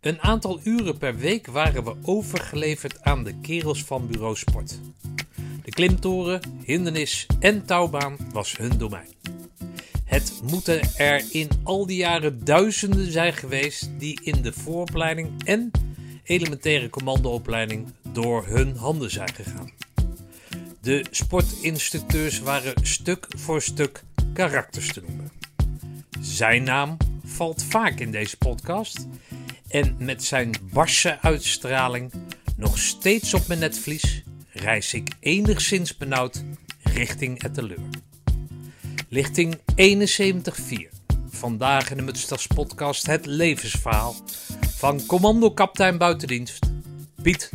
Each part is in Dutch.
Een aantal uren per week waren we overgeleverd aan de kerels van Bureau Sport. De klimtoren, hindernis en touwbaan was hun domein. Het moeten er in al die jaren duizenden zijn geweest die in de vooropleiding en elementaire commandoopleiding door hun handen zijn gegaan. De sportinstructeurs waren stuk voor stuk karakters te noemen. Zijn naam valt vaak in deze podcast en met zijn barse uitstraling nog steeds op mijn netvlies reis ik enigszins benauwd richting Etteleur. Lichting 71.4. Vandaag in de Mutstas podcast het levensverhaal van commando kapitein buitendienst Piet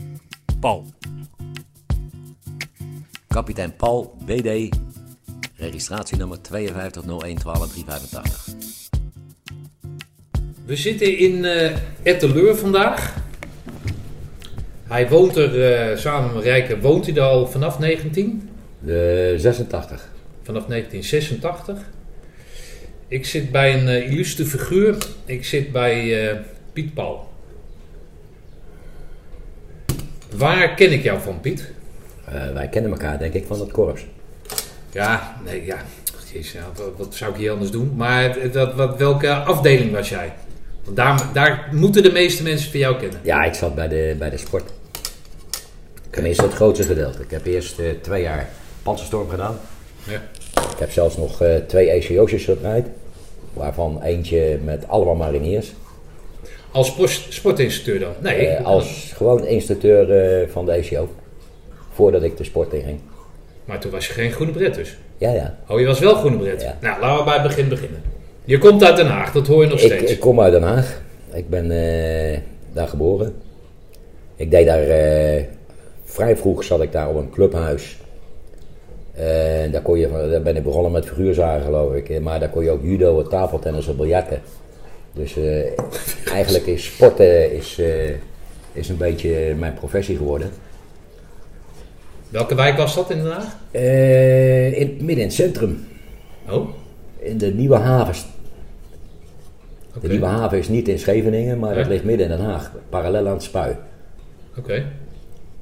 Paul. Kapitein Paul, BD, registratienummer 520112 We zitten in uh, Etteleur vandaag. Hij woont er uh, samen met Rijke, woont hij er al vanaf 19? De 86. Vanaf 1986. Ik zit bij een uh, illustre figuur. Ik zit bij Piet Paul. Waar ken ik jou van, Piet? Wij kennen elkaar, denk ik, van het korps. Ja, nee, ja. Jezus, ja, wat, wat, zou ik hier anders doen? Maar dat, wat, welke afdeling was jij? Want daar, daar moeten de meeste mensen van jou kennen. Ja, ik zat bij de, bij de sport. Tenminste, het grootste gedeelte. Ik heb eerst uh, twee jaar panzerstorm gedaan. Ja. Ik heb zelfs nog uh, twee ECO's gedraaid. Waarvan eentje met allemaal mariniers. Als sport, sportinstructeur dan? Nee. Uh, als gewoon instructeur van de ECO. Voordat ik de sport in ging. Maar toen was je geen groene bret dus? Ja, ja. Oh, je was wel groene bret? Ja. Nou, laten we bij het begin beginnen. Je komt uit Den Haag, dat hoor je nog steeds. Ik kom uit Den Haag. Ik ben uh, daar geboren. Ik deed daar... Uh, vrij vroeg zat ik daar op een clubhuis. En daar, kon je, daar ben ik begonnen met figuurzagen geloof ik. Maar daar kon je ook judo, tafeltennis en biljarten. Dus uh, eigenlijk is sporten is, is een beetje mijn professie geworden. Welke wijk was dat in Den Haag? Uh, in, midden in het centrum. Oh? In de Nieuwe Haven. Okay. De Nieuwe Haven is niet in Scheveningen, maar ja. dat ligt midden in Den Haag. Parallel aan het Spui. Oké. Okay.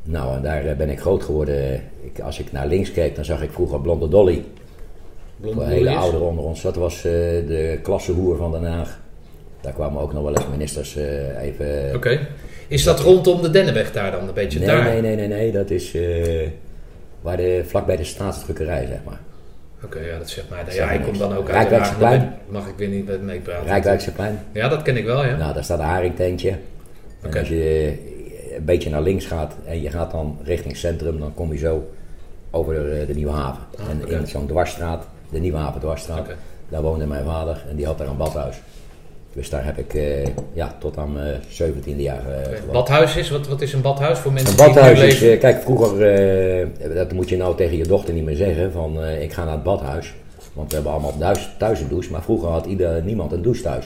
Nou, en daar ben ik groot geworden. Ik, als ik naar links keek, dan zag ik vroeger Blonde Dolly. Blonde een hele ouder onder ons. Dat was uh, de klassehoer van Den Haag. Daar kwamen ook nog wel eens ministers uh, even... Oké. Okay. Is dat rondom de Dennenweg daar dan een beetje nee, daar? Nee, nee, nee, nee. Dat is uh, waar de, vlakbij de staatsdrukkerij, zeg maar. Oké, okay, ja, dat zegt mij. Ja, ik kom dan ook uit Rijkwijkseplein. Mag ik weer niet met meepraten? Rijkwijkseplein. Ja, dat ken ik wel, ja. Nou, daar staat een haringtentje. En als je een beetje naar links gaat en je gaat dan richting centrum, dan kom je zo over de, de Nieuwe Haven. Ah, en okay. in zo'n dwarsstraat, de Nieuwe Haven dwarsstraat, daar woonde mijn vader en die had daar een badhuis. Dus daar heb ik uh, ja, tot aan mijn 17e jaar uh, okay. Badhuis is? Wat, wat is een badhuis voor mensen een badhuis die is, uh, kijk, vroeger, dat moet je nou tegen je dochter niet meer zeggen, van ik ga naar het badhuis. Want we hebben allemaal thuis, thuis een douche, maar vroeger had ieder, niemand een douche thuis.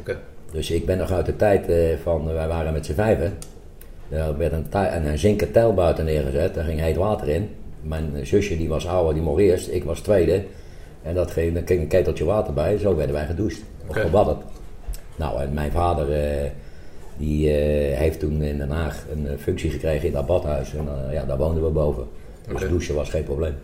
Okay. Dus ik ben nog uit de tijd van, wij waren met z'n vijven. Er werd een, en een zinken tijl buiten neergezet, daar ging heet water in. Mijn zusje die was ouder, die mocht eerst, ik was tweede. En dat ging, er ging een keteltje water bij, zo werden wij gedoucht. Of Okay. gebadderd. Nou, en mijn vader uh, die, uh, heeft toen in Den Haag een uh, functie gekregen in dat badhuis. En ja, daar woonden we boven. Dus douchen was geen probleem.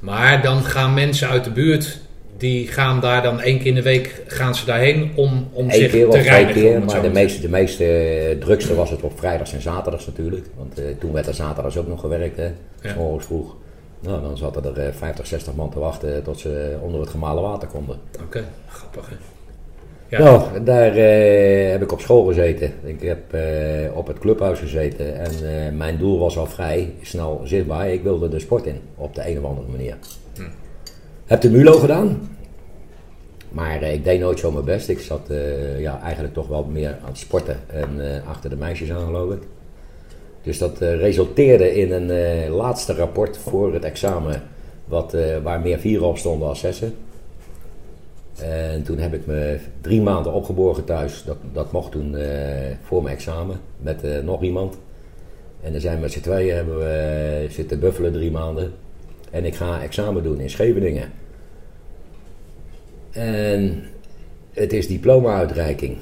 Maar dan gaan mensen uit de buurt, die gaan daar dan één keer in de week gaan ze daarheen om, om Eén zich keer te twee reinigen. keer, maar de te meeste, de meeste drukste was het op vrijdags en zaterdags natuurlijk. Want eh, toen werd er zaterdags ook nog gewerkt, hè. Ja. Morgens vroeg. Nou, dan zaten er eh, 50, 60 man te wachten tot ze onder het gemalen water konden. Oké, grappig hè. Ja. Nou, daar eh, heb ik op school gezeten. Ik heb eh, op het clubhuis gezeten. En eh, mijn doel was al vrij snel zichtbaar. Ik wilde de sport in, op de een of andere manier. Hm. Heb de MULO gedaan. Maar ik deed nooit zo mijn best. Ik zat ja, eigenlijk toch wel meer aan het sporten. En achter de meisjes aan geloof ik. Dus dat resulteerde in een laatste rapport voor het examen. Wat, waar meer vieren op stonden als zessen. En toen heb ik me drie maanden opgeborgen thuis. Dat, dat mocht toen eh, voor mijn examen. Met eh, nog iemand. En dan zijn we met z'n tweeën hebben eh, zitten buffelen drie maanden. En ik ga examen doen in Scheveningen. En het is diploma-uitreiking.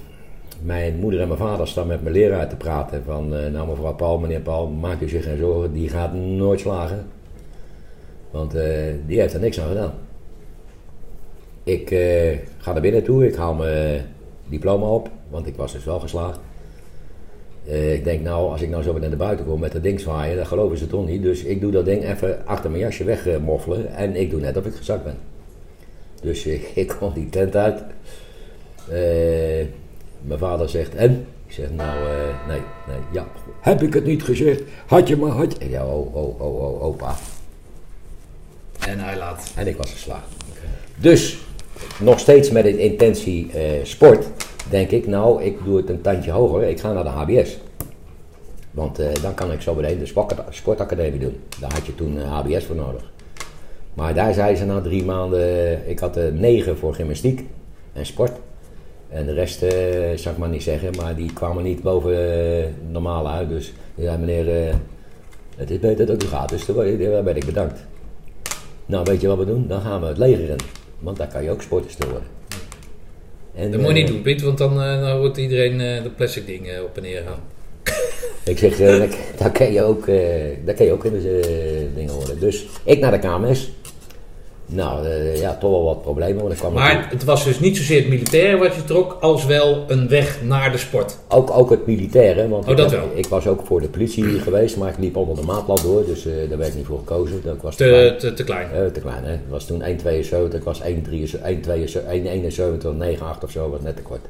mijn moeder en mijn vader staan met mijn leraar te praten. Van, eh, nou mevrouw Paul, meneer Paul, maak u zich geen zorgen, die gaat nooit slagen. Want die heeft er niks aan gedaan. Ik eh, ga naar binnen toe, ik haal mijn diploma op, want ik was dus wel geslaagd. Eh, ik denk nou, als ik nou zo weer naar buiten kom met dat ding zwaaien, dan geloven ze toch niet. Dus ik doe dat ding even achter mijn jasje wegmoffelen en ik doe net of ik gezakt ben. Dus ik, ik kom die tent uit. Eh, mijn vader zegt, en? Ik zeg, nou, eh, nee, nee, ja. Heb ik het niet gezegd? Had je maar, had je... Ja, oh, oh, oh, oh, opa. En hij laat. En ik was geslaagd. Dus, nog steeds met de intentie eh, sport, denk ik, nou, ik doe het een tandje hoger. Ik ga naar de HBS. Want eh, dan kan ik zo meteen de sport- sportacademie doen. Daar had je toen eh, HBS voor nodig. Maar daar zeiden ze na drie maanden, eh, ik had er negen voor gymnastiek en sport. En de rest, eh zou ik maar niet zeggen, maar die kwamen niet boven eh, normaal uit. Dus zei meneer, eh, het is beter dat u gaat, dus daar ben ik bedankt. Nou, weet je wat we doen? Dan gaan we het leger in. Want daar kan je ook sportster worden. En, Dat moet je eh, niet doen, Piet, want dan, eh, dan wordt iedereen eh, de plastic ding eh, op en neer gaan. Ik zeg, eh, daar, kan je ook, eh, daar kan je ook in de eh, dingen worden. Dus ik naar de KMS. Nou, eh, ja, toch wel wat problemen. Want ik kwam Maar het was dus niet zozeer het militaire wat je trok, als wel een weg naar de sport. Ook, ook het militaire, want Oh, ik, dat heb- wel. ik was ook voor de politie geweest, maar ik liep onder de maatlat door, dus eh, daar werd ik niet voor gekozen. Dat was te, Te, klein. te, te klein. Eh, te klein, hè. Het was toen 1,72, ik was 1,73 1,71, 1,98 of zo, wat net te kort.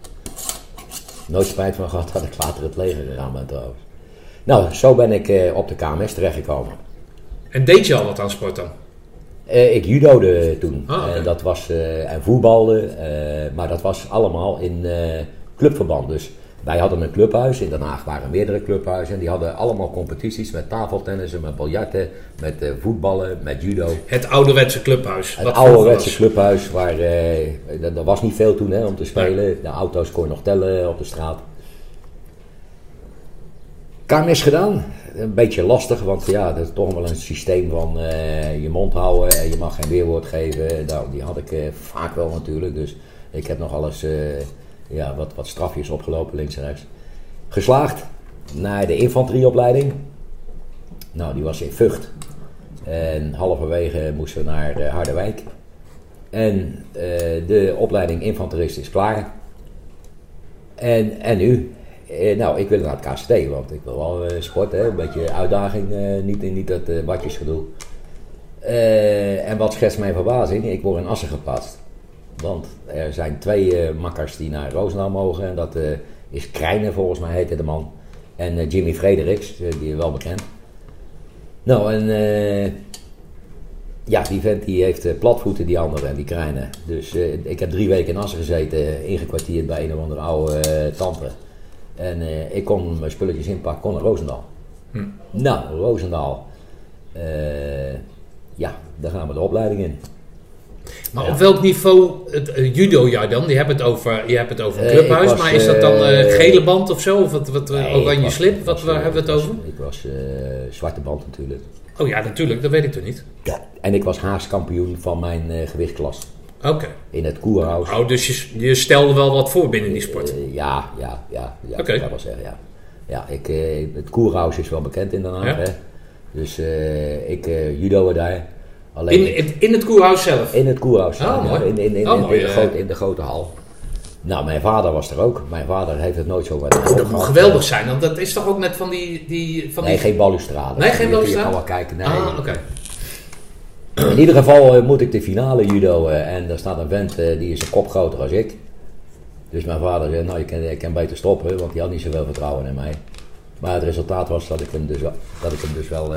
Nooit spijt van gehad dat ik later het leger gegaan ben trouwens. Nou, zo ben ik op de KMS terechtgekomen. En deed je al wat aan sport dan? Eh, ik judode toen. Ah, dat was, eh, en voetbalde, eh, maar dat was allemaal in clubverband. Dus wij hadden een clubhuis, in Den Haag waren meerdere clubhuizen. En die hadden allemaal competities met tafeltennissen, met biljarten, met voetballen, met judo. Het ouderwetse clubhuis. Het ouderwetse clubhuis, waar, er was niet veel toen hè, om te spelen. De auto's kon je nog tellen op de straat. KMS gedaan. Een beetje lastig, want ja, dat is toch wel een systeem van eh, je mond houden en je mag geen weerwoord geven. Nou, die had ik eh, vaak wel natuurlijk, dus ik heb nog alles eh, ja, wat, wat strafjes opgelopen links en rechts. Geslaagd naar de infanterieopleiding. Nou, die was in Vught. En halverwege moesten we naar Harderwijk. En de opleiding infanterist is klaar. En, en nu? Eh, nou, ik wil naar het KCT, want ik wil wel eh, sporten, een beetje uitdaging, eh, niet, niet dat uh, watjesgedoe. Eh, en wat schetst mijn verbazing? Ik word in Assen geplaatst. Want er zijn twee eh, makkers die naar Roosendaal mogen. En dat eh, is Krijnen, volgens mij heette de man. En eh, Jimmy Frederiks, eh, die is wel bekend. Nou, en eh, ja, die vent die heeft eh, platvoeten, die andere, en die Krijnen. Dus eh, ik heb drie weken in Assen gezeten, ingekwartierd bij een of andere oude eh, tante. En eh, ik kon mijn spulletjes inpakken, kon naar Roosendaal. Hm. Nou, Roosendaal. eh, ja, daar gaan we de opleiding in. Maar Ja. op welk niveau, het eh, judo jij dan? Je hebt het over, je hebt het over clubhuis, was, maar is dat dan gele band of zo? Of wat, wat, Nee, oranje was- slip? Wat, was, waar hebben we het over? Ik was zwarte band natuurlijk. Oh ja, natuurlijk, dat weet ik toch niet. Ja. En ik was Haags kampioen van mijn eh Oké. In het Koerhuis. Oh, dus je, je stelde wel wat voor binnen die sport. Eh, ja, ja, ja. ja Oké. Ik kan wel zeggen, ja. Ja, ik, eh, het Koerhuis is wel bekend in Den Haag, Ja. hè. Dus eh, ik eh judo daar. Alleen In, in, het koerhuis zelf? in het Koerhuis. Oh, mooi. in, in, in, Oh, in, mooi, de grote, in de grote hal. Nou, mijn vader was er ook. Mijn vader heeft het nooit zo met Oh, dat moet geweldig zijn, want dat is toch ook net van die... die, van Nee, die... geen balustrade. Nee, geen balustrade? Je kan wel kijken. Nee. Ah, oké. In ieder geval eh, moet ik de finale judo eh, en daar staat een vent eh, die is een kop groter als ik. Dus mijn vader zei, nou je kan, je kan beter stoppen, want die had niet zoveel vertrouwen in mij. Maar het resultaat was dat ik hem dus dat ik hem dus wel,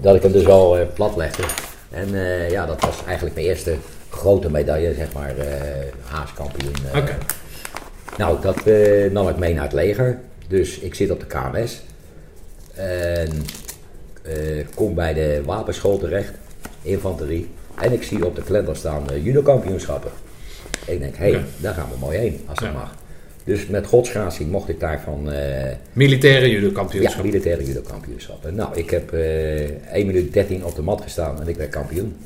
dat ik hem dus wel eh, plat legde. En ja, dat was eigenlijk mijn eerste grote medaille, zeg maar, haaskampioen. Oké. Nou, dat nam ik mee naar het leger. Dus ik zit op de KMS. En kom bij de wapenschool terecht, infanterie. En ik zie op de kalender staan eh, judo-kampioenschappen. Ik denk, hé, hey, daar gaan we mooi heen, als dat mag. Dus met godsgratie mocht ik daarvan eh Militaire judo ja, militaire judo-kampioenschappen. Nou, ik heb eh 1 minuut 13 op de mat gestaan en ik werd kampioen.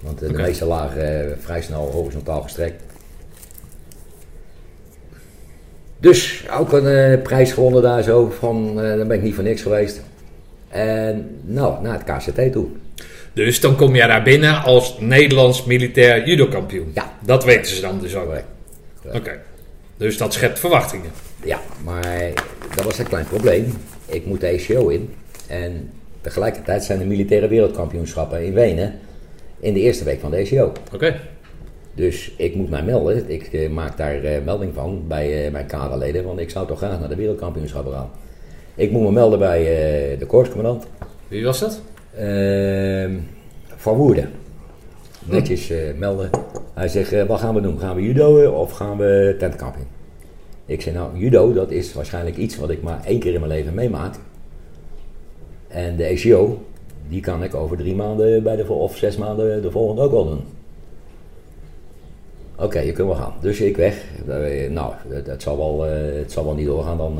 Want de meeste lagen vrij snel horizontaal gestrekt. Dus ook een prijs gewonnen daar zo. Van, dan ben ik niet voor niks geweest. En nou, naar het KCT toe. Dus dan kom je daar binnen als Nederlands militair judokampioen. Ja. Dat weten ze dan dus ook. Oké. Dus dat schept verwachtingen. Ja, maar dat was een klein probleem. Ik moet de ECO in. En tegelijkertijd zijn de militaire wereldkampioenschappen in Wenen in de eerste week van de ECO. Oké. Dus ik moet mij melden. Ik eh, maak daar eh, melding van bij eh, mijn kaderleden, want ik zou toch graag naar de wereldkampioenschappen gaan. Ik moet me melden bij de korpscommandant Wie was dat? Ehm, van Woerden. Netjes eh, melden. Hij zegt, eh, wat gaan we doen? Gaan we judoën of gaan we tentcamping? Ik zeg, nou, judo, dat is waarschijnlijk iets wat ik maar één keer in mijn leven meemaak. En de ECO, die kan ik over drie maanden bij de, of zes maanden de volgende ook wel doen. Oké, je kunt wel gaan. Dus ik weg. Eh, nou, het, het zal wel, het zal wel niet doorgaan dan.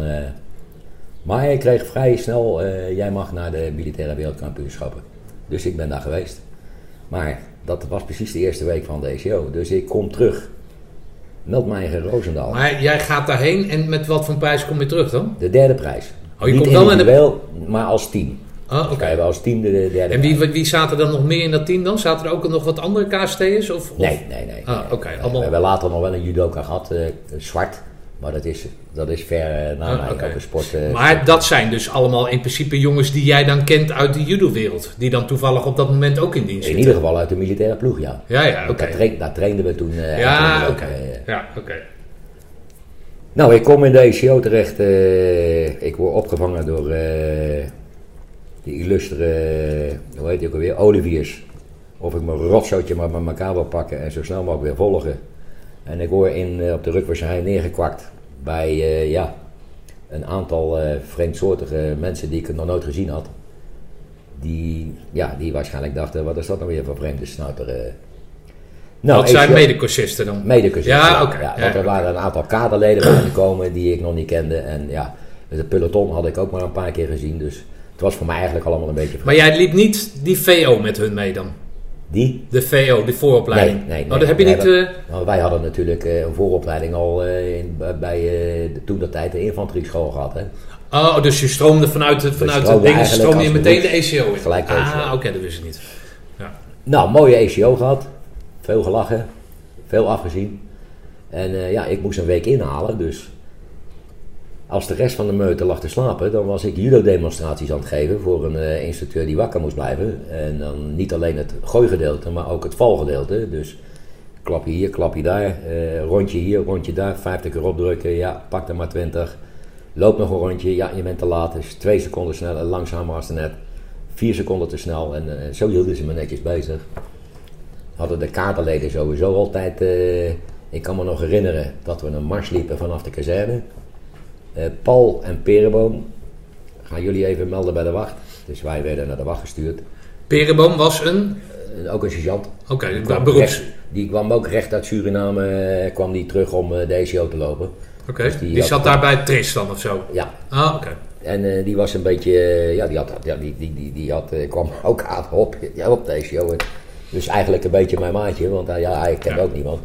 Maar ik kreeg vrij snel, eh, jij mag naar de militaire wereldkampioenschappen. Dus ik ben daar geweest. Maar dat was precies de eerste week van de ECO. Dus ik kom terug. Meld mij in Roosendaal. Maar jij gaat daarheen en met wat voor prijs kom je terug dan? De derde prijs. Oh, je Niet komt wel met de- maar als team. Ah, oké. Je wel als team de, de derde En wie, wie zaten er nog meer in dat team dan? Zaten er ook nog wat andere KST'ers? Of, of- Nee, nee, nee. Ah, oké, allemaal- We hebben later nog wel een judoka gehad, eh, zwart. Maar dat is, dat is ver eh, na Ah, mij. een sport. eh, Maar dat zijn dus allemaal in principe jongens die jij dan kent uit de judo-wereld. Die dan toevallig op dat moment ook in dienst in zitten. ieder geval uit de militaire ploeg, ja. Ja, ja, oké. Daar, train- daar trainden we toen. eh, Ja, oké. eh, Ja, oké. Nou, ik kom in de ECO terecht. ik word opgevangen door die illustere, hoe heet die ook alweer, Oliviers. Of ik mijn rotzootje maar met elkaar wil pakken en zo snel mogelijk weer volgen. En ik word in, eh, op de rugwaarschijn neergekwakt bij eh, ja, een aantal eh, vreemdsoortige mensen die ik nog nooit gezien had. Die, ja, die waarschijnlijk dachten, wat is dat nou weer voor vreemde snouter? eh. Nou, dat zijn medecursisten dan? Medecursisten. Ja, oké. Ja, Ja, want er waren een aantal kaderleden bijgekomen die ik nog niet kende. En ja, de peloton had ik ook maar een paar keer gezien. Dus het was voor mij eigenlijk allemaal een beetje... Maar jij liep niet die VO met hun mee dan? Die? De VO, de vooropleiding? Nee, nee, Oh, nee. dat heb je niet... eh, Want wij hadden natuurlijk eh, een vooropleiding al eh, in, bij de, toen dat tijd de infanterieschool gehad. Hè? Oh, dus je stroomde vanuit het, vanuit het stroomden ding, eigenlijk stroomde je meteen de ECO in? gelijk de Ah, oké, dat wist ik niet. Ja. Nou, mooie ECO gehad. Veel gelachen. Veel afgezien. En ja, ik moest een week inhalen. Dus als de rest van de meute lag te slapen, dan was ik judo-demonstraties aan het geven voor een eh, instructeur die wakker moest blijven. En dan niet alleen het gooigedeelte, maar ook het valgedeelte. Dus klapje hier, klapje daar, eh, rondje hier, rondje daar, 50 keer opdrukken, ja, pak er maar 20. Loop nog een rondje, ja, je bent te laat, dus twee seconden sneller, langzamer als net. Vier seconden te snel en eh, zo hielden ze me netjes bezig. Hadden de kaderleden sowieso altijd, ik kan me nog herinneren dat we een mars liepen vanaf de kazerne. Eh, Paul en Perenboom, gaan jullie even melden bij de wacht. Dus wij werden naar de wacht gestuurd. Perenboom was een... Eh, ook een sergeant. Oké, Die kwam beroeps... recht- die kwam ook recht uit Suriname, eh, kwam die terug om de ECO te lopen. Oké, Dus die zat daar bij Tristan of zo? Ja, Ah, oké. en die was een beetje, ja, die, had, ja, die, die, die, die had, kwam ook aan op, ja, op de Dus eigenlijk een beetje mijn maatje, want ja, hij Ja. ook niemand.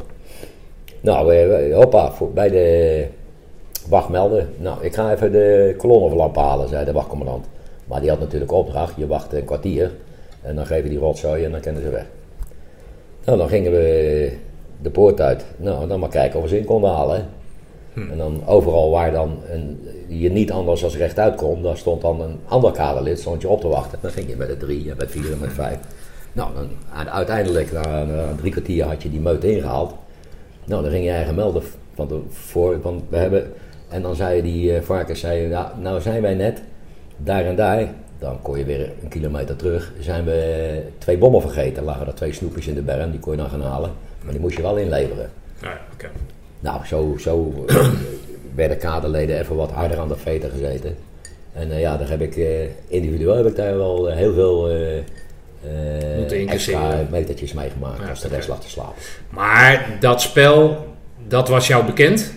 Nou, hoppa, voor, bij de wacht melden. Nou, ik ga even de kolonnenverlamp halen, zei de wachtcommandant. Maar die had natuurlijk opdracht, je wacht een kwartier. En dan geven die rotzooi en dan kennen ze weg. Nou, dan gingen we de poort uit. Nou, dan maar kijken of we ze in konden halen. hè. En dan overal waar dan een, je niet anders als rechtuit kon, daar stond dan een ander kaderlid stond je op te wachten. Dan ging je met de drie, en met vier en met vijf. Nou, dan, uiteindelijk, na, na drie kwartier had je die meute ingehaald. Nou, dan ging je eigen melden van de, voor, want we hebben, en dan zei die eh, varkens, zei, nou zijn wij net daar en daar, dan kon je weer een kilometer terug, zijn we twee bommen vergeten. Lagen er twee snoepjes in de berm, die kon je dan gaan halen, maar die moest je wel inleveren. Ja, oké. Nou, zo, zo eh, werden kaderleden even wat harder aan de veter gezeten. En eh, ja, daar heb ik eh, individueel heb ik daar wel eh, heel veel eh, eh, extra metertjes meegemaakt Ja, als de rest lag te slapen. Maar dat spel, dat was jou bekend?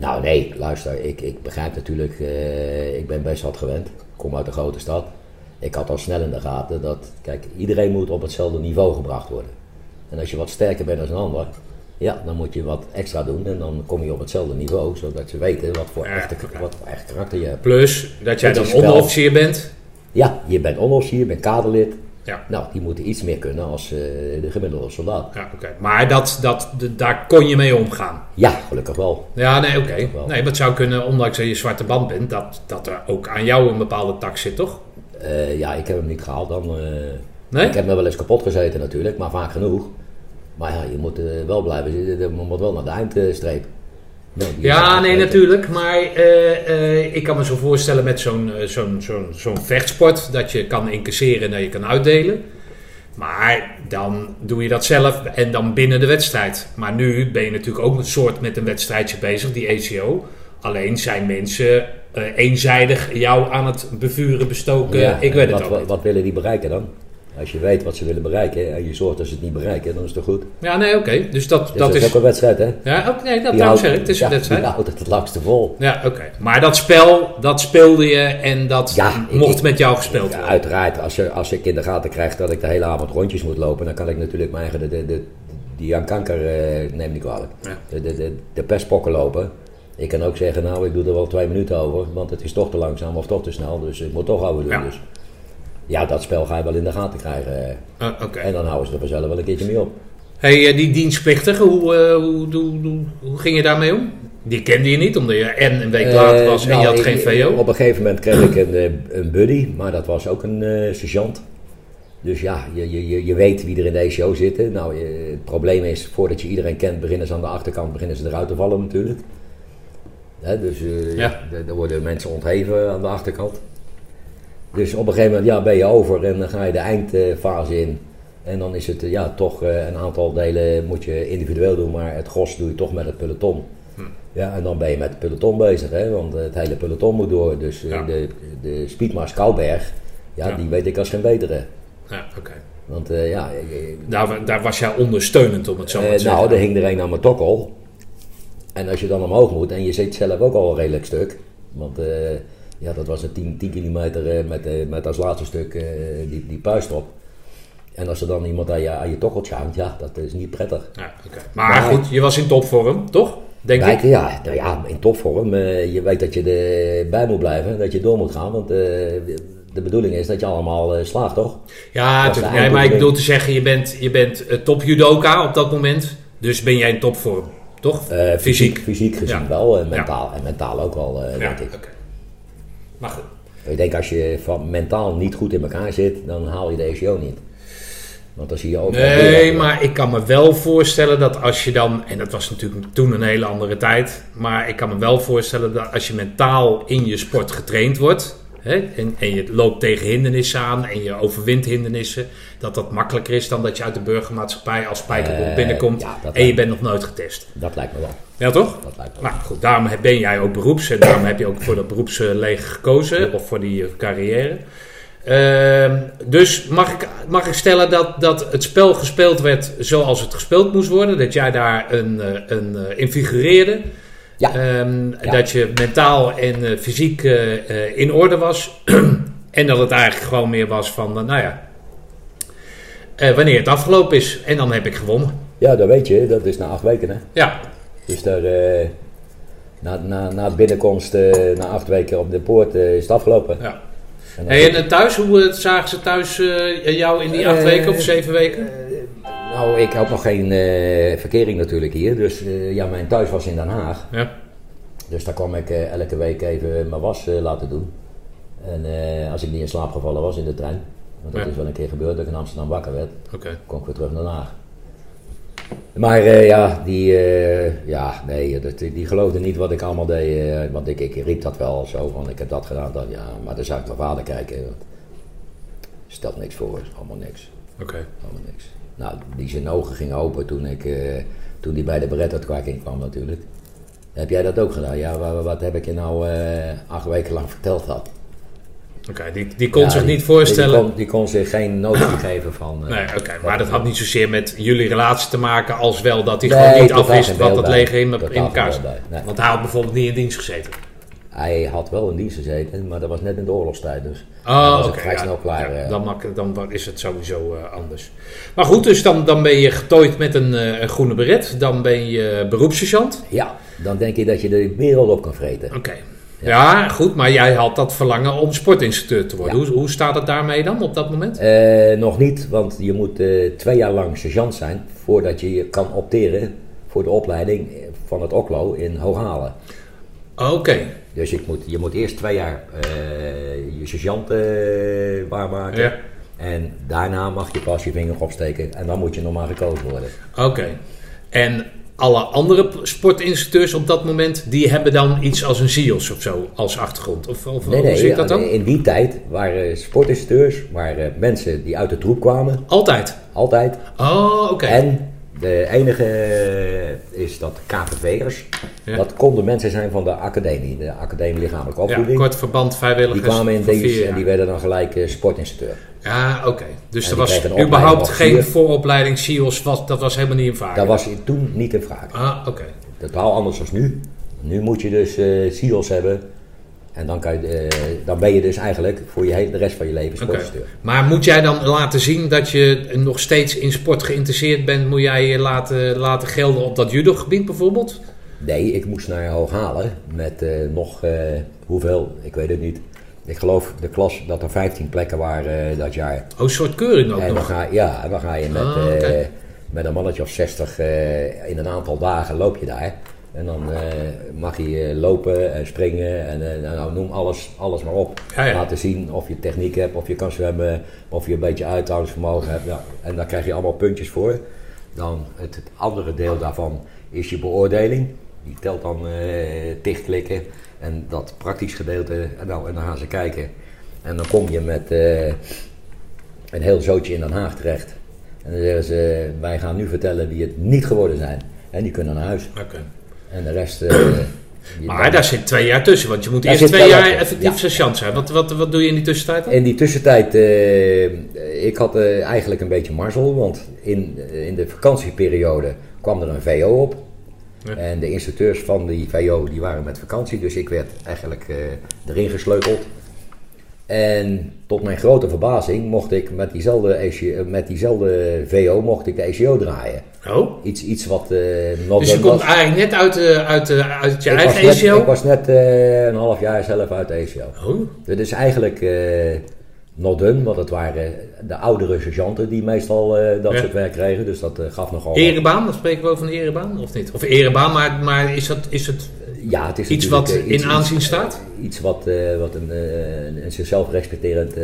Nou nee, luister, ik, ik begrijp natuurlijk, eh, ik ben best wat gewend. Ik kom uit een grote stad. Ik had al snel in de gaten dat, kijk, iedereen moet op hetzelfde niveau gebracht worden. En als je wat sterker bent dan een ander, Ja, dan moet je wat extra doen en dan kom je op hetzelfde niveau, zodat ze weten wat voor, Ja, echte, wat voor echt karakter je hebt. Plus dat jij Het dan onderofficier bent. Ja, je bent onderofficier, je bent kaderlid. Ja. Nou, die moeten iets meer kunnen als eh, de gemiddelde soldaat. Ja, oké. Maar dat, dat, de- daar kon je mee omgaan. Ja, gelukkig wel. Ja, nee, oké. Nee, maar het zou kunnen, ondanks dat je zwarte band bent, dat, dat er ook aan jou een bepaalde tak zit, toch? Eh, ja, ik heb hem niet gehaald dan. eh, Nee? Ik heb hem wel eens kapot gezeten natuurlijk, maar vaak genoeg. Maar ja, je moet wel blijven zitten, je moet wel naar de eindstreep. Ja, nee, natuurlijk. Maar eh, eh, ik kan me zo voorstellen met zo'n eh, zo'n zo'n zo'n vechtsport dat je kan incasseren en dat je kan uitdelen. Maar dan doe je dat zelf en dan binnen de wedstrijd. Maar nu ben je natuurlijk ook een soort met een wedstrijdje bezig, die ACO. Alleen zijn mensen eenzijdig jou aan het bevuren, bestoken. Ja, ik weet het wat, ook wat, wat willen die bereiken dan? Als je weet wat ze willen bereiken en je zorgt dat ze het niet bereiken, dan is het goed. Ja, nee, oké. Dus dat, Dus dat is is... ook een wedstrijd, hè? Ja, ook, nee, dat daarom houdt- zeg ik. Het is een ja, wedstrijd. Die houdt het het langste vol. Ja, oké. Maar dat spel, dat speelde je en dat Ja, ik- mocht ik- met jou gespeeld Ja, worden. uiteraard, als, je, als ik in de gaten krijg dat ik de hele avond rondjes moet lopen, dan kan ik natuurlijk mijn eigen, de, de, de, die aan kanker, eh, neem niet kwalijk, Ja. de, de, de, de pestpokken lopen. Ik kan ook zeggen, nou, ik doe er wel twee minuten over, want het is toch te langzaam of toch te snel, dus ik moet toch overdoen. Ja. Dus. Ja, dat spel ga je wel in de gaten krijgen. eh. Ah. En dan houden ze er vanzelf wel een keertje mee op. Hey, eh, die dienstplichtige, hoe, eh, hoe, hoe, hoe, hoe ging je daarmee om? Die kende je niet, omdat je en een week Eh, later was en nou, je had ik- geen VO. Op een gegeven moment kreeg ik een, eh, een buddy, maar dat was ook een eh, sergeant. Dus ja, je, je, je- weet wie er in deze show zitten. Nou, je- het probleem is, voordat je iedereen kent, beginnen ze aan de achterkant beginnen ze eruit te vallen natuurlijk. Hè, dus eh, Ja. er worden mensen ontheven aan de achterkant. Dus op een gegeven moment ja, ben je over en dan ga je de eindfase in. En dan is het eh, ja, toch eh, een aantal delen moet je individueel doen, maar het gros doe je toch met het peloton. Hm. Ja, en dan ben je met het peloton bezig, hè, want het hele peloton moet door. Dus eh, Ja. de, de Speedmars Kouberg, ja, Ja. die weet ik als geen betere. Ja, oké. Want ja, Daar, daar was jij ondersteunend, om het zo maar te eh, zeggen. nou, er hing er een aan mijn tokkel. En als je dan omhoog moet, en je zit zelf ook al een redelijk stuk. Want ja, dat was een 10, 10 kilometer eh, met, eh, met als laatste stuk eh, die, die puistop. En als er dan iemand aan je, aan je tokkeltje hangt, ja, dat is niet prettig. Ja. Maar Maar- goed, je was in topvorm, toch? Denk ik. ja, nou ja, in topvorm. je weet dat je erbij moet blijven, dat je door moet gaan. Want de bedoeling is dat je allemaal slaagt, toch? Ja, natuurlijk. Nee, maar ik bedoel te zeggen, je bent, je bent top judoka op dat moment. Dus ben jij in topvorm, toch? Fysiek, fysiek gezien Ja. wel, en mentaal, en mentaal ook wel, ja, denk ik. Maar goed. Ik denk als je van mentaal niet goed in elkaar zit, dan haal je de ECO niet. Want dan zie je overal... Nee, maar ik kan me wel voorstellen dat als je dan, en dat was natuurlijk toen een hele andere tijd, maar ik kan me wel voorstellen dat als je mentaal in je sport getraind wordt, hè, en, en je loopt tegen hindernissen aan en je overwint hindernissen, dat dat makkelijker is dan dat je uit de burgermaatschappij als spijkerbroek Eh, binnenkomt ja, en je bent nog nooit getest. Dat lijkt me wel. Ja, toch? Dat lijkt me. Nou goed, daarom ben jij ook beroeps en daarom heb je ook voor dat beroepsleger gekozen of voor die eh, carrière. Ehm, dus mag ik, mag ik stellen dat, dat het spel gespeeld werd zoals het gespeeld moest worden? Dat jij daar een, eh, een, eh, in figureerde? Ja. Ehm, Ja. Dat je mentaal en fysiek in orde was. en dat het eigenlijk gewoon meer was van, nou ja, wanneer het afgelopen is. En dan heb ik gewonnen. Ja, dat weet je. Dat is na acht weken, hè. Ja, Dus daar, eh, na, na, na binnenkomst, eh, na acht weken op de poort, eh, is het afgelopen. ja. En Hey, en thuis, hoe zagen ze thuis jou in die acht weken of zeven weken? Nou, ik had nog geen verkering natuurlijk hier. Dus ja, mijn thuis was in Den Haag. Ja. Dus daar kwam ik elke week even mijn was laten doen. En als ik niet in slaap gevallen was in de trein, want dat Ja. is wel een keer gebeurd dat ik in Amsterdam wakker werd, Oké. kon ik weer terug naar Den Haag. Maar eh, ja, die, eh, ja, nee, dat, die geloofde niet wat ik allemaal deed. eh, want ik, ik riep dat wel zo van, ik heb dat gedaan. Dat, ja, maar dan zou ik mijn vader kijken. Stelt niks voor, allemaal niks. Oké. Allemaal niks. Nou, die zijn ogen gingen open toen ik, toen die bij de beretterkwarking kwam natuurlijk. Heb jij dat ook gedaan? Ja, wat, wat heb ik je nou acht weken lang verteld had? Oké, die, die kon Ja, zich die- niet voorstellen. Die kon, die kon zich geen notie geven van... eh, Nee, oké, maar dat had niet zozeer met jullie relatie te maken als wel dat hij Nee, gewoon niet afwist wat het bij. leger in, in elkaar zat. nee. Want hij had bijvoorbeeld niet in dienst gezeten. Hij had wel in dienst gezeten, maar dat was net in de oorlogstijd. Dus Oh, dan was vrij ja, snel klaar. ja, eh. dan, is het sowieso eh, anders. Maar goed, dus dan, dan ben je getooid met een, groene beret. Dan ben je beroepssergeant. Ja, dan denk je dat je de wereld op kan vreten. Oké. Ja. goed, maar jij had dat verlangen om sportinstructeur te worden. Ja. Hoe, hoe staat het daarmee dan op dat moment? Eh, nog niet, want je moet eh, twee jaar lang sergeant zijn voordat je kan opteren voor de opleiding van het OKLO in Hooghalen. Oké. Dus ik moet, je moet eerst twee jaar eh, je sergeant waarmaken. Ja. En daarna mag je pas je vinger opsteken en dan moet je normaal gekozen worden. Oké. En alle andere sportinstructeurs op dat moment, die hebben dan iets als een SIOS of zo als achtergrond? Of, of Nee, hoe nee, zit dat dan? in die tijd waren sportinstructeurs, waren mensen die uit de troep kwamen, Altijd? altijd. Oh, oké. En de enige is dat KVV'ers, Ja. dat konden mensen zijn van de academie, de academie lichamelijke Ja, opvoeding. kort verband vrijwilligers. die kwamen in dienst en die werden dan gelijk eh, sportinstructeur. Ja, oké. Dus En er was überhaupt geen als vooropleiding was, dat was helemaal niet in vraag. Dat was toen niet in vraag. Ah, oké. Totaal anders dan nu. Nu moet je dus SIOS hebben. En dan, kan je, eh, dan ben je dus eigenlijk voor je hele, de rest van je leven Oké. sportinstructeur. Maar moet jij dan laten zien dat je nog steeds in sport geïnteresseerd bent? Moet jij je laten, laten gelden op dat judogebied bijvoorbeeld? Nee, ik moest naar Hooghalen met eh, nog eh, hoeveel, ik weet het niet. Ik geloof de klas dat er 15 plekken waren dat jaar. Oh, soort keuring ook En dan nog. ga, ja, en dan ga je met, Ah, met een mannetje of 60 eh, in een aantal dagen loop je daar. En dan eh, mag je eh, lopen en springen en eh, nou, noem alles, alles maar op. Ja, ja. Laten zien of je techniek hebt, of je kan zwemmen, of je een beetje uithoudingsvermogen hebt. Ja. En daar krijg je allemaal puntjes voor. Dan het, het andere deel daarvan is je beoordeling. Die telt dan eh dichtklikken. En dat praktisch gedeelte, en, nou, en dan gaan ze kijken. En dan kom je met een heel zootje in Den Haag terecht. En dan zeggen ze, wij gaan nu vertellen wie het niet geworden zijn. En die kunnen naar huis. En de rest... eh, Maar daar zit twee jaar tussen, want je moet Daar eerst twee jaar effectief sergeant zijn. Wat, wat, wat doe je in die tussentijd dan? In die tussentijd, eh, ik had eh, eigenlijk een beetje marzel, want in, in de vakantieperiode kwam er een VO op. Ja. En de instructeurs van die VO die waren met vakantie, dus ik werd eigenlijk erin gesleuteld. En tot mijn grote verbazing mocht ik met diezelfde, ECO met diezelfde VO mocht ik de ECO draaien. Oh, Iets, iets wat eh nog dus je komt eigenlijk net uit, de, uit, uit je ik eigen was net, ECO? ik was net eh, een half jaar zelf uit de ECO. Oh, Dat is eigenlijk eh not done, want het waren de oudere sergeanten die meestal eh, dat Ja. soort werk kregen. Dus dat eh, gaf nogal... erebaan, dan spreken we over een erebaan of niet? Of erebaan, maar, maar is, dat, is het ja, het is iets wat eh, iets- in aanzien staat? eh, Iets wat, eh, wat een, eh, een zichzelf respecterend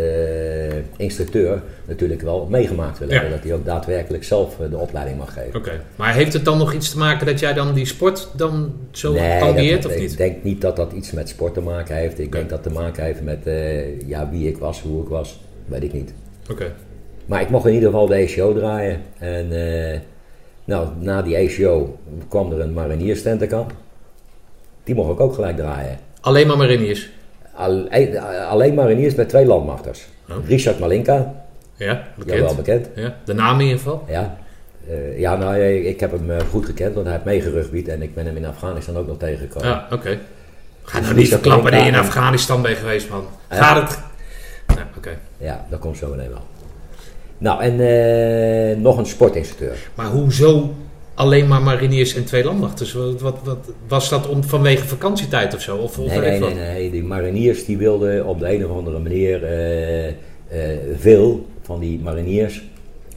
instructeur natuurlijk wel meegemaakt wil Ja. hebben. Dat hij ook daadwerkelijk zelf de opleiding mag geven. Oké, maar heeft het dan nog iets te maken dat jij dan die sport dan zo tangeert dat- of ik niet? denk niet dat dat iets met sport te maken heeft. Ik denk dat het te maken heeft met ja, wie ik was, hoe ik was. Weet ik niet. Oké, Maar ik mocht in ieder geval de ECO draaien. En nou, na die ECO kwam er een marinierstentenkamp. Die mocht ik ook gelijk draaien. alleen maar mariniers. Al- eh, alleen mariniers met twee landmachters. Oh. Richard Malinka, Ja, jou wel bekend. bekend. Ja, de naam in ieder geval. Ja, Eh, ja nou, eh, ik heb hem goed gekend, want hij heeft meegerugbied. En ik ben hem in Afghanistan ook nog tegengekomen. Ja, oké. Ga nou Dus niet dat verklappen dat je in Afghanistan bent geweest, man. Ja. Gaat het? Ja, oké. Ja, dat komt zo meteen wel. Nou, en nog een sportinstructeur. Maar hoezo alleen maar mariniers en twee? Wat, wat, wat- was dat om, vanwege vakantietijd of zo? Of, of Nee, nee, nee, nee. Die mariniers die wilden op de een of andere manier eh, eh, veel van die mariniers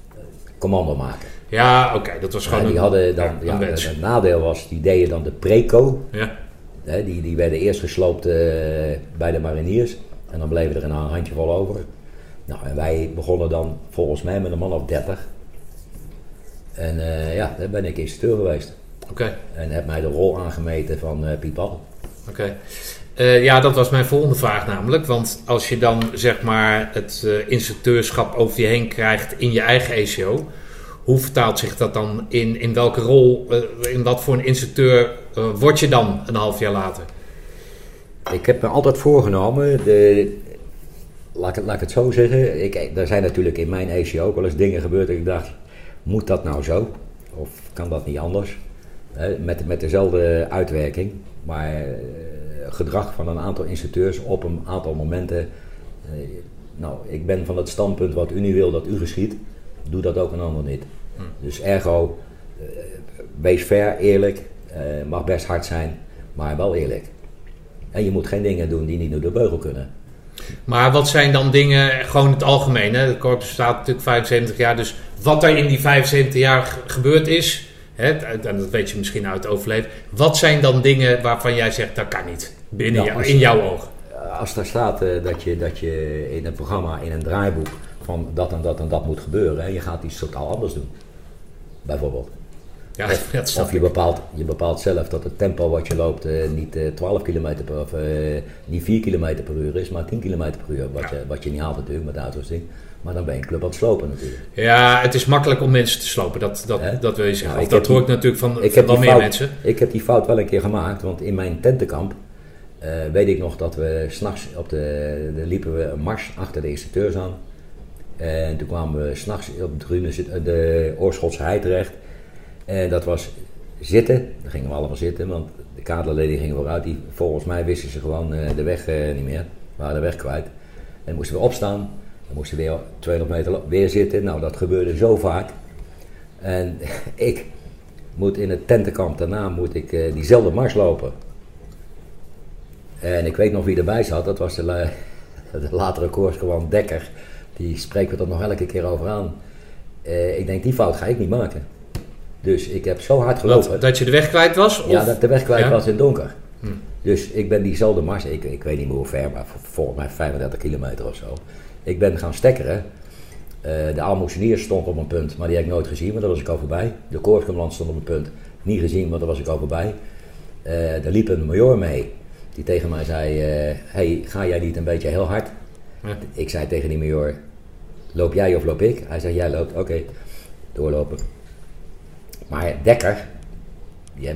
eh, commando maken. Ja, oké, dat was gewoon Ja, die een, hadden dan, ja, het, nadeel was, die deden dan de preco. Ja, Hè, die, die werden eerst gesloopt bij de mariniers. En dan bleven er een handjevol over. Nou, en wij begonnen dan volgens mij met een man of 30. En eh, ja, daar ben ik instructeur geweest. oké. En heb mij de rol aangemeten van eh Piet. Oké. Eh, ja, dat was mijn volgende vraag namelijk. Want als je dan zeg maar het instructeurschap over je heen krijgt in je eigen ECO, hoe vertaalt zich dat dan in, in welke rol, in wat voor een instructeur word je dan een half jaar later? Ik heb me altijd voorgenomen, de, laat, ik, het- laat ik het zo zeggen. Ik, er zijn natuurlijk in mijn ECO ook wel eens dingen gebeurd dat ik dacht, moet dat nou zo? Of kan dat niet anders? Met, met dezelfde uitwerking. Maar eh, gedrag van een aantal instructeurs op een aantal momenten. eh, nou, ik ben van het standpunt wat u nu wil dat u geschiet, doe dat ook een ander niet. Dus ergo, eh, wees fair, eerlijk, mag best hard zijn, maar wel eerlijk. En je moet geen dingen doen die niet door de beugel kunnen. Maar wat zijn dan dingen, gewoon het algemeen, hè? de korps bestaat natuurlijk 75 jaar, dus wat er in die 75 jaar ge- gebeurd is, hè, en dat weet je misschien uit het overleven, wat zijn dan dingen waarvan jij zegt, dat kan niet, binnen Nou, jou- in jouw ogen? Als er staat eh, dat, je, dat je in een programma, in een draaiboek, van dat en dat en dat moet gebeuren, en je gaat iets totaal anders doen. Bijvoorbeeld. Ja, Of je bepaalt, je bepaalt zelf dat het tempo wat je loopt eh, niet eh, 12 km per of eh, niet 4 km per uur is, maar 10 km per uur. Wat, Ja. je, wat je niet haalt natuurlijk met de uitrusting. Maar dan ben je een club aan het slopen natuurlijk. Ja, het is makkelijk om mensen te slopen, dat, dat, dat wil je zeggen. Nou, of dat hoor ik natuurlijk van, Ik van wel meer fout, mensen. ik heb die fout wel een keer gemaakt, want in mijn tentenkamp eh, weet ik nog dat we s'nachts op de, de liepen we een mars achter de instructeurs aan. En toen kwamen we s'nachts op de, de Oorschotse hei terecht. En dat was zitten, dan gingen we allemaal zitten, want de kaderleden gingen vooruit. Die, volgens mij wisten ze gewoon eh, de weg eh, niet meer, waren de weg kwijt. En moesten we opstaan, dan moesten we weer 200 meter weer zitten. Nou, dat gebeurde zo vaak. En ik moet in het tentenkamp daarna moet ik eh, diezelfde mars lopen. En ik weet nog wie erbij zat, dat was de, la- de latere Dekker. Die spreken we er nog elke keer over aan. Eh, ik denk, die fout ga ik niet maken. Dus ik heb zo hard gelopen. Dat, dat je de weg kwijt was? Of? Ja, dat de weg kwijt Ja? was in het donker. Hm. Dus ik ben diezelfde mars, ik, ik weet niet meer hoe ver, maar vol- volgens mij 35 kilometer of zo. Ik ben gaan stekkeren. Eh, de aalmoezenier stond op een punt, maar die heb ik nooit gezien, want daar was ik al voorbij. De koortscommandant stond op een punt, niet gezien, want daar was ik al voorbij. Eh er liep een major mee, die tegen mij zei, eh, hey, ga jij niet een beetje heel hard? Ja. Ik zei tegen die major, loop jij of loop ik? Hij zei, jij loopt, oké, doorlopen. Maar Dekker, die,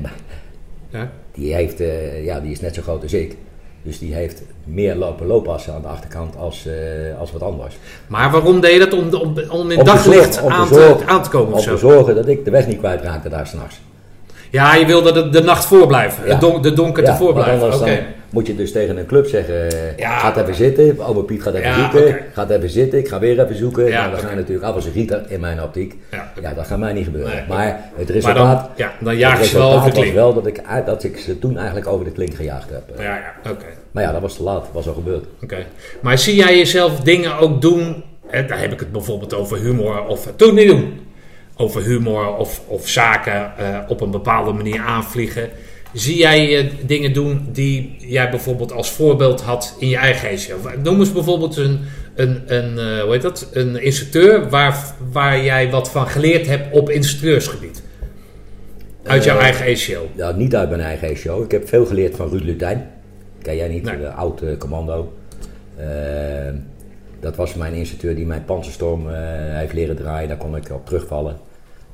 Ja? die, heeft, eh, ja, die is net zo groot als ik. Dus die heeft meer lopen looppassen aan de achterkant als, eh, als wat anders. Maar waarom deed je dat? Om, om, om in Om daglicht aan, te, aan te komen Om te zo? zorgen dat ik de weg niet kwijtraakte daar s'nachts. Ja, je wilde de, de nacht voorblijven. Ja. Het don, de donker te want voorblijven. Oké. Moet je dus tegen een club zeggen, eh, Ja, gaat even zitten. Ome Piet gaat even Ja, oké. Gaat even zitten, ik ga weer even zoeken. Ja, nou, ga je natuurlijk af als een gieter in mijn optiek. Ja, dat gaat mij niet gebeuren. Nee, maar het Maar resultaat, dan, ja, dan jaag ze wel over de klink. wel dat ik, uit- dat ik ze toen eigenlijk over de klink gejaagd heb. Ja, ja, oké. Maar ja, dat was te laat. was al gebeurd. Oké. Maar zie jij jezelf dingen ook doen? Hè, daar heb ik het bijvoorbeeld over humor of doe niet doen. Over humor of, of zaken eh, op een bepaalde manier aanvliegen. Zie jij eh, dingen doen die jij bijvoorbeeld als voorbeeld had in je eigen ECO? Noem eens bijvoorbeeld een, een, een, eh, hoe heet dat? een instructeur waar, waar jij wat van geleerd hebt op instructeursgebied. Uit jouw Eh, eigen ECO. Ja, niet uit mijn eigen show. Ik heb veel geleerd van Ruud Lutijn. Ken jij niet, Nee. de oud eh, commando. Eh, dat was mijn instructeur die mijn panzerstorm eh, heeft leren draaien. Daar kon ik op terugvallen.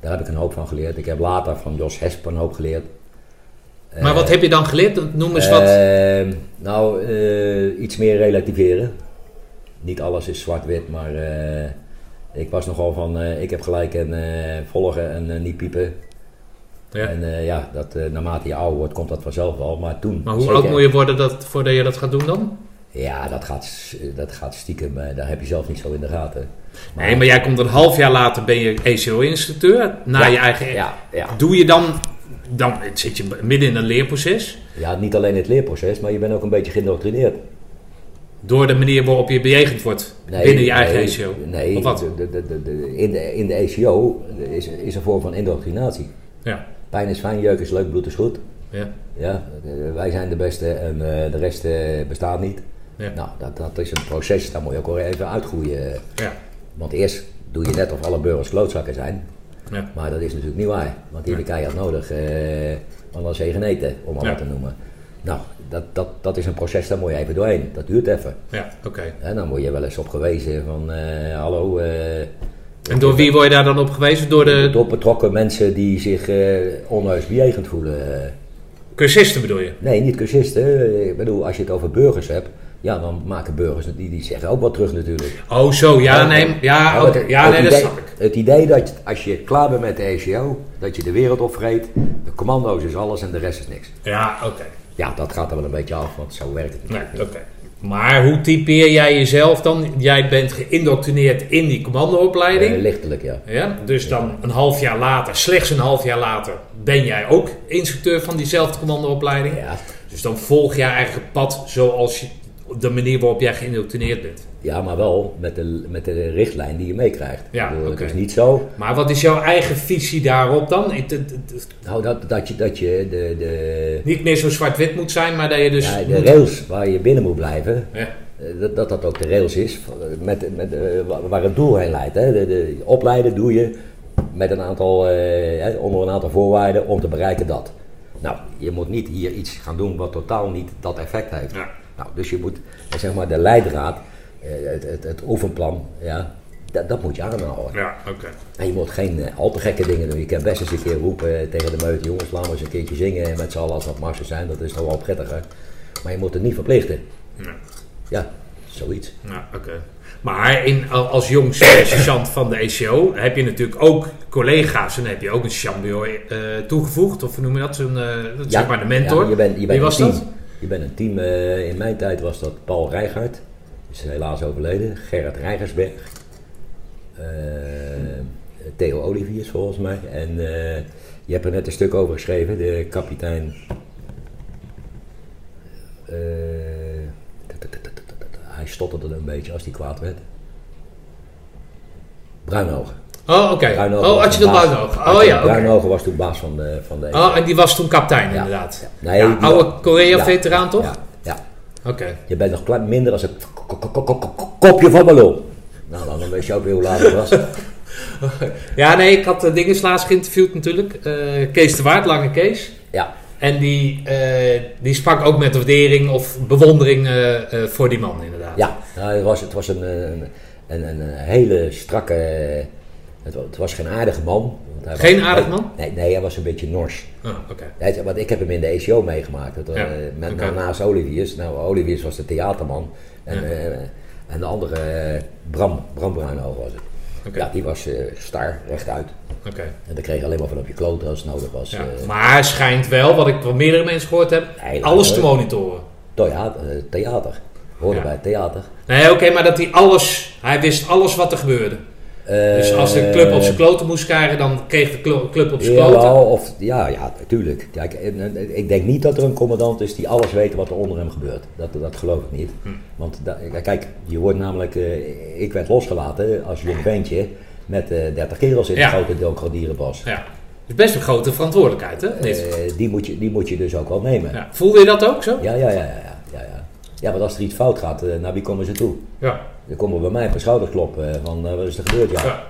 Daar heb ik een hoop van geleerd. Ik heb later van Jos Hesp een hoop geleerd. Maar wat heb je dan geleerd? Noem eens wat. Eh, nou, eh, iets meer relativeren. Niet alles is zwart-wit, maar eh, ik was nogal van, eh, ik heb gelijk en eh, volgen en eh, niet piepen. Ja. En eh, ja, dat, eh, naarmate je ouder wordt, komt dat vanzelf wel. Maar toen. Maar hoe zeker- oud moet je worden dat, voordat je dat gaat doen dan? Ja, dat gaat, dat gaat stiekem. eh, daar heb je zelf niet zo in de gaten. Nee, maar jij komt een half jaar later ben je ECO-instructeur. Na Ja, je eigen... Ja, ja. Doe je dan... Dan zit je midden in een leerproces. ja, niet alleen het leerproces, maar je bent ook een beetje geïndoctrineerd. Door de manier waarop je bejegend wordt binnen je eigen nee, ECO. Nee, Of wat? de- de- de- de- de- in, de, in de ECO is, is een vorm van indoctrinatie. Ja. Pijn is fijn, jeuk is leuk, bloed is goed. Ja. Ja, eh, wij zijn de beste en eh, de rest eh, bestaat niet. Ja. Nou, dat, dat is een proces, daar moet je ook wel even uitgroeien. Ja. Want eerst doe je net of alle burgers klootzakken zijn. Ja. Maar dat is natuurlijk niet waar. Want die hebben keihard nodig. eh anders geneten, om Ja. wat te noemen. Nou, dat, dat, dat is een proces, daar moet je even doorheen. Dat duurt even. Ja, oké. En dan word je wel eens op gewezen van, eh, hallo... eh, En door wie word je daar dan op gewezen? Door de door betrokken mensen die zich eh onheus bejegend voelen. cursisten bedoel je? Nee, niet cursisten. Ik bedoel, als je het over burgers hebt, ja, dan maken burgers, die, die zeggen ook wat terug natuurlijk. Oh, zo. Ja, nee. Ja, Nou, het- ja nee, dat idee- snap ik. Het idee dat als je klaar bent met de ECO, dat je de wereld opvreet, de commando's is alles en de rest is niks. Ja, oké. Ja, dat gaat er wel een beetje af, want zo werkt het niet. Nee, oké. Maar hoe typeer jij jezelf dan? Jij bent geïndoctrineerd in die commandoopleiding. Eh, lichtelijk, ja. Ja, dus dan een half jaar later, slechts een half jaar later, ben jij ook instructeur van diezelfde commandoopleiding. Ja, Dus dan volg jij eigenlijk het pad zoals je, de manier waarop jij geïndoctrineerd bent. ja maar wel met de, met de richtlijn die je meekrijgt. Ja, bedoel. Het is niet zo Maar wat is jouw eigen visie daarop dan? Het- het- nou, dat, dat je, dat je de, de, niet meer zo zwart-wit moet zijn, maar dat je dus. ja, de moet- rails waar je binnen moet blijven, Ja, eh, dat, dat dat ook de rails is met, met, eh, wa- waar het doel heen leidt. Hè. De, de, opleiden doe je met een aantal, eh, onder een aantal voorwaarden om te bereiken dat. Nou, je moet niet hier iets gaan doen wat totaal niet dat effect heeft. Ja. Nou, dus je moet, eh, zeg maar, de leidraad, eh, het, het, het oefenplan, ja, dat, dat moet je aanhouden. ja oké. En je moet geen eh, al te gekke dingen doen. Je kan best eens een keer roepen tegen de meute, jongens, laten we eens een keertje zingen met z'n allen als dat marsen zijn. Dat is toch wel prettiger. Maar je moet het niet verplichten. Ja. Ja, zoiets. Ja, oké. Maar in, als jong sergeant van de ECO heb je natuurlijk ook collega's en heb je ook een champion eh, toegevoegd, of noem je dat? Dat is zeg maar de mentor. Ja, je bent, je bent Wie was een team. dat? Je bent een team. eh, in mijn tijd was dat Paul Rijgaard. Is helaas overleden. Gerrit Rijgersberg. eh, Theo Oliviers volgens mij. En eh, je hebt er net een stuk over geschreven. De kapitein... hij stotterde een beetje als hij kwaad werd. Bruinhogen. Oh, oké. Oh, was had je toen had Oh ja, oké. Bruinhogen was toen baas van de, van de Oh, en die was toen kapitein Ja. inderdaad. Nee, Ja, die- oude Korea-veteraan toch? Ja, ja. Oké. Je bent nog klein minder als het kopje van mijn lul. Nou, dan weet je ook weer hoe laat het was. Ja, nee, ik had de dinges laatst geïnterviewd natuurlijk. Eh, Kees de Waard, Lange Kees. Ja, En die, eh, die sprak ook met waardering of bewondering eh, eh, voor die man inderdaad. ja. Nou, het was, het was een, eh, een, een, een hele strakke... Het was, het was geen aardige man. want hij Geen was- aardig man? Nee, nee, hij was een beetje nors. Oh, oké. Hij- Want ik heb hem in de ECO meegemaakt. Dat, eh, Ja, met, oké. Naast Oliviers. Nou, Oliviers was de theaterman. En, eh, en de andere, eh, Bram, Bram Bruinhoog was het. Ja, die was eh, star, rechtuit. Oké. En dan kreeg je alleen maar van op je kloten als het nodig was. Ja. eh, Maar schijnt wel, wat ik van meerdere mensen gehoord heb, Nee, alles te monitoren. theater. eh, theater. Hoorde Ja. bij het theater. Nee, oké, maar dat hij alles, hij wist alles wat er gebeurde. Dus als de club op zijn kloten moest krijgen, dan kreeg de club op zijn ja, kloten. of, ja, ja, natuurlijk. Kijk, en- en- ik denk niet dat er een commandant is die alles weet wat er onder hem gebeurt. Dat, dat geloof ik niet. Hm. Want da- kijk, je wordt namelijk, eh, ik werd losgelaten als jong ventje met eh 30 kerels in Ja. het grote Delcrodierenbos. Ja. Het is best een grote verantwoordelijkheid, hè? Eh, die, moet je, die moet je dus ook wel nemen. Ja. Voelde je dat ook zo? ja, ja, ja. ja, ja, ja. ja want als er iets fout gaat, eh, naar wie komen ze toe? Ja. Dan komen bij mij op de schouders kloppen van eh, wat is er gebeurd? Ja. Ja.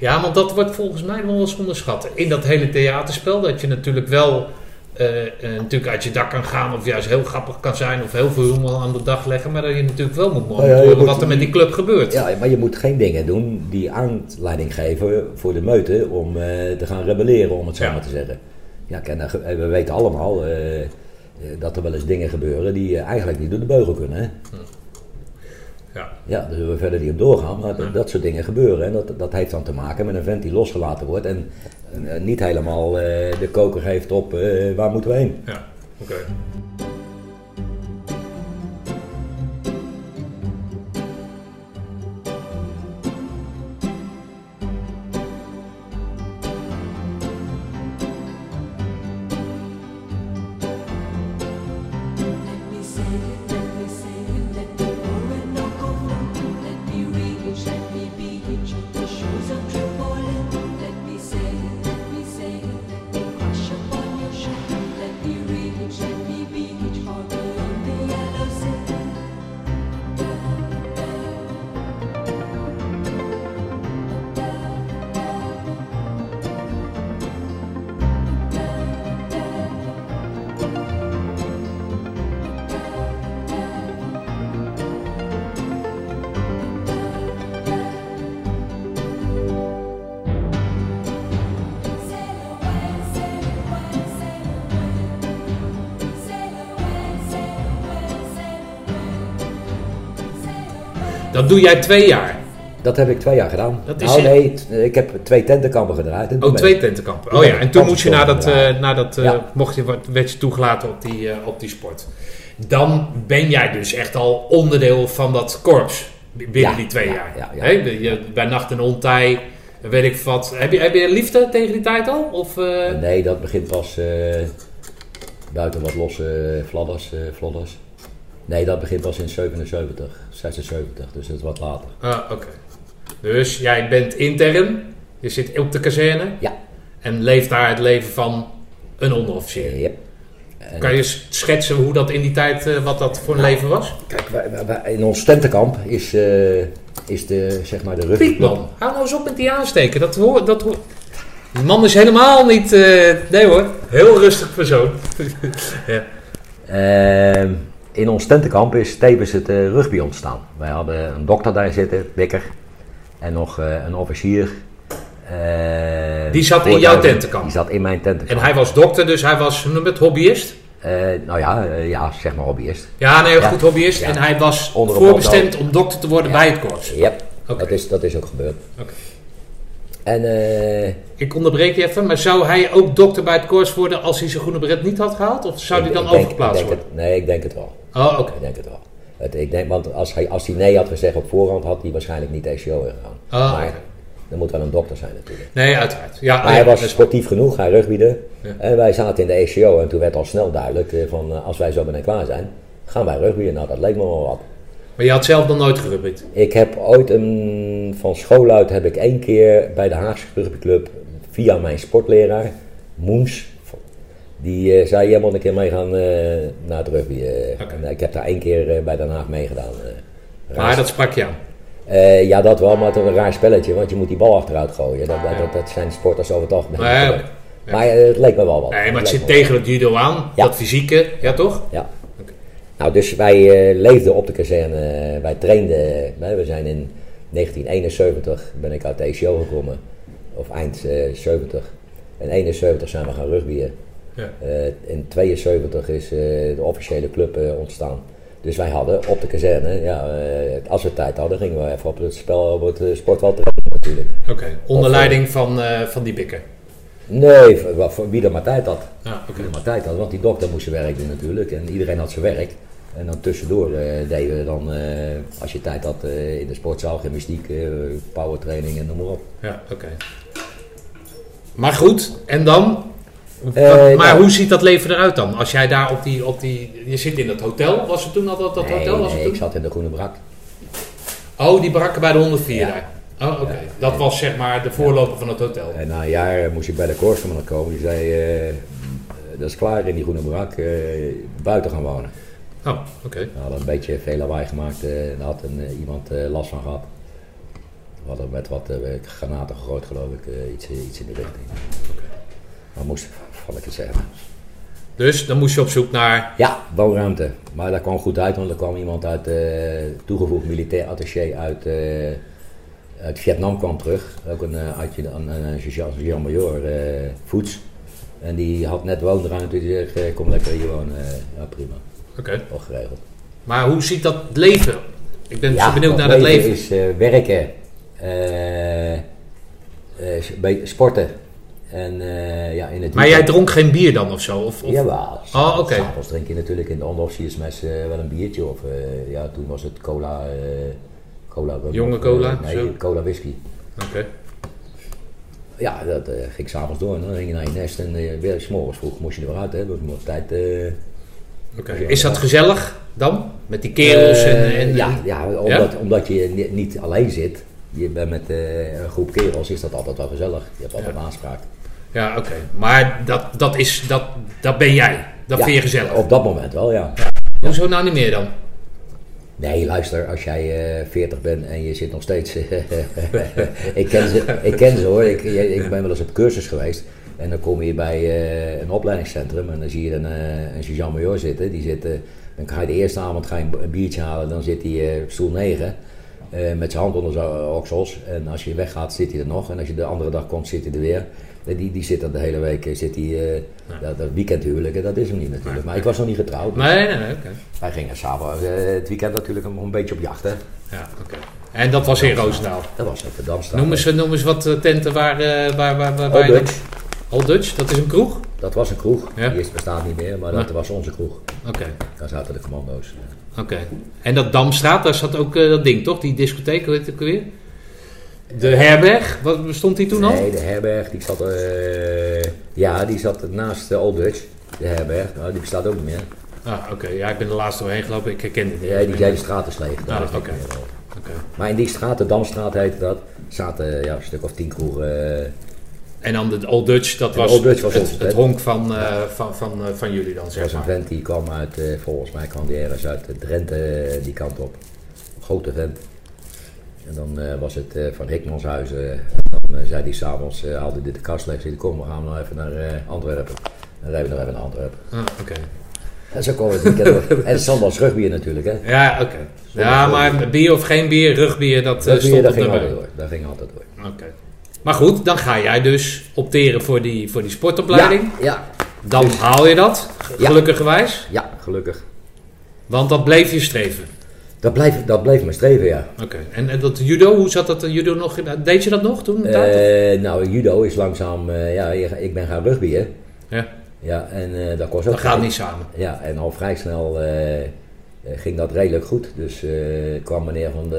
Ja, want dat wordt volgens mij wel eens onderschat. In dat hele theaterspel, dat je natuurlijk wel eh, eh, natuurlijk uit je dak kan gaan, of juist heel grappig kan zijn, of heel veel humor aan de dag leggen, maar dat je natuurlijk wel moet ja, monitoren wat er met die club gebeurt. Ja, maar je moet geen dingen doen die aanleiding geven voor de meute om te gaan rebelleren, om het zo Ja. maar te zeggen. Ja, nou, we weten allemaal dat er wel eens dingen gebeuren die eigenlijk niet door de beugel kunnen. Hè? Ja. Ja, daar zullen we verder niet op doorgaan, maar dat, dat soort dingen gebeuren. En dat, dat heeft dan te maken met een vent die losgelaten wordt en niet helemaal eh, de koker heeft op eh, waar moeten we heen. Ja, oké. Doe jij twee jaar. Dat heb ik twee jaar gedaan. Dat is nou nee, ik heb twee tentenkampen gedraaid. En Oh, twee tentenkampen. Oh ja, en toen moest je naar dat, naar dat Ja. mocht je, wat- werd je toegelaten op die, eh, op die sport. Dan ben jij dus echt al onderdeel van dat korps binnen Ja, die twee ja, jaar. bij Nacht en Ontij, weet ik wat. Heb je, heb je liefde tegen die tijd al? Of, eh, Nee, dat begint pas eh, buiten wat losse fladders, eh, flodders. Nee, dat begint pas in 77, 76, dus dat is wat later. Ah, oké. Dus jij bent intern, je zit op de kazerne Ja. en leeft daar het leven van een onderofficier. En- Kan je schetsen hoe dat in die tijd, eh, wat dat voor een leven was? Kijk, wij, wij- wij- in ons tentenkamp is, eh, is de, zeg maar de rugbyclub. Piet man, hou nou eens op met die aansteken. Dat hoor, dat hoor. Die man is helemaal niet, eh, nee hoor, heel rustig persoon. ja. In ons tentenkamp is tevens het eh, rugby ontstaan. Wij hadden een dokter daar zitten, Bikker, en nog eh, een officier. eh, Die zat in jouw tentenkamp? Die zat in mijn tentenkamp. En hij was dokter, dus hij was, het, hobbyist? Nou ja, ja, zeg maar hobbyist. Ja, nee, Ja. goed hobbyist. Ja. En hij was voorbestemd om dokter te worden Ja. bij het korps. Yep, Oké. dat, is, dat is ook gebeurd. En eh, Ik onderbreek je even, maar zou hij ook dokter bij het korps worden als hij zijn groene beret niet had gehaald? Of zou hij dan denk- overgeplaatst worden? het- nee, ik denk het wel. Oh, oké. Ik denk het wel. Het, ik denk, want als hij, als hij nee had gezegd op voorhand, had hij waarschijnlijk niet TCO ingegaan. Ah, maar er moet wel een dokter zijn natuurlijk. Nee, uiteraard. Ja, Maar hij was sportief genoeg, hij rugbyde. Ja. En wij zaten in de ECO en toen werd al snel duidelijk eh, van eh, als wij zo ben en klaar zijn, gaan wij rugbyen. Nou, dat leek me wel wat. Maar je had zelf nog nooit gerubbyd? Ik heb ooit een, van school uit heb ik één keer bij de Haagse rugbyclub via mijn sportleraar, Moens, die eh, zei, jij moet een keer meegaan eh naar het rugby. eh. En ik heb daar één keer bij Den Haag meegedaan. Maar dat sprak je aan. Ja, dat wel, maar het is een raar spelletje, want je moet die bal achteruit gooien. Dat, dat, dat, dat zijn sporters over het algemeen. Ja. Maar het leek me wel wat. Nee, maar het zit tegen het judo aan, dat fysieke, ja toch? Ja. Nou, dus wij eh, leefden op de kazerne. eh, wij trainden. eh, we zijn in 1971 ben ik uit de ECO gekomen. Of eind eh 70. In 71 zijn we gaan rugbyen. Ja. Eh, in 72 is eh, de officiële club eh, ontstaan. Dus wij hadden op de kazerne, ja, eh, als we tijd hadden, gingen we even op het spel op het eh, sportveld trainen natuurlijk. Oké, onder eh, leiding van, eh, van die bikker. Nee, voor- voor- wie er maar tijd had. Ja, oké. Wie er maar tijd had, want die dokter moest zijn werk doen natuurlijk. En iedereen had zijn werk. En dan tussendoor eh, deden we dan, eh, als je tijd had, eh, in de sportzaal, gymnastiek, powertraining en noem maar op. Ja, oké. Maar goed, en dan? Maar nou- hoe ziet dat leven eruit dan? Als jij daar op die, op die... Je zit in dat hotel. Was het toen al dat, dat nee, hotel? Was nee, het ik toen? zat in de groene brak. Oh, die barakken bij de 104 Ja. daar. Oh, oké. Ja. Dat was zeg maar de voorloper van het hotel. En na een jaar moest ik bij de koortsman komen. Die zei, eh, eh, dat is klaar in die groene brak, eh, buiten gaan wonen. Oh, oké. We hadden een beetje veel lawaai gemaakt. eh, daar had een, eh, iemand eh, last van gehad. We hadden met wat eh, granaten gegooid, geloof ik. eh, iets, iets in die richting. Maar moest, zal ik het zeggen. Dus dan moest je op zoek naar... Ja, woonruimte. Maar dat kwam goed uit, want er kwam iemand uit eh, toegevoegd militair attaché uit, eh, uit Vietnam kwam terug. Ook een, uh, een, een sergeant-major, eh Voets. En die had net woonruimte. Die zegt, eh, kom lekker hier wonen. Eh, ja, prima. Oké. Al geregeld. Maar hoe ziet dat leven? Ik ben benieuwd naar dat leven. is eh, werken, eh, eh, bij sporten en eh, ja, in het Maar jij dronk geen bier dan of zo? Of, of... Jawel. Oh, oké. S'avonds drink je natuurlijk in de onderofficiersmes eh wel een biertje. Of eh, ja, toen was het cola. Cola rum Jonge cola, eh, nee, zo? cola whisky. Oké. Ja, dat eh, ging s'avonds door. En dan ging je naar je nest en uh, weer s'morgens vroeg moest je er weer uit. Hè, dus je moest tijd... Is dat gezellig dan? Met die kerels en... en ja, ja, omdat, Ja? omdat je ni- niet alleen zit. Je bent met een groep kerels, is dat altijd wel gezellig. Je hebt altijd Ja. aanspraak. Ja, oké. Maar dat, dat, is, dat, dat ben jij. Dat Ja, vind je gezellig. Op dat moment wel, ja. Hoezo nou niet meer dan? Nee, luister, als jij eh 40 bent en je zit nog steeds. ik, ken ze, ik ken ze hoor. Ik, ik ben wel eens op cursus geweest. En dan kom je bij eh, een opleidingscentrum en dan zie je een, eh, een sergeant-major zitten. Die zit, eh, dan ga je de eerste avond ga een biertje halen, dan zit hij eh, stoel 9. eh, met zijn hand onder zijn oksels. En als je weggaat, zit hij er nog. En als je de andere dag komt, zit hij er weer. Die, die zit er de hele week. eh, Zit hij, eh, dat, dat weekendhuwelijk, dat is hem niet natuurlijk. Maar ik was nog niet getrouwd. dus Nee, nee, nee. Oké. Wij gingen s'avonds eh, het weekend natuurlijk nog een beetje op jacht. Hè? Ja, oké. En dat was in Roosendaal. Dat was de Damstraat. Noem eens, noem eens wat tenten waar, eh, waar, waar, waar, Dutch. Old Dutch, dat is een kroeg? Dat was een kroeg. Ja. Die is, bestaat niet meer, maar dat was onze kroeg. Oké, Daar zaten de commando's. oké. En dat Damstraat, daar zat ook dat ding toch? Die discotheek, het ook weer? De herberg, wat bestond die toen al? Nee, de herberg die zat, eh, ja, die zat naast de Old Dutch. De herberg, nou, die bestaat ook niet meer. Ah, oké. Ja, ik ben er laatst doorheen gelopen, ik herken het niet. Ja, die hele straat is leeg. Daar Ah, oké. Oké. Maar in die straat, de Damstraat heette dat, zaten ja, een stuk of tien kroegen. eh, En dan de Old Dutch, dat de was, Old Dutch was het, het honk van, eh, van, van, van jullie dan, zeg was een vent die kwam uit, volgens mij kwam die ergens uit Drenthe die kant op. Een grote vent. En dan eh, was het eh, van Hikmanshuizen. Dan eh, zei hij s'avonds, uh, haalde hij de kast leeg. Zei kom we gaan nou even naar Antwerpen. Dan rijden we nog even naar Antwerpen. Ah, oké. En zo kwam het weekend. En Sandals rugbier natuurlijk hè. Ja, oké. Ja, maar bier of geen bier, rugbier, dat Rugbier, stond dat op ging altijd door. Dat ging altijd door. Oké. Maar goed, dan ga jij dus opteren voor die, voor die sportopleiding. Ja, ja, Dan Dus- haal je dat, Ja. gelukkigerwijs. ja, gelukkig. Want dat bleef je streven. Dat bleef, dat bleef mijn streven, ja. Oké. En, en dat judo, hoe zat dat eh, judo nog? Deed je dat nog toen? Eh, nou, judo is langzaam, eh, ja, ik ben gaan rugbier. ja, Ja, en eh, dat kost ook dat gaat niet samen. Ja, en al vrij snel eh, eh, ging dat redelijk goed. Dus eh, kwam meneer van de,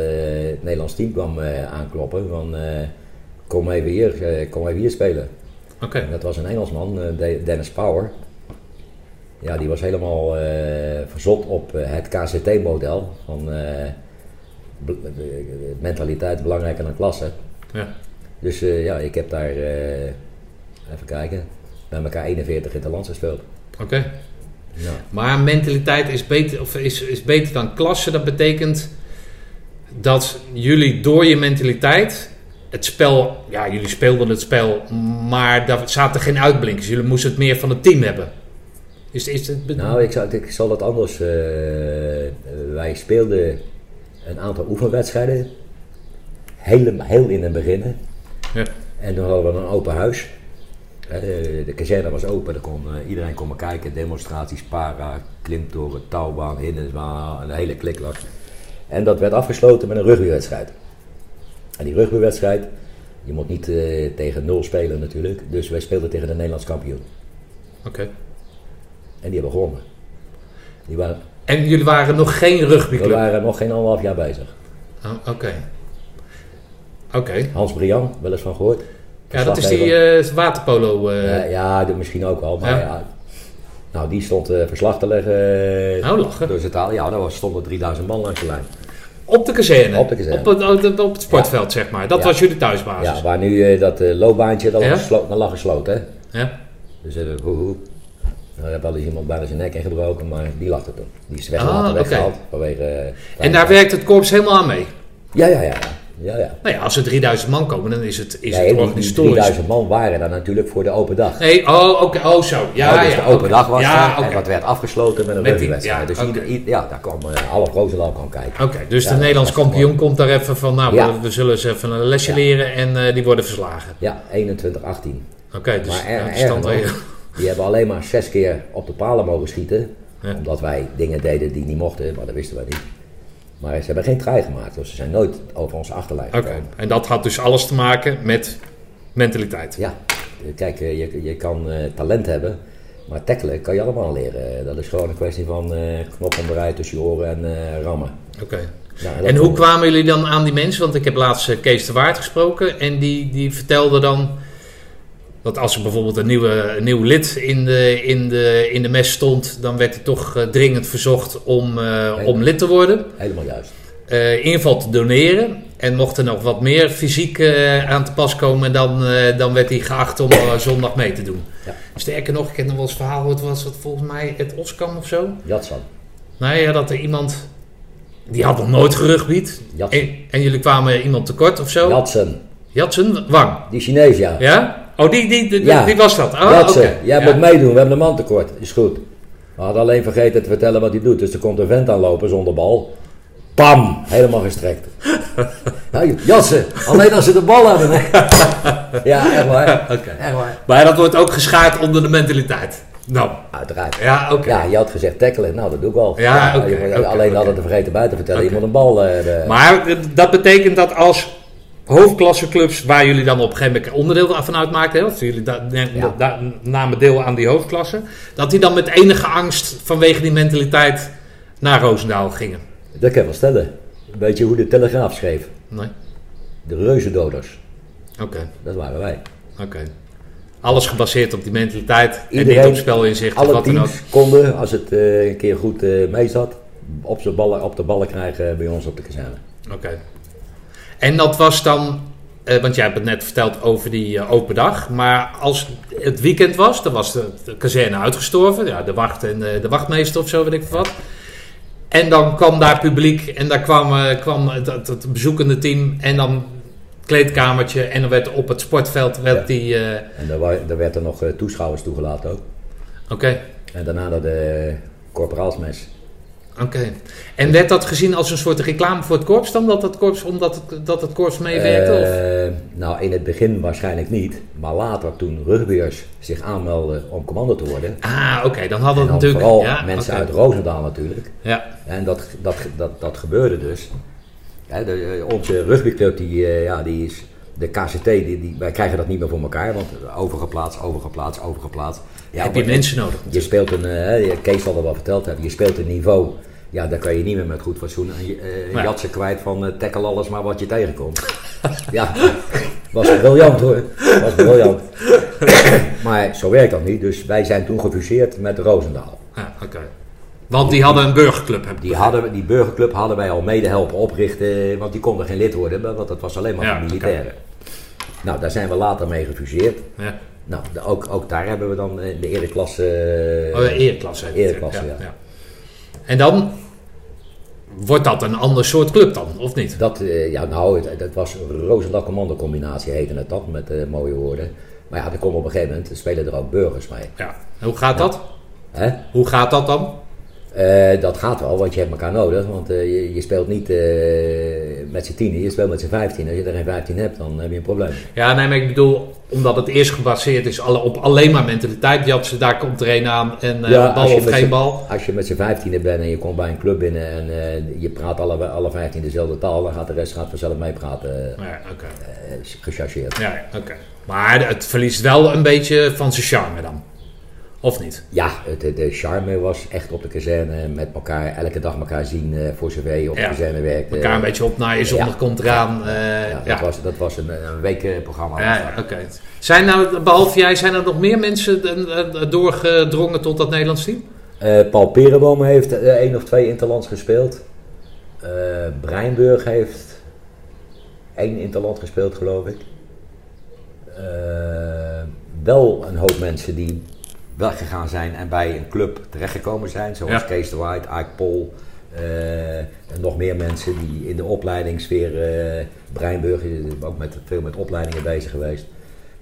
het Nederlands team kwam, eh, aankloppen van... eh, kom, even hier, eh, kom even hier spelen. Oké. Dat was een Engelsman, eh, De- Dennis Power. Ja, die was helemaal eh, verzot op eh, het KCT-model. Van eh, mentaliteit belangrijker dan klasse. Ja. Dus ja, ik heb daar, even kijken, bij elkaar 41 in het land gespeeld. Oké. Ja. Maar mentaliteit is beter, of is, is beter dan klasse. Dat betekent dat jullie door je mentaliteit het spel, ja, jullie speelden het spel, maar daar zaten geen uitblinkers. Jullie moesten het meer van het team hebben. Is, is het, Nou, ik, ik zal het anders. eh, wij speelden een aantal oefenwedstrijden. Heel, heel in het begin. Ja. En toen hadden we een open huis. Eh, de kazerne was open, er kon, eh, iedereen kon maar kijken. Demonstraties, para, klimtoren, touwbaan, hindernisbaan, een hele kliklag. En dat werd afgesloten met een rugbywedstrijd. En die rugbywedstrijd, je moet niet eh, tegen nul spelen natuurlijk. Dus wij speelden tegen de Nederlands kampioen. Oké. En die hebben gewonnen. Die waren, En jullie waren nog geen we rugbyclub? waren nog geen anderhalf jaar bezig. Oh, Oké. Oké. Hans Brian, wel eens van gehoord. Ja, dat is die eh, waterpolo. eh Ja, ja, dat misschien ook wel. Maar Ja. ja. nou, die stond eh, verslag te leggen. Nou, lachen. Door zijn taal. Ja, daar was- stonden 3000 man langs de lijn. Op de kazerne? Op de kazerne. Op het, op het, op het sportveld, zeg maar. Dat Ja. was jullie thuisbasis? Ja, waar nu dat loopbaantje, dat, lag gesloten. Hè? Ja? Dus hoe, hoe. Nou, daar wel eens iemand bijna zijn nek ingebroken, maar die lag er toen. Die is weggehaald, Ah, weggehaald vanwege... eh, En daar werkt het korps helemaal aan mee? Ja, ja, ja. ja, ja. Nou ja, als er 3000 man komen, dan is het, is Nee, het die organisatorisch. 3000 man waren daar natuurlijk voor de open dag. Nee, oh, oké, oh zo. Ja, Ja, dus ja, de open dag was ja, en dat werd afgesloten met een ja, dus ja, daar kwam uh, half Roosendaal kwam kijken. Oké, dus Ja, de Nederlands kampioen komt daar even van, nou, Ja. we, we zullen ze even een lesje leren en eh, die worden verslagen. Ja, 21, 18. Oké, dus Maar er- de regelen. Die hebben alleen maar zes keer op de palen mogen schieten. Ja. Omdat wij dingen deden die niet mochten, maar dat wisten wij niet. Maar ze hebben geen trein gemaakt, dus ze zijn nooit over onze achterlijn gekomen. en dat had dus alles te maken met mentaliteit. Ja, kijk, eh, je, je kan eh, talent hebben, maar tackelen kan je allemaal leren. Dat is gewoon een kwestie van eh knop omdraaien tussen je oren en eh, rammen. Oké. En hoe kwamen jullie dan aan die mensen? Want ik heb laatst eh, Kees de Waard gesproken en die, die vertelde dan dat als er bijvoorbeeld een, nieuwe, een nieuw lid in de, in, de, in de mes stond, dan werd hij toch eh, dringend verzocht om, eh, om lid te worden. Helemaal juist. eh inval te doneren. En mocht er nog wat meer fysiek aan te pas komen, dan, dan werd hij geacht om zondag mee te doen. Ja. Sterker nog, ik heb nog wel eens verhaal gehoord, was dat volgens mij het Oskam of zo? Jatsan. Nou ja, dat er iemand, die had nog nooit gerugbied. En, en jullie kwamen iemand tekort of zo? Jatsen. Jatsen, Wang. Die Chinees, ja. Ja? Oh, die, die, die, Ja. die was dat. Oh, jij Ja. moet meedoen, we hebben een man tekort. Is goed. We hadden alleen vergeten te vertellen wat hij doet. Dus er komt een vent aanlopen zonder bal. Pam! Helemaal gestrekt. Nou, Jassen, alleen als ze de bal hebben. hè. ja, echt waar. Oké. Echt waar. Maar dat wordt ook geschaard onder de mentaliteit. Nou, Uiteraard. ja, oké. Ja, je had gezegd tackelen. Nou, dat doe ik al. Ja, oké, alleen hadden we vergeten buiten te vertellen. Je moet een bal... eh, de- Maar eh, dat betekent dat als hoofdklasseclubs, waar jullie dan op een gegeven moment onderdeel van uitmaakten, hè, of jullie da- ne- Ja. da- namen deel aan die hoofdklasse, dat die dan met enige angst vanwege die mentaliteit naar Roosendaal gingen. Dat kan ik wel stellen. Weet je hoe de Telegraaf schreef? Nee? De reuzendoders. Oké, Dat waren wij. oké. Alles gebaseerd op die mentaliteit en Iedereen, niet op spelinzicht Alle wat dan ook. teams konden, als het eh, een keer goed eh mee zat, op, ballen, op de ballen krijgen bij ons op de kazerne. Oké. En dat was dan, eh, want jij hebt het net verteld over die eh, open dag, maar als het weekend was, dan was de, de kazerne uitgestorven, ja, de wacht en eh, de wachtmeester of zo, weet ik wat. En dan kwam daar publiek en daar kwam, eh, kwam het, het, het bezoekende team en dan kleedkamertje en dan werd op het sportveld werd Ja. die, En daar, werd er nog toeschouwers toegelaten ook. oké, En daarna de corporaalsmes. Oké. En werd dat gezien als een soort reclame voor het korps dan, dat het korps, omdat het, dat het korps meewerkte? Eh, nou, in het begin waarschijnlijk niet. Maar later, toen rugbyers zich aanmelden om commando te worden. Ah, oké, dan hadden En we natuurlijk... vooral ja, mensen uit Roosendaal natuurlijk. Ja, En dat, dat, dat, dat gebeurde dus. Hè, de, eh, onze rugbyclub, die, eh, ja, die is, de KCT, die, die, wij krijgen dat niet meer voor elkaar. Want overgeplaatst, overgeplaatst, overgeplaatst. Ja, heb je mensen nodig. Je speelt een, eh, Kees zal dat wel verteld hebben, je speelt een niveau. Ja, daar kan je niet meer met goed fatsoen en je, eh, Ja. jatsen kwijt van tackle alles maar wat je tegenkomt. ja, was briljant hoor. Was briljant. maar zo werkt dat niet, dus wij zijn toen gefuseerd met Roosendaal. Ja, oké. Want die hadden een burgerclub. Heb ik Die, hadden, die burgerclub hadden wij al mede helpen oprichten, want die konden geen lid worden, want dat was alleen maar Ja, voor militairen. Nou, daar zijn we later mee gefuseerd. Ja. Nou, ook, ook daar hebben we dan de ereklasse... Oh, ja, ereklasse. Ereklasse, ja. En dan wordt dat een ander soort club dan, of niet? Dat, eh, ja, nou, dat was Roosendaal Commando combinatie heette het dat, met eh, mooie woorden. Maar ja, er komen op een gegeven moment, spelen er ook burgers mee. Ja. Hoe gaat dat? Hè? Hoe gaat dat dan? Eh, dat gaat wel, want je hebt elkaar nodig. Want eh, je, je speelt niet eh, met z'n tienen, je speelt met z'n vijftien. Als je er geen vijftien hebt, dan heb je een probleem. Ja, nee, maar ik bedoel, omdat het eerst gebaseerd is alle, op alleen maar mentaliteit. Jatsen, daar komt er een aan en Ja, bal of geen bal. Als je met z'n vijftienen bent en je komt bij een club binnen en je praat alle, alle vijftien dezelfde taal, dan gaat de rest gaat vanzelf meepraten, Ja, oké. eh, gechargeerd. Ja, oké. Maar het verliest wel een beetje van zijn charme dan. Of niet? Ja, de, de charme was echt op de kazerne met elkaar, elke dag elkaar zien eh, voor zover je op Ja. de kazerne werkt. eh, Elkaar een beetje opnaaien, zondag ja. komt eraan. eh, ja, ja, dat, Was, dat was een, een weekprogramma. Ja, ja, oké. Zijn nou, behalve jij, zijn er nog meer mensen eh, eh, doorgedrongen tot dat Nederlands team? Eh, Paul Perenboom heeft eh, één of twee interlands gespeeld. Eh Breinburg heeft één interland gespeeld, geloof ik. Eh, wel een hoop mensen die weggegaan zijn en bij een club terechtgekomen zijn. Zoals Ja. Kees de White, Ike Pol. eh, en nog meer mensen die in de opleidingssfeer... eh Breinburg is ook met, veel met opleidingen bezig geweest.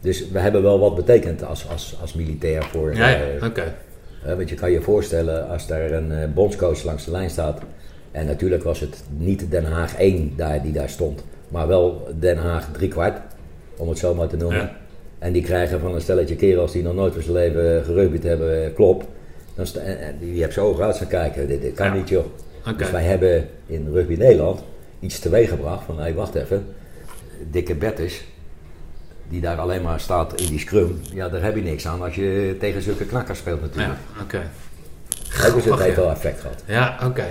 Dus we hebben wel wat betekend als, als, als militair voor... Ja, ja, oké. eh, want je kan je voorstellen als daar een bondscoach langs de lijn staat. En natuurlijk was het niet Den Haag 1 daar, die daar stond. Maar wel Den Haag 3 kwart, om het zo maar te noemen. Ja. En die krijgen van een stelletje kerels die nog nooit van zijn leven gerugbyd hebben, eh, klop. Dan en, en die hebt zo ogen uit gaan kijken, dit, dit kan Ja. niet joh. Dus wij hebben in Rugby Nederland iets teweeg gebracht van, hé hey, wacht even. Dikke Bertus, die daar alleen maar staat in die scrum. Ja, daar heb je niks aan als je tegen zulke knakkers speelt natuurlijk. Ja, oké. Ook dus het heeft wel effect gehad. Ja, oké.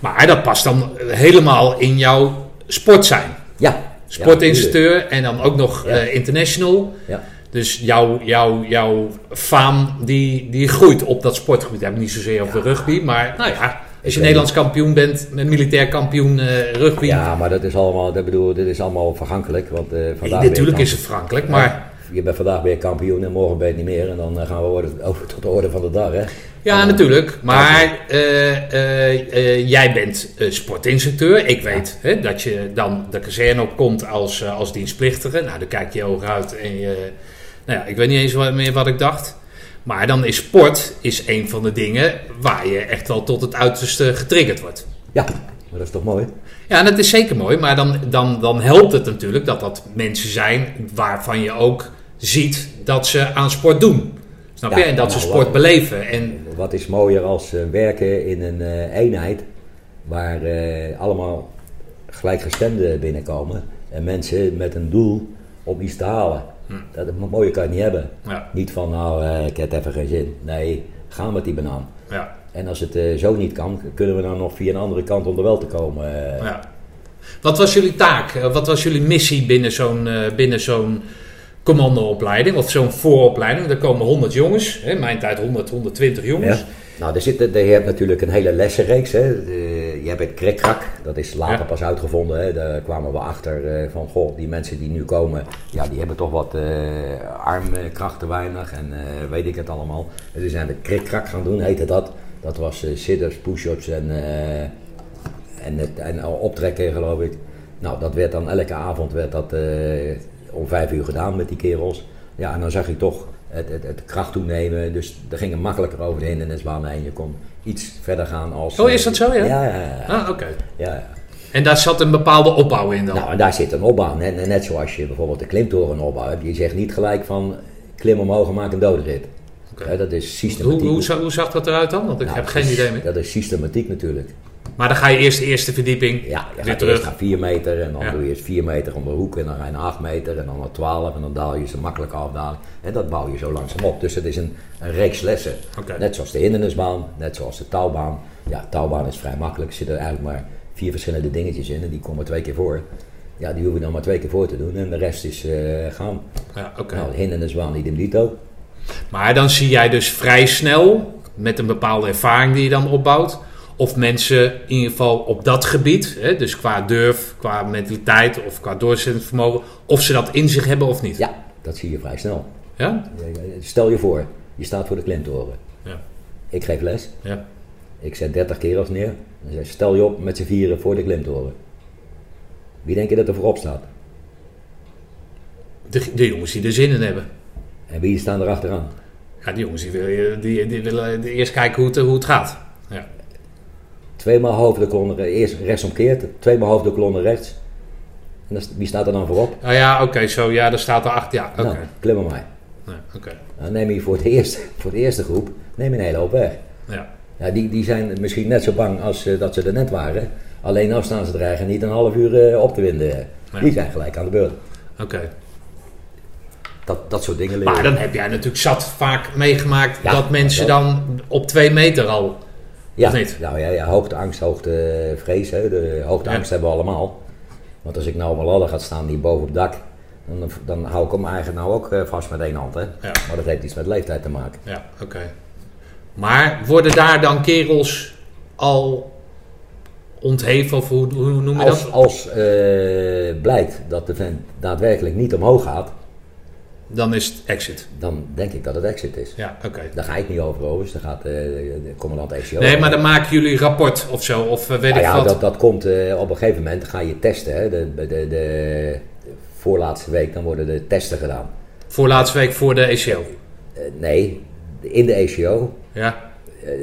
Maar dat past dan helemaal in jouw sport zijn. Ja. Sportinstructeur en dan ook nog eh, international. Ja, Dus jouw, jouw, jouw faam die, die groeit op dat sportgebied. Heb niet zozeer over rugby. Maar nou ja, als je Nederlands kampioen bent, militair kampioen eh, rugby. ja maar dat is allemaal, dat bedoel, dit is allemaal vergankelijk. Want, eh, vandaag natuurlijk is het vergankelijk, maar... Je bent vandaag weer kampioen en morgen ben je het niet meer. En dan eh, gaan we worden- over tot de orde van de dag. Hè? Ja, dan- natuurlijk. Maar eh, eh, jij bent sportinstructeur. Ik weet hè, dat je dan de kazerne op komt als, als dienstplichtige. Nou, dan kijk je ogen uit en je... Nou ja, ik weet niet eens wat, meer wat ik dacht. Maar dan is sport is een van de dingen waar je echt wel tot het uiterste getriggerd wordt. Ja, maar dat is toch mooi? Ja, dat is zeker mooi, maar dan, dan, dan helpt het natuurlijk dat dat mensen zijn waarvan je ook ziet dat ze aan sport doen. Snap Ja, je? En dat ze nou, sport wat- beleven. En Wat is mooier als eh, werken in een eh, eenheid waar eh, allemaal gelijkgestemden binnenkomen en mensen met een doel om iets te halen. Dat mooier kan je niet hebben. ja, Niet van nou, ik heb even geen zin. Nee, ga met die banaan. ja, En als het zo niet kan, kunnen we dan nog via een andere kant om er wel te komen. ja. Wat was jullie taak? Wat was jullie missie binnen zo'n binnen zo'n commandoopleiding of zo'n vooropleiding? Er komen 100 jongens. Hè? Mijn tijd 100, 120 jongens. Ja. Nou, er zit, er- je hebt natuurlijk een hele lessenreeks. Hè. De- je hebt het krikkrak, dat is later Ja. pas uitgevonden. Hè. Daar kwamen we achter eh, van, goh, die mensen die nu komen, ja, die hebben toch wat eh armkracht te weinig en eh, weet ik het allemaal. En toen zijn we krikkrak gaan doen, heette dat. Dat was eh sit-ups, push-ups en, eh, en, het, en optrekken, geloof ik. Nou, dat werd dan elke avond werd dat, om vijf uur gedaan met die kerels. Ja, en dan zag je toch het, het, het kracht toenemen. Dus er gingen makkelijker over de hindernisbanen heen. Je kon iets verder gaan als... Oh, is dat zo, ja? Ja, ja, ja. Ah, oké. ja, ja. En daar zat een bepaalde opbouw in dan? Nou, en daar zit een opbouw. Net, net zoals je bijvoorbeeld de klimtoren opbouw hebt. Je zegt niet gelijk van klim omhoog en maak een doodrit. Oké. Hè, dat is hoe, systematiek. hoe, za- hoe zag dat eruit dan? Want ik Nou, heb geen idee meer. Dat is systematiek natuurlijk. Maar dan ga je eerst de eerste verdieping Ja, je gaat terug. eerst naar 4 meter en dan Ja. doe je 4 meter om de hoek en dan ga je naar 8 meter en dan naar 12 en dan daal je ze makkelijk afdalen. En dat bouw je zo langzaam op. Dus het is een, een reeks lessen. Net zoals de hindernisbaan, net zoals de touwbaan. Ja, touwbaan is vrij makkelijk. Er zitten eigenlijk maar vier verschillende dingetjes in en die komen twee keer voor. Ja, die hoef je dan maar twee keer voor te doen en de rest is eh, gaan. Ja, oké. Nou, de hindernisbaan, idem dito. Maar dan zie jij dus vrij snel, met een bepaalde ervaring die je dan opbouwt, of mensen in ieder geval op dat gebied, hè, dus qua durf, qua mentaliteit of qua doorzettingsvermogen, of ze dat in zich hebben of niet. Ja, dat zie je vrij snel. Ja? Stel je voor, je staat voor de klimtoren. Ja. Ik geef les. Ja. Ik zet 30 kerels neer. En zeg, stel je op met z'n vieren voor de klimtoren. Wie denk je dat er voorop staat? De, de jongens die er zin in hebben. En wie staan er achteraan? Ja, die jongens die willen, die, die willen eerst kijken hoe het, hoe het gaat. Tweemaal hoofd de kolonne eerst rechtsomkeerd, tweemaal hoofd de kolonne rechts. En wie staat er dan voorop? Oh ja, oké, zo, ja, daar staat er achter. Ja, oké. Nou, klimmen mij. Ja, oké. Dan neem je voor de eerste, voor de eerste groep neem je een hele hoop weg. Ja. Ja, die, die zijn misschien net zo bang als eh, dat ze er net waren. Alleen nou staan ze dreigen niet een half uur eh, op te winden. Ja. Die zijn gelijk aan de beurt. Oké. Dat, dat soort dingen leren. Maar dan heb jij natuurlijk zat vaak meegemaakt Ja, dat mensen dan op twee meter al. Ja? Nou ja, ja hoogteangst, hoogtevrees. Hè. De hoogteangst hebben we allemaal. Want als ik nou op een ladder ga staan die boven op het dak, dan, dan hou ik hem eigenlijk nou ook eh, vast met één hand. Hè. Ja. Maar dat heeft iets met leeftijd te maken. Ja, oké. Maar worden daar dan kerels al ontheven of hoe, hoe noem je Als, dat? als eh, blijkt dat de vent daadwerkelijk niet omhoog gaat, Dan is het exit. dan denk ik dat het exit is. Ja, oké. Daar ga ik niet over overigens, daar gaat eh, de commandant ECO Nee, over. maar dan maken jullie rapport of zo, of eh, weet Nou ik ja, wat. dat, dat komt eh, op een gegeven moment, ga je testen. Hè. De, de, de, de voorlaatste week, dan worden de testen gedaan. Voor laatste week voor de ECO. Eh, nee, in de ECO. Ja.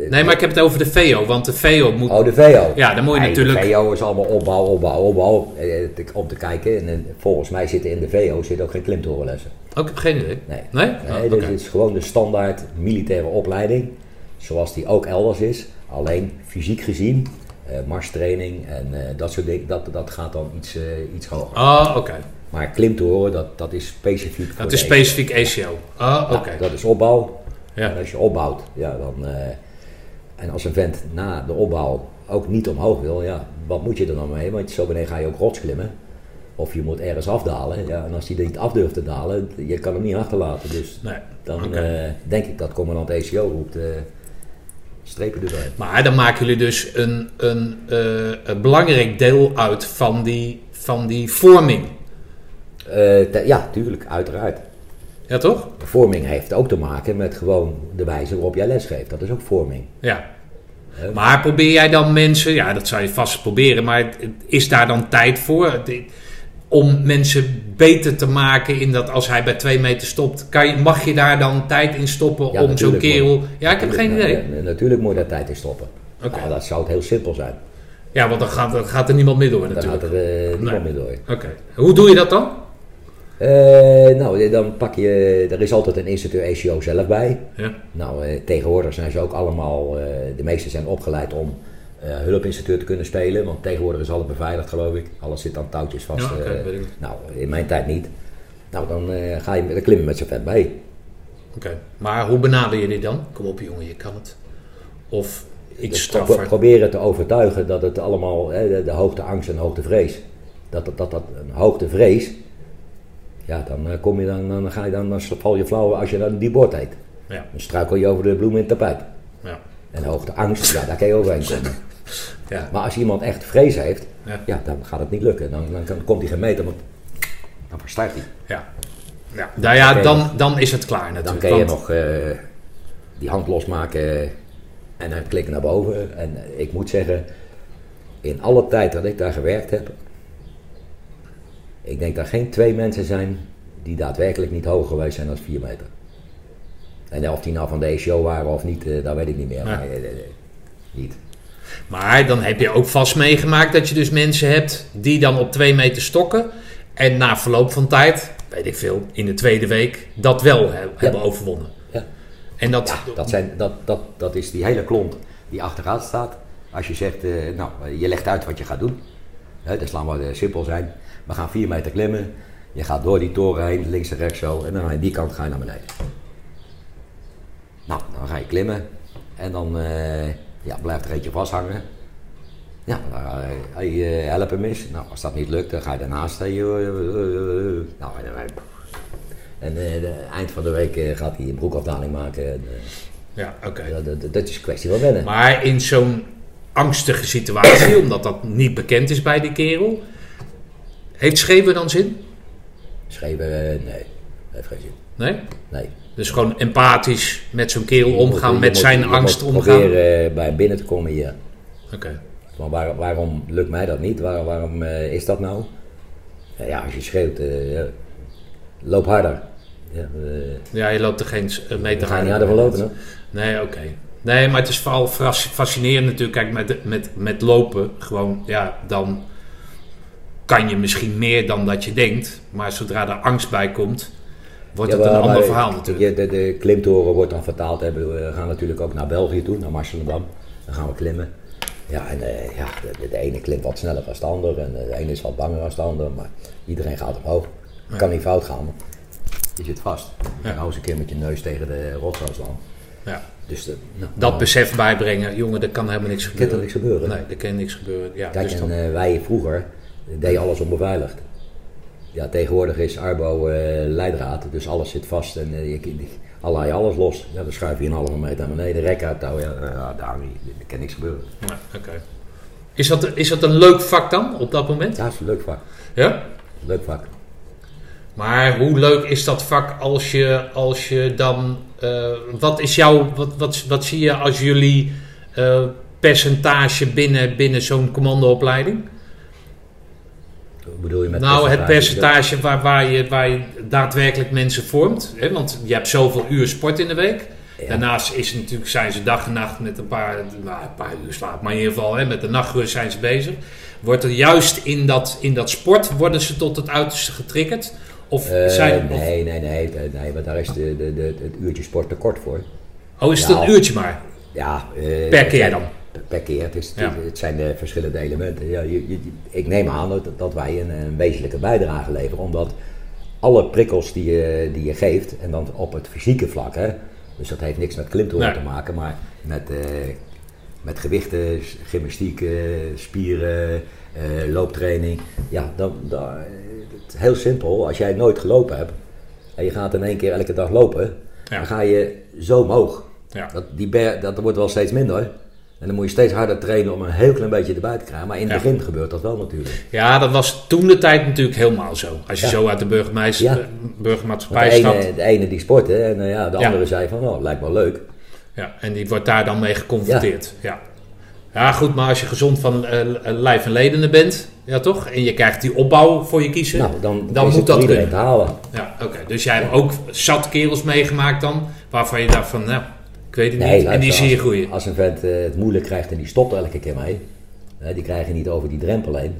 Nee, maar ik heb het over de VO, want de VO moet... Oh, de VO. Ja, dan moet je Nee, natuurlijk- De VO is allemaal opbouw, opbouw, opbouw. eh, te- om te kijken. En, eh, volgens mij zitten in de VO zit ook geen klimtorenlessen. Oh, ik heb geen idee. Nee. Nee? Nee, Oh, dit is gewoon de standaard militaire opleiding. Zoals die ook elders is. Alleen fysiek gezien, eh marstraining en eh, dat soort dingen, dat, dat gaat dan iets, eh, iets hoger. Oh, oké. Maar klimtoren, dat, dat is specifiek voor Dat is specifiek ECO. Oh, oké. Ja, dat is opbouw. Ja. En als je opbouwt, ja, dan. En als een vent na de opbouw ook niet omhoog wil, ja, wat moet je er dan mee? Want zo beneden ga je ook rots klimmen. Of je moet ergens afdalen. Ja, en als hij er niet af durft te dalen, je kan hem niet achterlaten. Dus Nee. dan eh, denk ik dat commandant ECO roept. eh, strepen erbij. Maar dan maken jullie dus een, een, eh, een belangrijk deel uit van die, van die vorming. Ja, tuurlijk, uiteraard. Ja, toch? Vorming heeft ook te maken met gewoon de wijze waarop jij lesgeeft. Dat is ook vorming. Ja. Maar probeer jij dan mensen, ja, dat zou je vast proberen, maar is daar dan tijd voor? Om mensen beter te maken in dat als hij bij twee meter stopt, kan je, mag je daar dan tijd in stoppen Ja, om zo'n kerel. Ja, ik heb geen idee. natuurlijk moet je daar tijd in stoppen. Oké. Nou, dat zou het heel simpel zijn. Ja, want dan gaat, dan gaat er niemand meer door Dan natuurlijk. gaat er eh, niemand Nee. meer door. Oké. Hoe doe je dat dan? Eh, nou, dan pak je, er is altijd een instructeur ECO zelf bij. Ja. Nou, eh, tegenwoordig zijn ze ook allemaal, eh, de meesten zijn opgeleid om eh, hulpinstructeur te kunnen spelen. Want tegenwoordig is alles beveiligd, geloof ik. Alles zit aan touwtjes vast. Ja, oké, eh. weet ik. nou, in mijn tijd niet. Nou, dan eh, ga je dan klim je met z'n vet mee. Oké. Maar hoe benader je dit dan? Kom op jongen, je kan het. Of iets Dus straffer. pro- proberen te overtuigen dat het allemaal, hè, de, de hoogteangst en hoogtevrees, dat dat, dat, dat een hoogtevrees, ja, dan, eh, kom je dan, dan, ga je dan, dan val je flauw als je dan die bord heet. Ja. Dan struikel je over de bloemen in het tapijt. Ja. En hoogteangst, ja, daar kan je overheen komen. Ja. Maar als iemand echt vrees heeft, Ja. ja, dan gaat het niet lukken. Dan, dan, komt hij geen meter, want dan verstijgt hij. Ja. ja. Nou ja, dan, dan is het klaar Dan natuurlijk. kan je nog eh, die hand losmaken en dan klikken naar boven. En eh, ik moet zeggen, in alle tijd dat ik daar gewerkt heb, ik denk dat geen twee mensen zijn die daadwerkelijk niet hoger geweest zijn dan 4 meter. En of die nou van de ECO waren of niet, eh, dat weet ik niet meer. Ja. Maar, eh, eh, niet. Maar dan heb je ook vast meegemaakt dat je dus mensen hebt die dan op twee meter stokken. En na verloop van tijd, weet ik veel, in de tweede week, dat wel he- hebben overwonnen. Ja. En dat, Ja, dat, zijn, dat, dat, dat is die hele klont die achteruit staat. Als je zegt, nou, je legt uit wat je gaat doen. Hè, dus laten we simpel zijn. We gaan vier meter klimmen. Je gaat door die toren heen, links en rechts zo. En dan aan die kant ga je naar beneden. Nou, dan ga je klimmen. En dan eh, ja, blijft er eentje vasthangen. Ja, dan ga je eh, helpen mis. Nou, als dat niet lukt, dan ga je daarnaast. eh, eh, eh, eh, eh. nou, en dan en eh, eind van de week eh, gaat hij een broekafdaling maken. En, eh, ja, oké. dat, dat, dat is een kwestie van wennen. Maar in zo'n angstige situatie, omdat dat niet bekend is bij die kerel, heeft schreeuwen dan zin? Schepen, eh, nee, heeft geen zin. Nee? Nee. Dus gewoon empathisch met zo'n kerel Je omgaan, met moet- zijn angst omgaan. proberen eh, bij binnen te komen hier. Oké. Maar waar- waarom lukt mij dat niet? Waar- waarom eh, is dat nou? Ja, als je schreeuwt, ja, loop harder. Ja, Ja, je loopt er geen meter harder harder van mee. lopen. Hè? Nee, oké. Nee, maar het is vooral fas- fascinerend natuurlijk. Kijk, met, met, met lopen, gewoon, ja, dan kan je misschien meer dan dat je denkt. Maar zodra er angst bij komt, wordt Ja, het een maar- ander maar verhaal natuurlijk. de, de klimtoren wordt dan vertaald. Hè. We gaan natuurlijk ook naar België toe, naar Marcelendam. Dan gaan we klimmen. Ja, en eh, ja, de, de ene klimt wat sneller dan de ander. En de ene is wat banger dan de ander. Maar iedereen gaat omhoog. Het kan niet fout gaan. Je zit vast. Je Ja. kan eens een keer met je neus tegen de rotswand slaan. Ja. Dus de, nou, Dat nou, besef bijbrengen, jongen, er kan helemaal niks kan gebeuren. er niks gebeuren. Nee, er kan niks gebeuren. Ja, Kijk, dus en dan, eh, wij vroeger deden alles onbeveiligd. Ja, tegenwoordig is Arbo eh, leidraad, dus alles zit vast en eh, je, je, al haal je alles los. Ja, dan schuif je een halve meter naar beneden, rek uit touw, ja, daar er kan niks gebeuren. ja, oké. Is, dat, is dat een leuk vak dan, op dat moment? Ja, is een leuk vak, Ja? leuk vak. Maar hoe leuk is dat vak als je, als je dan. eh, wat is jouw. Wat, wat, wat zie je als jullie percentage binnen, binnen zo'n commandoopleiding? Hoe bedoel je met nou, het percentage waar, waar, je, waar je daadwerkelijk mensen vormt. Hè? Want je hebt zoveel uur sport in de week. Ja. Daarnaast is het natuurlijk, zijn ze dag en nacht met een paar, nou, een paar uur slaap. Maar in ieder geval, hè, met de nachtrust zijn ze bezig. Wordt er juist in dat, in dat sport, worden ze tot het uiterste getriggerd? Of Eh, zijn, of- nee, nee, nee, nee, maar daar is de, de, de, het uurtje sport te kort voor. oh, is het Nou, een uurtje maar? Ja, eh, Per keer dan? Per keer. Het, is, Ja. het zijn de verschillende elementen. Ja, je, je- ik neem aan dat, dat wij een, een wezenlijke bijdrage leveren, omdat alle prikkels die je, die je geeft, en dan op het fysieke vlak, hè, dus dat heeft niks met klimtoren Nee. te maken, maar met, eh, met gewichten, gymnastiek, eh, spieren, eh, looptraining. Ja, dan, dan, het is heel simpel. Als jij nooit gelopen hebt en je gaat in één keer elke dag lopen, Ja. dan ga je zo omhoog. Ja. Dat, die ber, dat wordt wel steeds minder. En dan moet je steeds harder trainen om een heel klein beetje erbij te krijgen. Maar in het Ja. begin gebeurt dat wel natuurlijk. Ja, dat was toen de tijd natuurlijk helemaal zo. Als je Ja. zo uit de burgemeester, Ja. eh, Want burgermaatschappij de stapt. ene, de ene die sportte en eh, ja, de andere zei van, oh, lijkt wel leuk. Ja, en die wordt daar dan mee geconfronteerd. Ja. Ja. goed, maar als je gezond van eh, lijf en ledenen bent, ja toch? En je krijgt die opbouw voor je kiezen. Nou, dan, Dan moet dat kunnen. halen. Ja, oké. Dus jij hebt ook zat kerels meegemaakt dan, waarvan je dacht van, nou, ik weet het Nee, niet. En die zie je als- groeien. Als een vent eh, het moeilijk krijgt en die stopt elke keer mee. Hè, die krijgen niet over die drempel heen.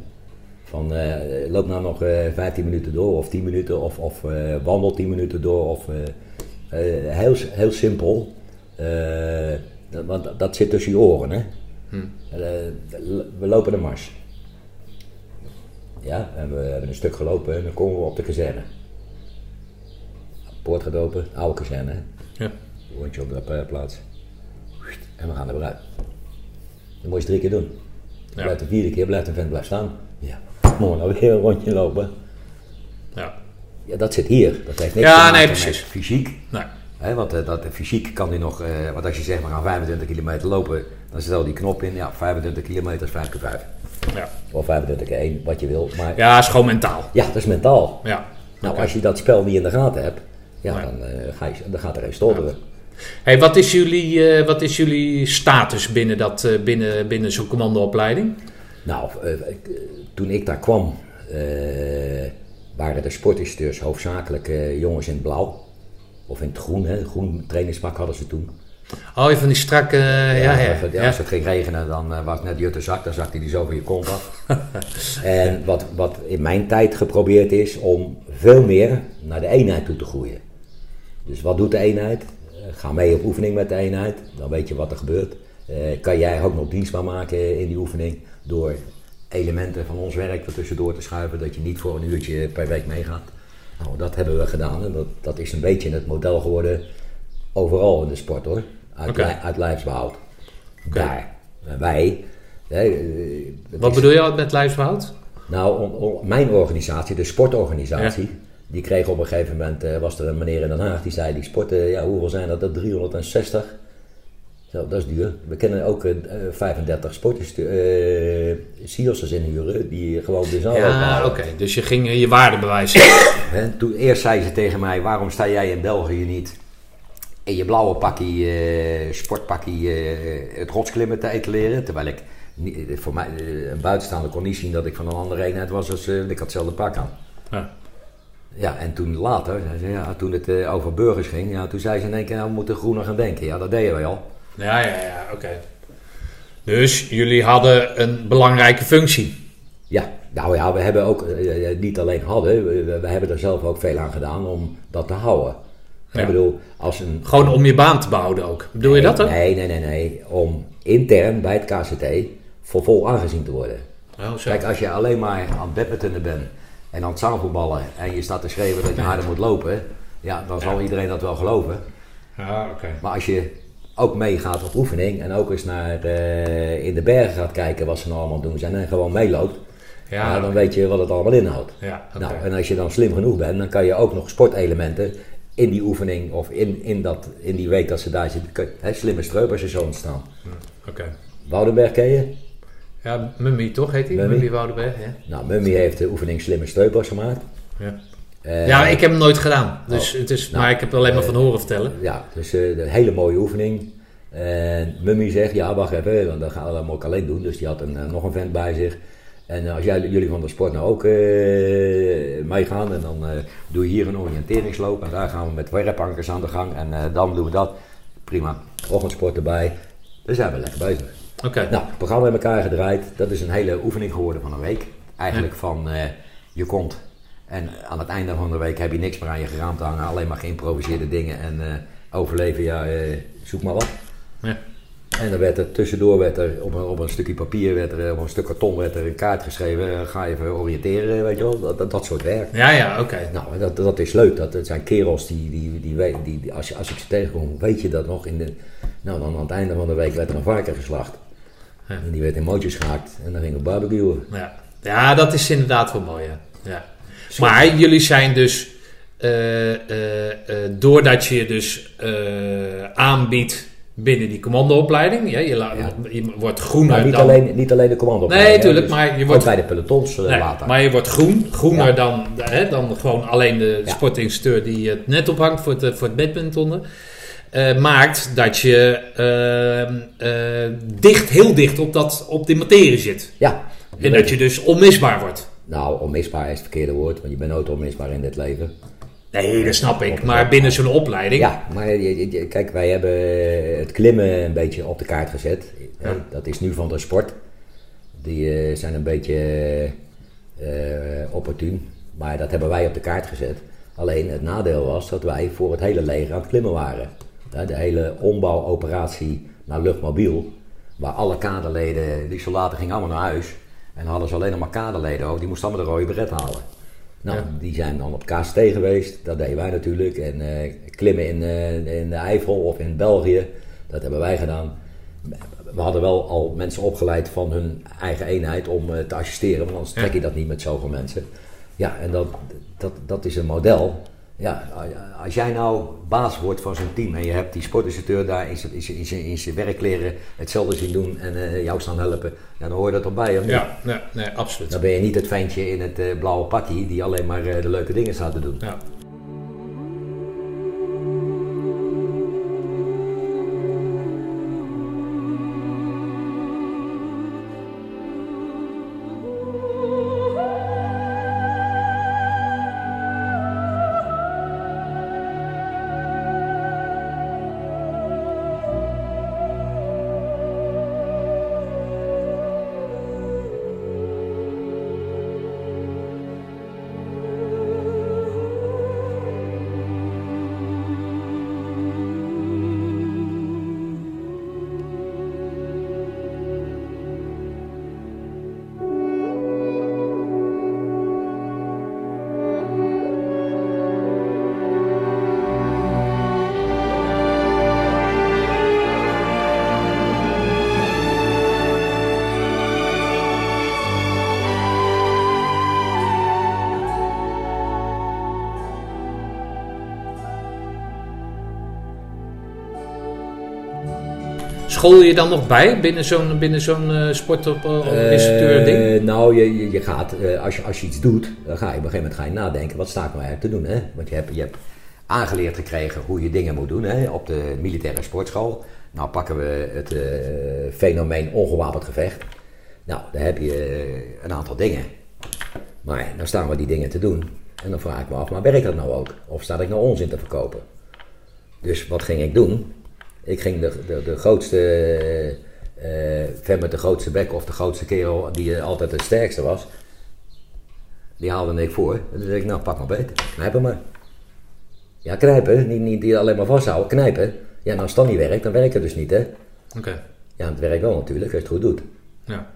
Van eh, loop nou nog eh 15 minuten door of 10 minuten of, of eh, wandel 10 minuten door. Of, eh, eh, heel, heel simpel. Eh, want dat zit tussen je oren. Hè? Eh, we lopen de mars. Ja, en we hebben een stuk gelopen en dan komen we op de kazerne. Poort gaat open, oude kazerne. Ja. Rondje op de eh, plaats. En we gaan er weer uit. Dat moet je drie keer doen. Ja. Blijft de vierde keer, blijft een vent blijft staan. Ja. We nou weer een rondje lopen. Ja. Ja, dat zit hier. Dat heeft niks Ja, te maken nee, met precies. fysiek. Nee. Want eh, dat, fysiek kan hij nog, eh, want als je zegt we gaan 25 kilometer lopen, dan stel die knop in. Ja, 25 kilometer is 5 keer 5. Ja. Of 35 keer 1, wat je wil. Maar ja, is gewoon mentaal. ja, dat is mentaal. Ja. Nou, als je dat spel niet in de gaten hebt, ja, Nee. dan, eh, ga je, dan gaat er een stotteren. Hey, wat, is jullie, eh, wat is jullie status binnen, dat, eh, binnen, binnen zo'n commandoopleiding? Nou, eh, toen ik daar kwam, waren de sportinstructeurs hoofdzakelijk jongens in het blauw. Of in het groen, hè. groen trainingspak hadden ze toen. Oh, je van die strakke... ja, ja, ja. als, het, als het ging regenen, dan was het net Jutte zak, dan zakte hij zo van je kont af. en wat, wat in mijn tijd geprobeerd is, om veel meer naar de eenheid toe te groeien. Dus wat doet de eenheid? Ga mee op oefening met de eenheid, dan weet je wat er gebeurt. Eh, kan jij ook nog dienstbaar maken in die oefening door elementen van ons werk er tussendoor te schuiven, dat je niet voor een uurtje per week meegaat. Nou, dat hebben we gedaan en dat, dat is een beetje het model geworden overal in de sport hoor. Uit, uit lijfsbehoud. Daar. En wij. hè, eh, Wat is- bedoel je met lijfsbehoud? Nou, on- on- mijn organisatie, de sportorganisatie, die kreeg op een gegeven moment, eh, was er een meneer in Den Haag die zei, die sporten, ja, hoeveel zijn dat? Dat 360. Zo, dat is duur. We kennen ook eh, 35 sporters, eh CIO's'ers inhuren, die gewoon de zaal Ja, oké. Dus je ging eh, je waarde bewijzen. En toen eerst zei ze tegen mij, waarom sta jij in België niet in je blauwe pakkie, eh, sportpakkie, eh, het rotsklimmen te etaleren? Terwijl ik, voor mij, een buitenstaander kon niet zien dat ik van een andere eenheid was, als ik had hetzelfde pak aan. Ja. Ja, en toen later, ze, ja, toen het eh, over burgers ging, ja, toen zei ze in één keer, nou, we moeten groener gaan denken. Ja, dat deden wij al. Ja, ja, ja, oké. Dus jullie hadden een belangrijke functie. Ja, nou ja, we hebben ook, eh, eh, niet alleen hadden, we, hebben er zelf ook veel aan gedaan om dat te houden. Ja. Ik bedoel, als een Gewoon om je baan te behouden ook. Bedoel je dat ook? Nee, nee, nee, nee. Om intern bij het KCT voor vol aangezien te worden. Oh. Kijk, als je alleen maar aan het badmintonnen bent en aan het zaalvoetballen en je staat te schreeuwen dat je harder moet lopen, ja, dan zal iedereen dat wel geloven. Ja, oké. Maar als je ook meegaat op oefening en ook eens naar eh, in de bergen gaat kijken wat ze nou allemaal doen zijn en gewoon meeloopt, Ja, dan weet je wat het allemaal inhoudt. Ja. Nou, en als je dan slim genoeg bent, dan kan je ook nog sportelementen in die oefening of in, in, dat, in die week dat ze daar zitten, kun- hè, slimme streupers er zo ontstaan. Oké. Woudenberg ken je? Ja, Mummy toch heet hij? Mummy. Woudenberg, ja. Nou, Mummy heeft de oefening slimme streupers gemaakt. Ja. Eh, ja, ik heb hem nooit gedaan. Dus het is, Nou, maar ik heb alleen maar van horen vertellen. Ja, dus eh, een hele mooie oefening. En Mummy zegt, ja wacht even, want dat gaan we dan ook alleen doen. Dus die had een, eh, nog een vent bij zich. En eh, als jij, jullie van de sport nou ook eh, meegaan, en dan eh, doe je hier een oriënteringsloop. En daar gaan we met werpankers aan de gang. En eh, dan doen we dat. Prima. Ochtendsport erbij. Dan zijn we lekker bezig. Oké. Nou, het programma in elkaar gedraaid. Dat is een hele oefening geworden van een week. Eigenlijk van eh, je komt en aan het einde van de week heb je niks meer aan je geraamte hangen. Alleen maar geïmproviseerde dingen en eh, overleven, ja, eh, zoek maar wat. Ja. En dan werd er tussendoor werd er, op, een, op een stukje papier, werd er, op een stuk karton werd er een kaart geschreven. ga even oriënteren, weet je wel. Dat, dat, dat soort werk. Ja, ja, oké. Nou, dat, dat is leuk. Dat, dat zijn kerels die, die, die, die, die als, je- als ik ze tegenkom, weet je dat nog. In de, nou, dan aan het einde van de week werd er een varken geslacht. Ja. En die werd in mootjes gehaakt en dan gingen we barbecuen. Ja. ja, dat is inderdaad wel mooi, ja. ja. Maar jullie zijn dus, eh, eh, eh, doordat je je dus aanbiedt binnen die commandoopleiding, ja, je, la- Ja. je wordt groener Maar niet, dan... alleen, niet alleen de commando. Nee, tuurlijk, maar je ook wordt- bij de pelotons Nee, later. maar je wordt groen, groener Ja. dan, hè, dan gewoon alleen de sportinstructeur die het net ophangt voor het, voor het badmintonnen. Eh, maakt dat je ehm, eh, dicht, heel dicht op, dat, op die materie zit. Ja. En dat je dus onmisbaar wordt. Nou, onmisbaar is het verkeerde woord, want je bent nooit onmisbaar in dit leven. Nee, dat snap ik. Maar binnen zo'n opleiding. Ja, maar kijk, wij hebben het klimmen een beetje op de kaart gezet. Ja. Dat is nu van de sport. Die eh, zijn een beetje, eh, opportun. Maar dat hebben wij op de kaart gezet. Alleen het nadeel was dat wij voor het hele leger aan het klimmen waren. De hele ombouwoperatie naar luchtmobiel, waar alle kaderleden, die soldaten gingen allemaal naar huis. En hadden ze alleen nog maar kaderleden over, die moesten allemaal de rode beret halen. Nou, Ja. die zijn dan op KST geweest, dat deden wij natuurlijk. En eh, klimmen in, eh, in de Eifel of in België, dat hebben wij gedaan. We hadden wel al mensen opgeleid van hun eigen eenheid om eh, te assisteren, want anders trek je dat niet met zoveel mensen. Ja, en dat, dat, dat is een model. Ja, als jij nou baas wordt van zo'n team en je hebt die sportinstructeur daar in zijn, in zijn, in zijn, in zijn werkkleren hetzelfde zien doen en eh, jou staan helpen, ja, dan hoor je dat erbij. Of niet? Ja, nee, nee, absoluut. Dan ben je niet het ventje in het eh, blauwe pakje die alleen maar eh, de leuke dingen staat te doen. Ja. School je dan nog bij binnen zo'n binnen zo'n uh, ding? Eh, nou, je, je, gaat, als, je, als je iets doet, dan ga je op een gegeven moment nadenken, wat sta ik nou eigenlijk te doen? Hè? Want je hebt, je hebt aangeleerd gekregen hoe je dingen moet doen hè? op de militaire sportschool. Nou pakken we het fenomeen ongewapend gevecht. Nou, daar heb je een aantal dingen. Maar dan staan we die dingen te doen. En dan vraag ik me af, maar werkt dat nou ook? Of staat ik nou onzin te verkopen? Dus wat ging ik doen? Ik ging de, de, de grootste, eh ver met de grootste bek of de grootste kerel die eh, altijd het sterkste was. Die haalde ik voor. En zei ik, nou pak maar beter, knijp hem maar. Ja, knijpen, niet, niet die alleen maar vasthouden, knijpen. Ja, en als dat niet werkt, dan werkt het dus niet hè. Oké. Ja, het werkt wel natuurlijk als je het goed doet. Ja.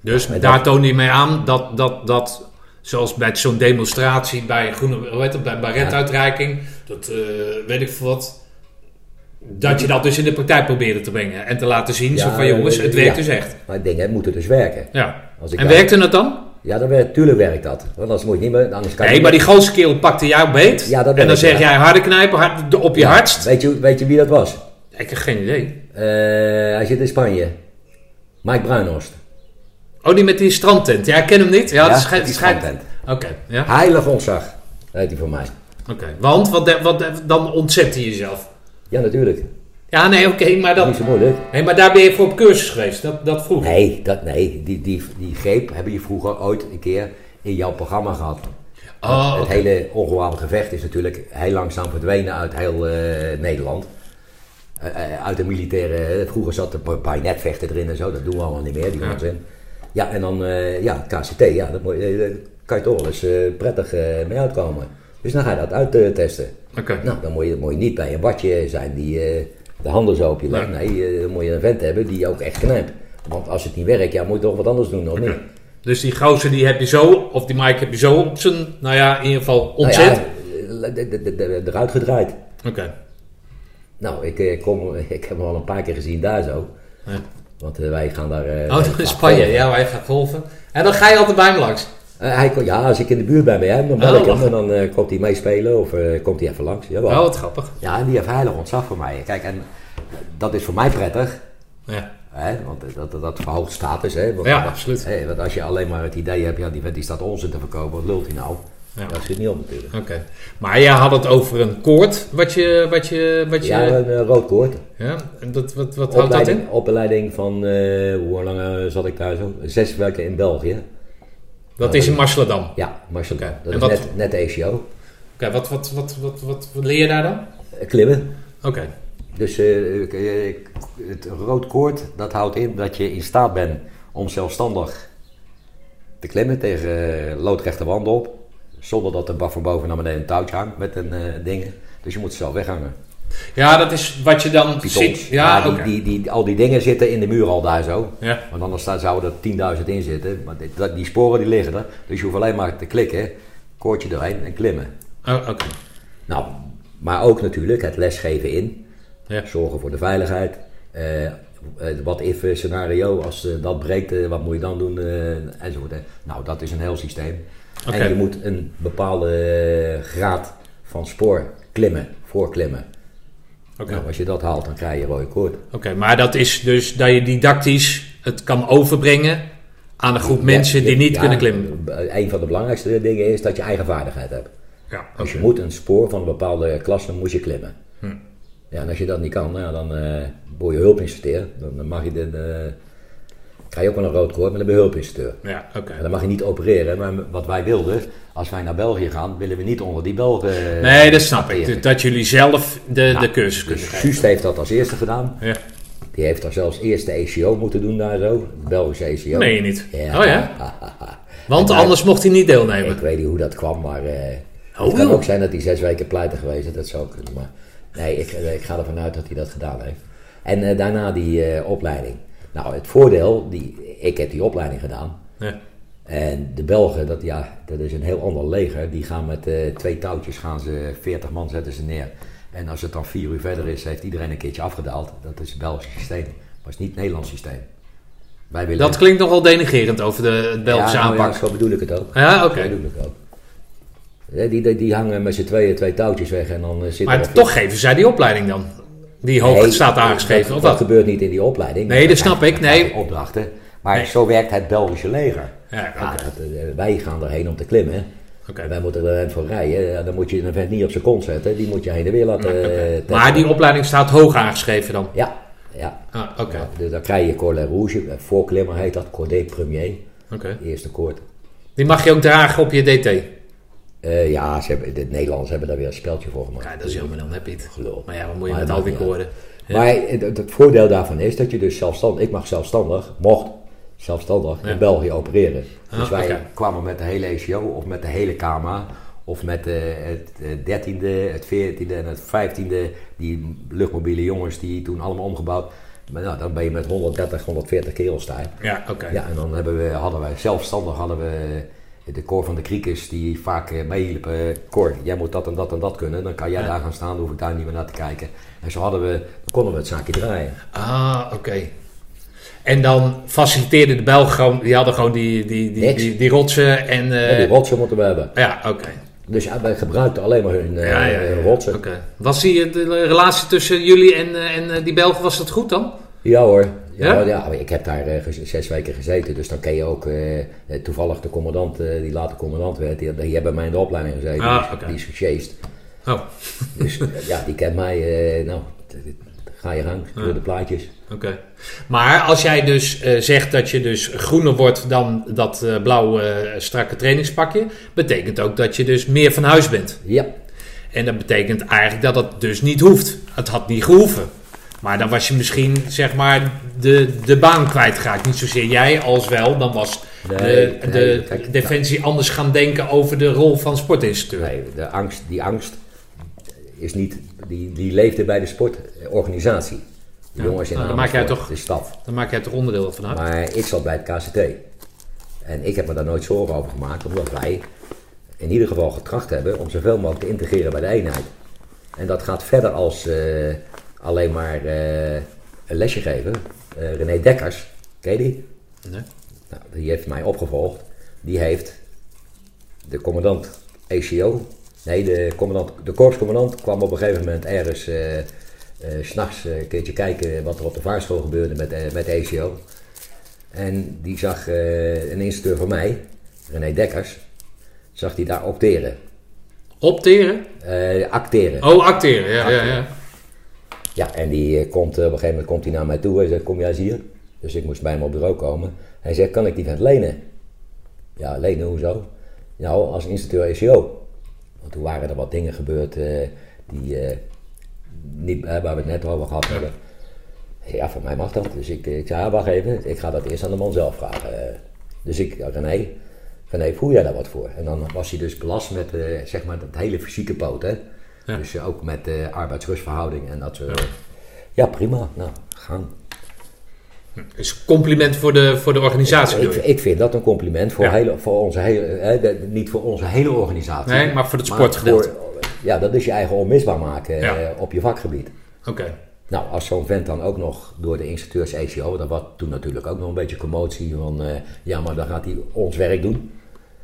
Dus daar dat- toonde je mee aan dat, dat, dat zoals bij zo'n demonstratie bij groene, hoe heet het, bij baretuitreiking, dat eh, weet ik veel wat, dat je dat dus in de praktijk probeerde te brengen en te laten zien, zo van jongens, het werkt ja. dus echt. Maar dingen moeten dus werken. Ja. Als ik En werkte het dan? Ja, dan werkt, tuurlijk werkt dat. Want anders moet je niet meer, anders kan Nee, maar die grootste kerel pakte jou beet Ja, dat en dan ik, zeg jij harde knijpen, hard, op je Ja, hardst. Weet je, weet je wie dat was? Ik heb geen idee. Eh, hij zit in Spanje. Mike Bruinhorst. Oh, die met die strandtent. Ja, ik ken hem niet. Ja, het schijnt... die het strandtent. Oké, ja. Heilig ontzag, heet hij voor mij. Oké. Want, wat, wat, dan ontzette je jezelf. Ja, natuurlijk. Ja, nee, oké, maar, dat, Niet zo moeilijk. nee, maar daar ben je voor op cursus geweest. Dat, dat vroeg. Nee, dat, nee die, die, die greep hebben je vroeger ooit een keer in jouw programma gehad. Oh, Het hele ongewapend gevecht is natuurlijk heel langzaam verdwenen uit heel eh, Nederland. Eh, eh, uit de militaire... vroeger zat er een paar netvechten erin en zo. Dat doen we allemaal niet meer, die Ja. onzin. Ja, en dan ja, KCT. Ja, dat moet kan je toch wel eens prettig mee uitkomen. Dus dan ga je dat uittesten. Oké. Nou, dan moet je, moet je niet bij een watje zijn die eh, de handen zo op je legt. Nee, eh, dan moet je een vent hebben die ook echt knijpt. Want als het niet werkt, ja, moet je toch wat anders doen, of niet? Dus die gozer die heb je zo, of die Mike heb je zo op zijn, nou ja, in ieder geval Nou ontzet. ja, eh, eruit gedraaid. Oké. Nou, ik, kom, ik heb hem al een paar keer gezien daar zo. Ja. Want wij gaan daar... Oh, wij gaan is Spanje. golven. Ja, waar je gaat golven. En dan ga je altijd bij hem langs. Eh, hij, kon- ja, als ik in de buurt ben bij hem, dan bel Oh, ik hem en dan eh, komt hij meespelen of eh, komt hij even langs. Jawel. Oh, wat grappig. Ja, en die heeft heilig ontzag voor mij. Kijk, en dat is voor mij prettig. Ja. Hè, want dat, dat, dat verhoogt status. Hè, want, Ja, absoluut. Hè, want als je alleen maar het idee hebt, ja, die vent die staat onzin te verkopen, wat lult hij nou? Ja. Dat schiet niet op natuurlijk. Oké. Maar jij had het over een koord, wat je, wat je, wat je, Ja, ja. een rood koord. En dat, wat, wat houdt dat in? opleiding van, hoe lang zat ik daar zo? Zes weken in België. Dat is in Marseledam. Oké, Ja, Marcel. Oké. Dat En is wat- net, net de ACO. wat, wat, wat, wat, wat, wat leer je daar dan? Eh, Klimmen. Oké. Dus eh, eh, het rood koord, dat houdt in dat je in staat bent om zelfstandig te klimmen tegen loodrechte wanden op. Zonder dat er van boven naar beneden een touwtje hangt met een eh dingen. Dus je moet zelf weghangen. Ja, dat is wat je dan ziet. Ja, die, oké. die, die, al die dingen zitten in de muur al daar zo. Ja. Want anders zouden er 10.000 in zitten. Maar die sporen die liggen er. Dus je hoeft alleen maar te klikken, koordje doorheen en klimmen. Oh, oké. Nou, maar ook natuurlijk het lesgeven in. Ja. Zorgen voor de veiligheid. Eh, eh, wat if scenario, als eh, dat breekt, eh, wat moet je dan doen? eh, enzovoort. hè. Nou, dat is een heel systeem. En je moet een bepaalde eh, graad van spoor klimmen, voorklimmen. Nou, als je dat haalt, dan krijg je rode koord. Oké, maar dat is dus dat je didactisch het kan overbrengen aan een groep mensen Ja, die niet ja, kunnen klimmen. Een van de belangrijkste dingen is dat je eigen vaardigheid hebt. Ja, Dus je moet een spoor van een bepaalde klasse moet je klimmen. Hm. Ja, en als je dat niet kan, nou, dan eh word je hulpinstructeur. Dan, dan mag je de, de- krijg je ook wel een rood koord, maar dan ben je hulpinstructeur. Ja, oké. Dan mag je niet opereren. Maar wat wij wilden, als wij naar België gaan, willen we niet onder die Belgen. Nee, dat snap ik. Dat jullie zelf de, de Nou, cursus kunnen Dus. Suust heeft dat als eerste gedaan. Ja. Die heeft daar zelfs eerst de ECO moeten doen daar zo. De Belgische ECO. Je niet? Ja. Oh ja? Want anders mocht hij niet deelnemen. Ik weet niet hoe dat kwam, maar eh, Oh, het kan joh. ook zijn dat hij zes weken pleiten geweest is. Dat zou kunnen, maar nee, ik, eh, ik ga ervan uit dat hij dat gedaan heeft. En eh, daarna die eh, opleiding. Nou, het voordeel, die, ik heb die opleiding gedaan. Ja. En de Belgen, dat, ja, dat is een heel ander leger. Die gaan met eh, twee touwtjes, gaan ze 40 man zetten ze neer. En als het dan vier uur verder is, heeft iedereen een keertje afgedaald. Dat is het Belgische systeem. Maar het is niet het Nederlands systeem. Wij willen... Dat klinkt nogal denigerend over de het Belgische ja, nou ja, aanpak. zo bedoel ik het ook. Ja, oké. Zo bedoel ik het ook. Ja, die, die, die hangen met z'n tweeën twee touwtjes weg en dan eh, zit er Maar toch geven zij die opleiding dan. Die hoog Nee, staat aangeschreven, dat, of dat gebeurt niet in die opleiding. Nee, dat snap ik, nee. opdrachten. Maar Nee. zo werkt het Belgische leger. Ja, eh, wij gaan erheen om te klimmen. Wij moeten er voor rijden. Dan moet je een vent niet op zijn kont zetten. Die moet je heen en weer laten eh. Maar die opleiding staat hoog aangeschreven dan? Ja, ja. Ah, oké. Ja, dus dan krijg je Corlet Rouge. eh, Voorklimmer heet dat. Cordé Premier. Oké. Eerste koord. Die mag je ook dragen op je DT? Eh, ja, ze hebben, de Nederlanders hebben daar weer een speltje voor gemaakt. Ja, dat is jammer, dan heb je het. Gelul. Maar ja, wat moet je Maar met al die koorden? Ja. Maar het, het- voordeel daarvan is dat je dus zelfstandig, ik mag zelfstandig, mocht zelfstandig Ja. in België opereren. Dus wij kwamen met de hele ECO of met de hele KMA of met eh, het dertiende, het veertiende en het vijftiende, die luchtmobiele jongens die toen allemaal omgebouwd. Maar nou, dan ben je met 130, 140 kerels daar. Ja, oké. Ja, en dan hebben we, hadden wij zelfstandig hadden we de koor van de kriekers die vaak eh, meehielpen. Cor, jij moet dat en dat en dat kunnen. Dan kan jij Ja. daar gaan staan, dan hoef ik daar niet meer naar te kijken. En zo hadden we, dan konden we het zaakje draaien. Ah, oké. En dan faciliteerde de Belgen gewoon, die hadden gewoon die, die, die, die, die rotsen en... eh, Ja, die rotsen moeten we hebben. ja, oké. Dus ja, wij gebruikten alleen maar hun, eh, Ja, ja, hun rotsen. Was die de relatie tussen jullie en, eh, en eh, die Belgen, was dat goed dan? Ja hoor. Ja, Ja? ik heb daar eh, zes weken gezeten, dus dan ken je ook eh, eh, toevallig de commandant, die later commandant werd, die, die hebben mij in de opleiding gezeten. Ah, dus. Die is gesjeest. Oh, Dus ja, die kent mij. nou, ga je gang, door de plaatjes. oké. Maar als jij dus zegt dat je dus groener wordt dan dat eh, blauwe strakke trainingspakje, betekent ook dat je dus meer van huis bent. Ja, En dat betekent eigenlijk dat het dus niet hoeft. Het had niet gehoeven. Maar dan was je misschien, zeg maar, de, de baan kwijtgeraakt. Niet zozeer jij als wel. Dan was Nee, de, nee, de kijk, Defensie anders gaan denken over de rol van sportinstructeur. nee, de angst, die angst is niet, die, die leefde bij de sportorganisatie. De Ja, jongens in nou, dan maak jij toch- de staf. Dan maak jij er onderdeel van uit. Maar ik zat bij het KCT. En ik heb me daar nooit zorgen over gemaakt, omdat wij in ieder geval getracht hebben om zoveel mogelijk te integreren bij de eenheid. En dat gaat verder als eh, alleen maar eh, een lesje geven. Eh, René Dekkers, ken je die? Nee? Nou, die heeft mij opgevolgd. Die heeft de commandant ECO. Nee, de, commandant, de korpscommandant kwam op een gegeven moment ergens eh eh, s'nachts een keertje kijken wat er op de vaarschool gebeurde met, met ECO. En die zag een instructeur van mij, René Dekkers, zag die daar opteren. Opteren? Acteren. Oh, acteren. Ja, ja, ja. Ja, en die eh, komt, eh, op een gegeven moment komt hij naar mij toe. Hij zegt, kom jij eens hier? Dus ik moest bij hem op bureau komen. Hij zegt, kan ik die vent lenen? Ja, lenen, hoezo? Nou, als instructeur ECO. Want toen waren er wat dingen gebeurd eh, die, niet, waar we het net over gehad hebben. Ja, van mij mag dat. Dus ik, ik zei, ja, wacht even. Ik ga dat eerst aan de man zelf vragen. Dus ik, René, René, voel jij daar wat voor? En dan was hij dus belast met zeg maar dat hele fysieke poot. Hè? Ja. Dus eh, ook met eh arbeidsrustverhouding en dat soort. Ja. Ja. prima. Nou, gaan. Is compliment voor de, voor de organisatie. Ik, ik vind dat een compliment voor, Ja. hele, voor onze hele, eh, de- niet voor onze hele organisatie. Nee, maar voor het sportgedeelte. Ja, dat is je eigen onmisbaar maken eh, op je vakgebied. Oké. Nou, als zo'n vent dan ook nog door de instructeurs ECO, dat was toen natuurlijk ook nog een beetje commotie van, eh, ja, maar dan gaat hij ons werk doen.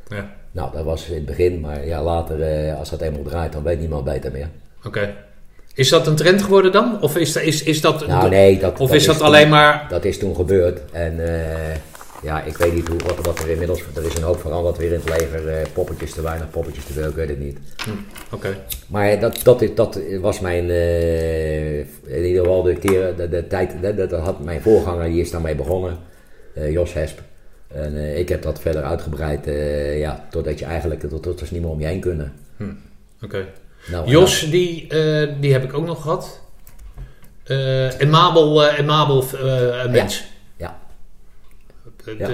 Ja. Nou, dat was in het begin, maar ja, later, eh, als dat eenmaal draait, dan weet niemand beter meer. Oké. Is dat een trend geworden dan? Of is, dat- is, is dat... Nou, nee, dat, of is dat toen- alleen maar... Dat is toen gebeurd en eh, ja, ik weet niet hoe, wat, wat er inmiddels, er is een hoop veranderd weer in het leger, eh, poppetjes te weinig, poppetjes te veel, ik weet het niet. Oké. Maar dat, dat, dat was mijn, eh, in ieder geval de keren, de, de tijd, dat, dat had mijn voorganger, die is daarmee begonnen, eh, Jos Hesp. En eh, ik heb dat verder uitgebreid, eh, ja, totdat je eigenlijk, tot, tot er niet meer om je heen kunnen. Oké. Nou, Jos, die, eh, die heb ik ook nog gehad. Eh en Mabel, en Mabel mens. Ja. Ja.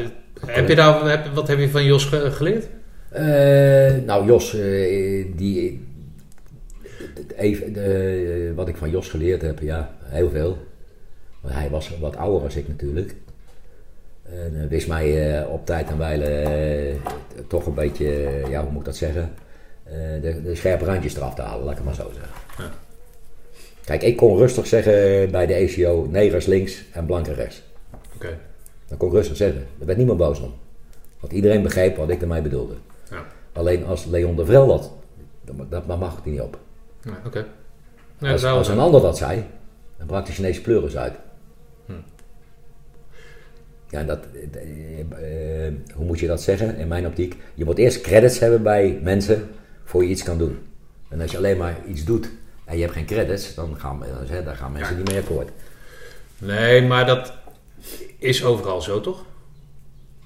Heb je daar, heb, wat heb je van Jos ge- geleerd? Nou, Jos, die. Even, wat ik van Jos geleerd heb, ja, heel veel. Hij was wat ouder als ik natuurlijk. En eh, wist mij eh, op tijd en wijle eh, toch een beetje, ja, hoe moet ik dat zeggen? De, de scherpe randjes eraf te halen, laat ik het maar zo zeggen. Ja. Kijk, ik kon rustig zeggen bij de ECO: negers links en blanken rechts. Oké. Dat kon ik rustig zeggen. Daar werd niemand boos om. Want iedereen begreep wat ik ermee bedoelde. Ja. Alleen als Leon de Vrel dat, dat, mag ik niet op. Ja, Oké. Als, een ander dat zei, dan brak de Chinese pleuris uit. Hm. Ja, dat, eh, eh, hoe moet je dat zeggen in mijn optiek? Je moet eerst credits hebben bij mensen voor je iets kan doen. En als je alleen maar iets doet en je hebt geen credits, dan gaan, dan, dan gaan mensen Ja. niet meer akkoord. Nee, maar dat is overal zo, toch?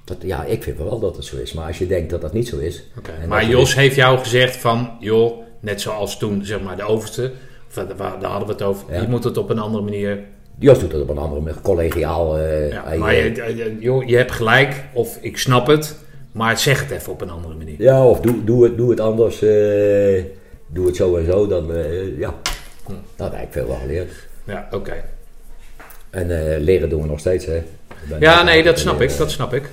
Dat, ja, ik vind wel dat het zo is. Maar als je denkt dat dat niet zo is. Maar Jos heeft jou gezegd van, joh, net zoals toen, zeg maar, de overste, of daar daar hadden we het over, Ja. je moet het op een andere manier Jos doet het op een andere manier, collegiaal. eh, Ja, maar eh, je, je- joh, je hebt gelijk, of ik snap het, maar zeg het even op een andere manier. Ja, of doe, doe, het, doe het anders. eh, doe het zo en zo. Dan, eh, ja. Hm. Dat heb ik veel wel geleerd. Ja, oké. En eh, leren doen we nog steeds, hè. Ja, nee, dat snap ik, dat snap ik.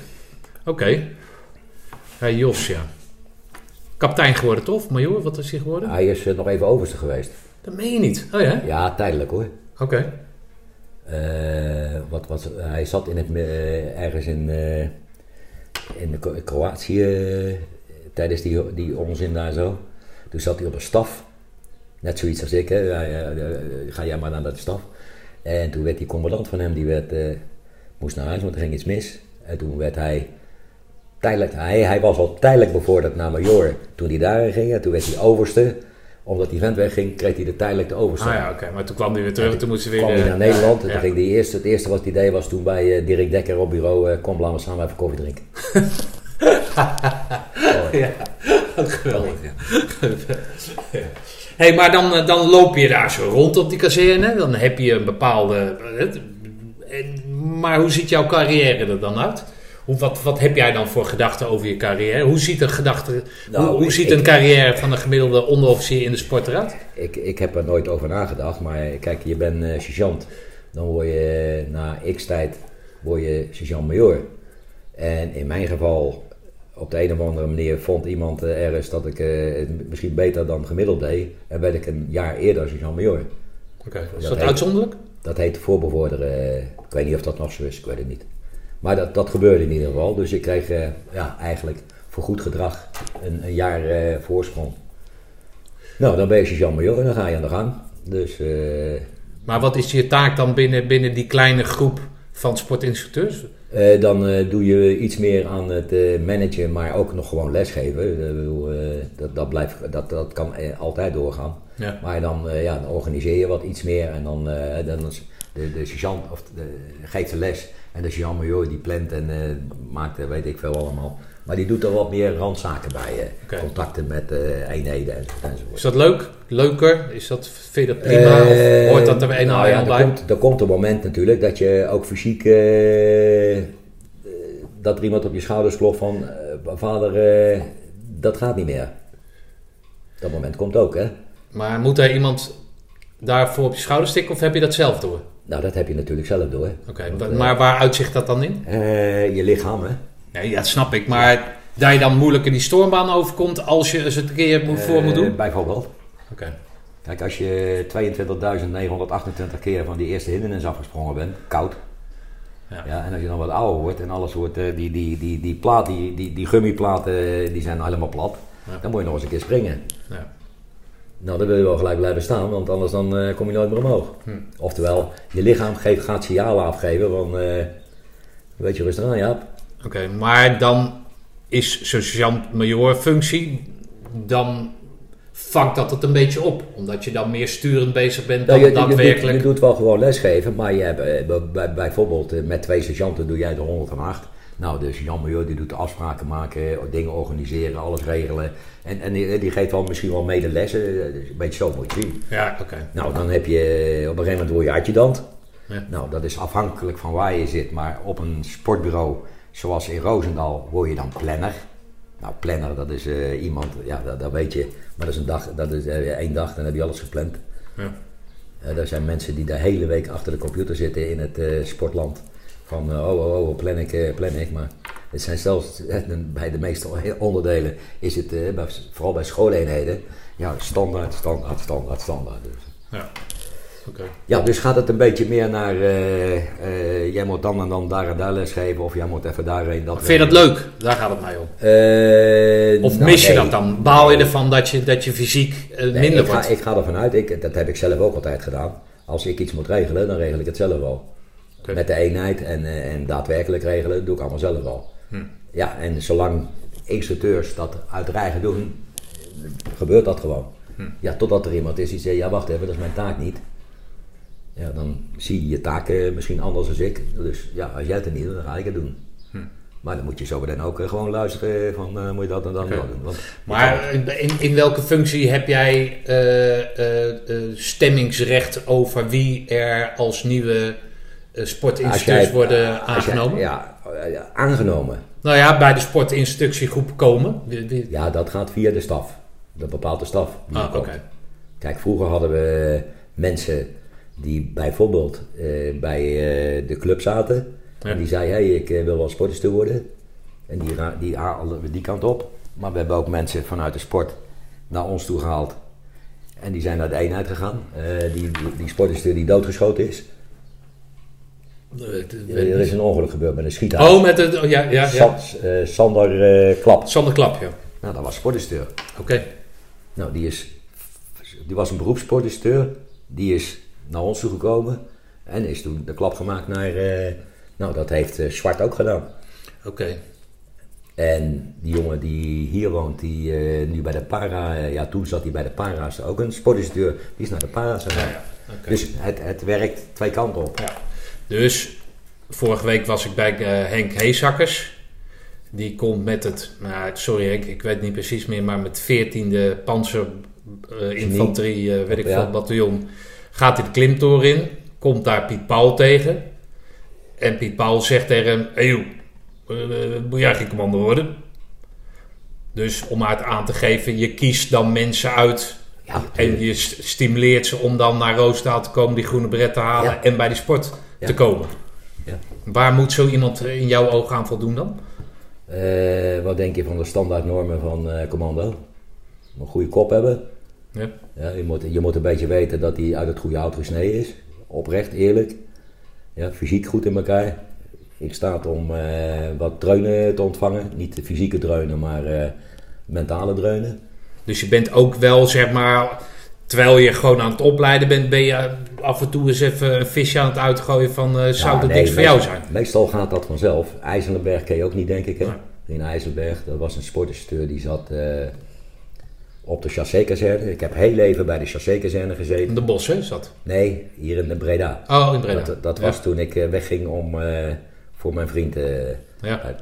Oké. Ja, Jos, ja. Kapitein geworden, toch? Major, wat is hij geworden? Hij is eh, nog even overste geweest. Dat meen je niet. Oh ja? Ja, tijdelijk hoor. Oké. Eh, wat, wat, hij zat in het, eh, ergens in, eh, in de Kro- Kroatië eh, tijdens die, die onzin daar zo. Toen zat hij op een staf. Net zoiets als ik, hè. Eh, eh, ga jij maar naar de staf. En toen werd die commandant van hem, die werd, eh, moest naar huis, want er ging iets mis. En toen werd hij tijdelijk, hij, hij was al tijdelijk bevorderd naar major toen hij daarin ging. En toen werd hij overste. Omdat die vent wegging, kreeg hij de tijdelijk de. Ah ja, oké. Maar toen kwam hij weer terug, Ja, toen moest hij weer... kwam hij eh, naar Nederland. En toen ging hij eerst, het eerste wat het idee was toen bij eh, Dirk Dekker op bureau. eh, kom, laten we samen even koffie drinken. Ja, geweldig. Ja. hey, maar dan, eh, dan loop je daar zo rond op die kazerne. Dan heb je een bepaalde... eh, en- Maar hoe ziet jouw carrière er dan uit? Hoe, wat, wat heb jij dan voor gedachten over je carrière? Hoe ziet een gedachte... Nou, hoe, hoe ik- ziet ik- een carrière van een gemiddelde onderofficier in de sport eruit? Ik, ik heb er nooit over nagedacht, maar kijk, je bent eh, sergeant. Dan word je na x tijd word je sergeant-major. En in mijn geval, op de een of andere manier, vond iemand eh, ergens dat ik eh, het misschien beter dan gemiddeld deed. En werd ik een jaar eerder sergeant-major. Oké, is dat uitzonderlijk? Dat heet voorbevorderen. Ik weet niet of dat nog zo is, ik weet het niet. Maar dat, dat gebeurde in ieder geval. Dus ik kreeg eh, ja, eigenlijk voor goed gedrag een, een jaar eh, voorsprong. Nou, dan ben je sergeant-major en dan ga je aan de gang. Dus eh, Maar wat is je taak dan binnen, binnen die kleine groep van sportinstructeurs? dan doe je iets meer aan het managen, maar ook nog gewoon lesgeven. Dat, dat, blijft, dat, dat kan altijd doorgaan. Ja. Maar dan, ja, dan organiseer je wat iets meer en dan, dan is de, de sergeant of de, geeft de les en de sergeant-major die plant en eh, maakt, eh, weet ik veel allemaal. Maar die doet er wat meer randzaken bij, eh, contacten met eenheden en, enzovoort. Is dat leuk? Leuker? Is dat, vind je dat prima? Of hoort dat er een nou ja, er bij? komt, er komt een moment natuurlijk dat je ook fysiek... dat er iemand op je schouders klopt van... vader, dat gaat niet meer. Dat moment komt ook, hè. Maar moet er iemand daarvoor op je schouder stikken of heb je dat zelf door? Nou, dat heb je natuurlijk zelf door. Oké, eh, maar waar uitzicht dat dan in? eh, je lichaam, hè. Nee, ja, dat snap ik. Maar dat je dan moeilijker die stormbaan overkomt als je het een keer moet, voor moet Eh, doen? Bijvoorbeeld. Oké. Kijk, als je 22.928 keer van die eerste hindernis afgesprongen bent, koud. Ja. Ja. en als je dan wat ouder wordt en alles wordt, eh, die, die, die, die plaat, die, die, die gummiplaten, die zijn helemaal plat. Ja. Dan moet je nog eens een keer springen. Ja. Nou, dan wil je wel gelijk blijven staan, want anders dan, eh, kom je nooit meer omhoog. Hm. Oftewel, je lichaam geeft, gaat signalen afgeven van, eh weet je rustig aan, Jaap. Oké, maar dan is sergeant-major functie, dan vangt dat het een beetje op. Omdat je dan meer sturend bezig bent dan Nou, je, je, doet, daadwerkelijk. je doet wel gewoon lesgeven, maar je hebt, eh, bij- bij, bijvoorbeeld met twee sergeanten doe jij de 108. Nou, de sergeant-major die doet de afspraken maken, dingen organiseren, alles regelen. En, en die, die geeft wel misschien wel mede lessen, eh, dus een beetje zo moet je zien. Ja, oké. Nou, dan heb je, op een gegeven moment word je adjudant. Ja. Nou, dat is afhankelijk van waar je zit, maar op een sportbureau zoals in Roosendaal word je dan planner. Nou, planner, dat is eh, iemand, ja, dat, dat weet je, maar dat is een dag, dat is eh, één dag, dan heb je alles gepland. Ja. Eh, er zijn mensen die de hele week achter de computer zitten in het eh, sportland. Van, eh, oh, oh, oh, plan ik, eh, plan ik. Maar het zijn zelfs, eh, bij de meeste onderdelen is het, bij- vooral bij schooleenheden, ja, standaard, standaard, standaard, standaard. Dus. Ja. Oké. Ja, dus gaat het een beetje meer naar, eh, eh, jij moet dan en dan daar en daar les geven, of jij moet even daarheen. Dat Vind je dat leuk? Daar gaat het mij om. Eh, Of nou, mis je nee. dat dan? Baal je ervan dat je, dat je fysiek eh, Nee, minder ik, ga, ik ga ervan uit, ik, dat heb ik zelf ook altijd gedaan. Als ik iets moet regelen, dan regel ik het zelf wel. Met de eenheid en, eh, en daadwerkelijk regelen, doe ik allemaal zelf wel. Hm. Ja, en zolang instructeurs dat uit eigen doen, gebeurt dat gewoon. Hm. Ja, totdat er iemand is die zegt, ja wacht even, dat is mijn taak niet. Ja, dan zie je je taken misschien anders dan ik. Dus ja, als jij het er niet doet, dan ga ik het doen. Hm. Maar dan moet je zo dan ook eh, gewoon luisteren van, eh, moet je dat en dat dat doen. Want Maar in, in welke functie heb jij stemmingsrecht over wie er als nieuwe sportinstructeurs jij- worden jij- aangenomen? ja, eh, ja, aangenomen. Nou ja, bij de sportinstructiegroep komen. Ja, dat gaat via de staf. De bepaalde staf. die Ah, oké. Kijk, vroeger hadden we mensen die bijvoorbeeld eh, bij eh, de club zaten. Ja. En die zei, hey, ik eh, wil wel sportinstructeur worden. En die, die haalden we die kant op. Maar we hebben ook mensen vanuit de sport naar ons toe gehaald. En die zijn naar de eenheid gegaan. Eh, die, die, die sportinstructeur die doodgeschoten is. Er is een ongeluk gebeurd met een schiethuis. Oh, met het. oh, ja, ja, eh, Sander eh, Klap. Sander Klap, ja. Nou, dat was sportinstructeur. Oké. Nou, die, is, die was een beroepssportinstructeur. Die is naar ons toe gekomen. En is toen de klap gemaakt naar... eh, nou, dat heeft Zwart ook gedaan. Oké. En die jongen die hier woont, die eh, nu bij de para... ja, toen zat hij bij de para's. Ook een sportinstructeur. Die is naar de para's gegaan. Ja, ja. Oké. Dus het, het werkt twee kanten op. Ja. Dus vorige week was ik bij eh, Henk Heesakkers. Die komt met het, nou, sorry Henk, ik weet niet precies meer, maar met 14e panzer eh, eh, weet ik Ja. veel, bataljon. Gaat hij de klimtoren in, komt daar Piet Paul tegen. En Piet Paul zegt tegen hem, hey joh, moet jij geen commando worden? Dus om haar het aan te geven, je kiest dan mensen uit Ja, en je st- stimuleert ze om dan naar Roosendaal te komen, die groene bret te halen Ja. en bij die sport Ja. te komen. Ja. Waar moet zo iemand in jouw ogen aan voldoen dan? Eh, wat denk je van de standaardnormen van eh, commando? Een goede kop hebben. Ja. Ja, je, moet, je moet een beetje weten dat hij uit het goede hout gesneden is. Oprecht, eerlijk. Ja, fysiek goed in elkaar. In staat om eh, wat dreunen te ontvangen. Niet de fysieke dreunen, maar mentale dreunen. Dus je bent ook wel, zeg maar, terwijl je gewoon aan het opleiden bent, ben je af en toe eens even een visje aan het uitgooien van eh, zou Ja, dat nee, niks voor jou zijn? Meestal gaat dat vanzelf. IJsselenberg ken je ook niet, denk ik. Hè? In IJsselberg, dat was een sportinstructeur die zat eh, op de chassé-kazerne. Ik heb heel even bij de chassé-kazerne gezeten. In de bos, hè, dat? Nee, hier in de Breda. Oh, in Breda. Dat, dat Ja. was toen ik eh, wegging om voor mijn vriend. Ja.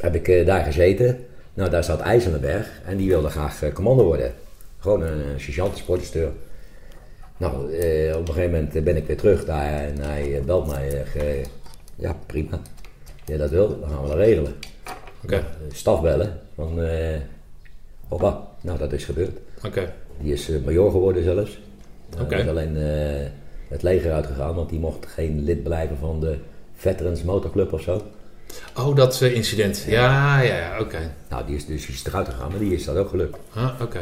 heb ik daar gezeten. Nou, daar zat IJsselenberg en die wilde graag commando worden. Gewoon een uh, sergeant. Nou, eh, op een gegeven moment eh, ben ik weer terug daar en hij eh, belt mij. eh, ja, prima. Ja, dat wil, dan gaan we dat regelen. Oké, Eh, Staf bellen van, eh opa, nou dat is gebeurd. oké. Die is major geworden zelfs. Hij Oké. is alleen eh, het leger uitgegaan, want die mocht geen lid blijven van de Veterans Motorclub of zo. Oh, dat incident. Ja, ja, ja, oké. Nou, die is dus die is eruit gegaan, maar die is dat ook gelukt. Ah, Oké.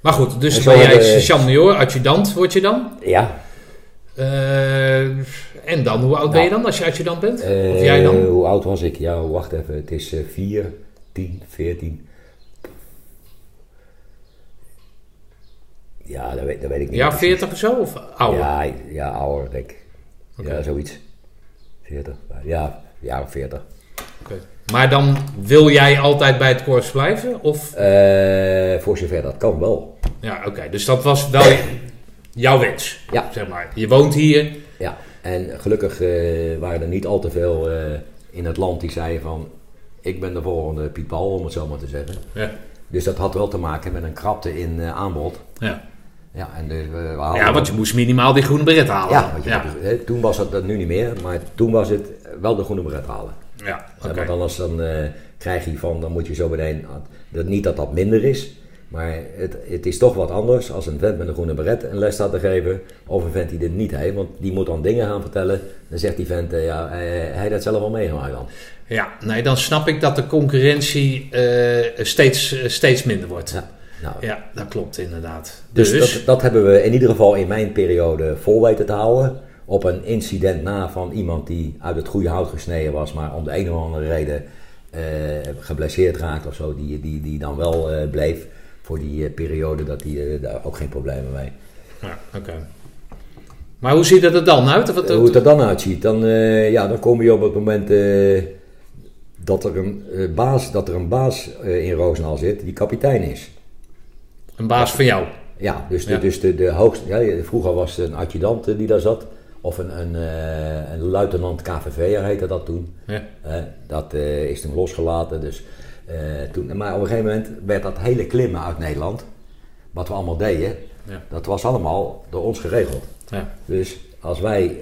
Maar goed, dus En ben jij sergeant major, adjudant word je dan? Ja, Eh, en dan, hoe oud ben je dan als je adjudant bent? eh, of jij dan? hoe oud was ik? Ja, wacht even. Het is eh 4, 10, 14. Ja, dat weet, dat weet ik niet. Ja, precies. 40 of zo? Of ouder? Ja, ja, ouder, denk ik. Ja, zoiets. 40. Ja, ja, 40. Oké. Maar dan wil jij altijd bij het korps blijven? Of? Eh, voor zover dat kan wel. Ja, oké. Dus dat was wel jouw wens, Ja. zeg maar. Je woont hier. Ja, en gelukkig eh, waren er niet al te veel eh, in het land die zeiden van... Ik ben de volgende Piet Paul, om het zo maar te zeggen. Ja. Dus dat had wel te maken met een krapte in aanbod. Ja. Ja, en dus, we- we haalden- ja, want je moest minimaal die groene beret halen. Ja, want je ja. toen was dat nu niet meer, maar toen was het wel de groene beret halen. Ja, oké. Want anders dan eh, krijg je van, dan moet je zo meteen, dat, niet dat dat minder is, maar het, het is toch wat anders als een vent met een groene beret een les staat te geven, of een vent die dit niet heeft, want die moet dan dingen gaan vertellen. Dan zegt die vent, eh, ja, hij, hij dat zelf al meegemaakt dan. Ja, nee, dan snap ik dat de concurrentie eh, steeds, eh, steeds minder wordt. Ja, nou, Ja, dat klopt inderdaad. Dus, Dus, dat, dat hebben we in ieder geval in mijn periode vol weten te houden. Op een incident na van iemand die uit het goede hout gesneden was, maar om de een of andere reden eh, geblesseerd raakt of zo, die, die, die dan wel eh, bleef voor die eh, periode dat hij eh, daar ook geen problemen mee. ja, oké. Maar hoe ziet het er dan uit? Wat, Hoe het er dan uitziet, dan, ja, dan kom je op het moment dat, er een, baas, dat er een baas in Roosendaal zit die kapitein is. Een baas van jou. Ja, dus de, Ja. Dus de, de hoogste. Ja, vroeger was het een adjudant die daar zat. Of een, een, eh, een luitenant KVV'er heette dat toen. Ja. Dat eh, is toen losgelaten. Dus, eh, toen, maar op een gegeven moment werd dat hele klimmen uit Nederland. Wat we allemaal deden. Ja. Dat was allemaal door ons geregeld. Ja. Dus als wij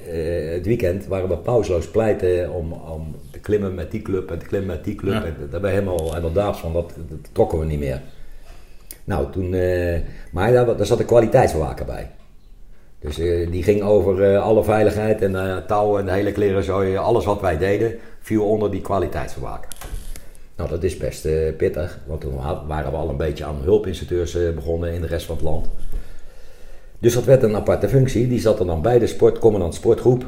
het weekend waren we pauzeloos pleiten om, om te klimmen met die club en te klimmen met die club. En daar ben je helemaal, helemaal daags van, dat, dat trokken we niet meer. Nou, toen, maar daar, daar zat een kwaliteitsbewaker bij. Dus eh, die ging over eh, alle veiligheid en eh touwen en de hele klerenzooi, alles wat wij deden, viel onder die kwaliteitsbewaker. Nou, dat is best pittig, want toen wa- waren we al een beetje aan hulpinstructeurs begonnen in de rest van het land. Dus dat werd een aparte functie. Die zat er dan bij de sport, commandant sportgroep.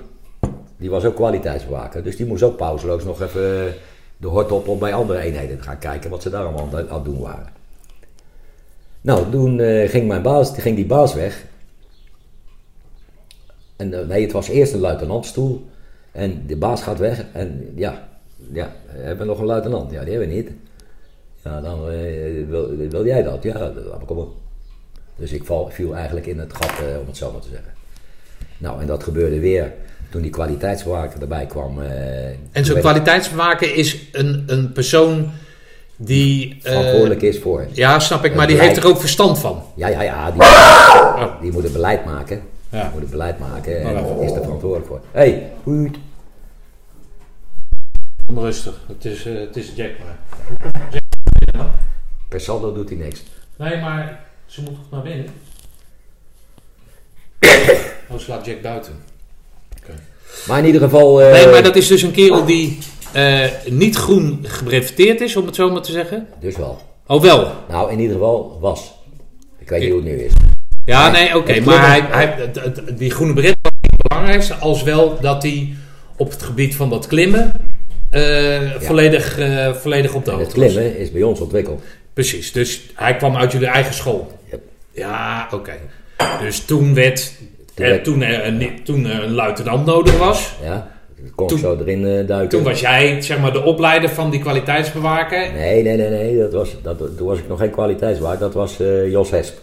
Die was ook kwaliteitsbewaker. Dus die moest ook pauzeloos nog even de hort op om bij andere eenheden te gaan kijken wat ze daar allemaal aan het- doen waren. Nou, toen ging, mijn baas, ging die baas weg. En eh, nee, het was eerst een luitenantstoel. En de baas gaat weg. En ja, ja hebben we nog een luitenant? Ja, die hebben we niet. Ja, dan eh, wil, wil jij dat? Ja, dat- kom op. Dus ik val, viel eigenlijk in het gat, eh, om het zo maar te zeggen. Nou, en dat gebeurde weer toen die kwaliteitsbewaker erbij kwam. eh, En zo'n kwaliteitsbewaker is een, een persoon die... eh, verantwoordelijk is voor. Ja, snap ik, maar die heeft er ook verstand van. Ja, ja, ja. Die, Oh. die moet het beleid maken. Ja. Moet het beleid maken en Oh. is er verantwoordelijk voor. Hé, hey, goed. Rustig, het is, eh, het is Jack maar. Per saldo doet hij niks. Nee, maar ze moet toch naar binnen? Oh, ze laat Jack buiten. Maar in ieder geval. eh, Nee, maar dat is dus een kerel die eh, niet groen gebreveteerd is, om het zo maar te zeggen. Dus wel. Oh, wel. Nou, in ieder geval was. Ik weet niet hoe het nu is. Ja, nee, oké. het maar hij, hij, het- het- die groene beret was niet het belangrijkste, als wel dat hij op het gebied van dat klimmen eh, volledig, eh, volledig op de het hoogte was. klimmen is bij ons ontwikkeld. Precies, dus hij kwam uit jullie eigen school. Yep. Ja, oké. Dus toen werd, Toen eh, werd- toen, er een, toen er een luitenant nodig was, Ja, kon Toen- ik zo erin duiken. toen was jij zeg maar de opleider van die kwaliteitsbewaker. Nee, nee, nee, nee. Dat was, dat, toen was ik nog geen kwaliteitswaard. Dat was Jos Hesp.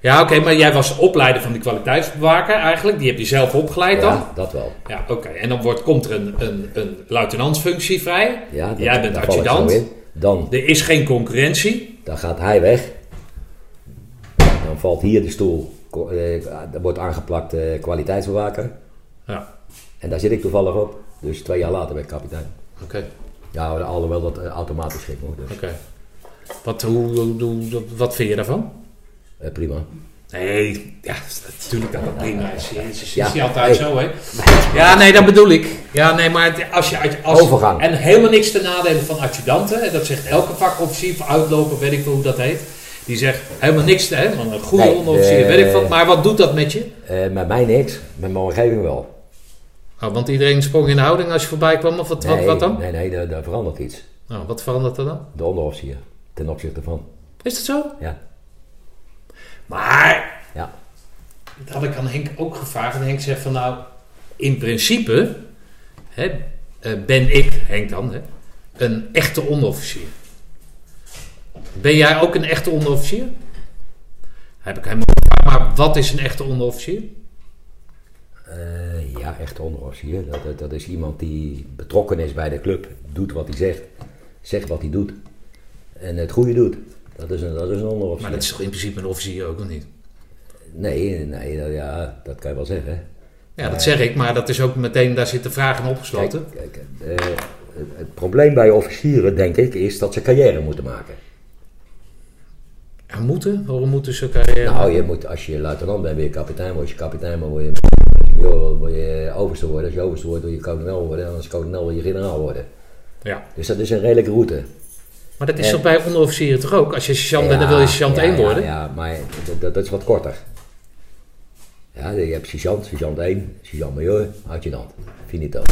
Ja, oké, maar jij was opleider van die kwaliteitsbewaker eigenlijk. Die heb je zelf opgeleid dan. Ja, dat wel. Ja, oké. En dan wordt, komt er een, een, een luitenantsfunctie vrij. Ja, dat, Jij bent adjudant. Dan, Er is geen concurrentie. dan gaat hij weg. Dan valt hier de stoel. eh, Er wordt aangeplakt eh, kwaliteitsbewaker. Ja, En daar zit ik toevallig op. Dus twee jaar later ben ik kapitein. oké. Ja, alhoewel dat eh, automatisch ging. Dus Oké. Wat, hoe, hoe, hoe- wat vind je daarvan? Eh, prima. Nee, ja, natuurlijk dat dat prima is. Jezus, is die altijd hey. zo, hè? Ja, nee, dat bedoel ik. Ja, nee, maar het- als je... Als, Overgang. En helemaal niks te nadelen van adjudanten. hè, Dat zegt elke vakofficier of uitloper, weet ik veel hoe dat heet. Die zegt helemaal niks, hè? Een goede Nee, onderofficier, eh, weet ik wat. Maar wat doet dat met je? Eh, met mij niks, met mijn omgeving wel. Oh, want iedereen sprong in de houding als je voorbij kwam, of wat, wat, nee, wat dan? Nee, nee, daar, daar verandert iets. Nou, wat verandert er dan? De onderofficier, ten opzichte van. Is dat zo? Ja. Maar, Ja. dat had ik aan Henk ook gevraagd. En Henk zegt van nou, in principe hè, eh, ben ik, Henk dan, hè, een echte onderofficier. Ben jij ook een echte onderofficier? Heb ik hem ook gevraagd, maar wat is een echte onderofficier? Eh, ja, echt onderofficier. Dat, dat, dat is iemand die betrokken is bij de club, doet wat hij zegt, zegt wat hij doet en het goede doet. Dat is een, dat is een onderofficier. Maar dat is toch in principe een officier ook, of niet? Nee, nee dat, ja, dat kan je wel zeggen. Ja, dat zeg ik, maar dat is ook meteen, daar zitten vragen in opgesloten. Kijk, kijk, eh, het, probleem bij officieren, denk ik, is dat ze carrière moeten maken. Ja, moeten? Waarom moeten ze carrière? Nou, je moet, als je luitenant bent, ben je kapitein, word je kapitein, maar word je, word je overste worden. Als je overste wordt, wil je kolonel worden. En als kolonel wil je generaal worden. Ja. Dus dat is een redelijke route. Maar dat is Ja. toch bij onderofficieren toch ook? Als je sergeant bent, dan wil je sergeant ja, 1 ja, worden. Ja, maar dat, dat, dat is wat korter. Ja, je hebt sergeant, sergeant 1, sergeant major, adjudant. Finito.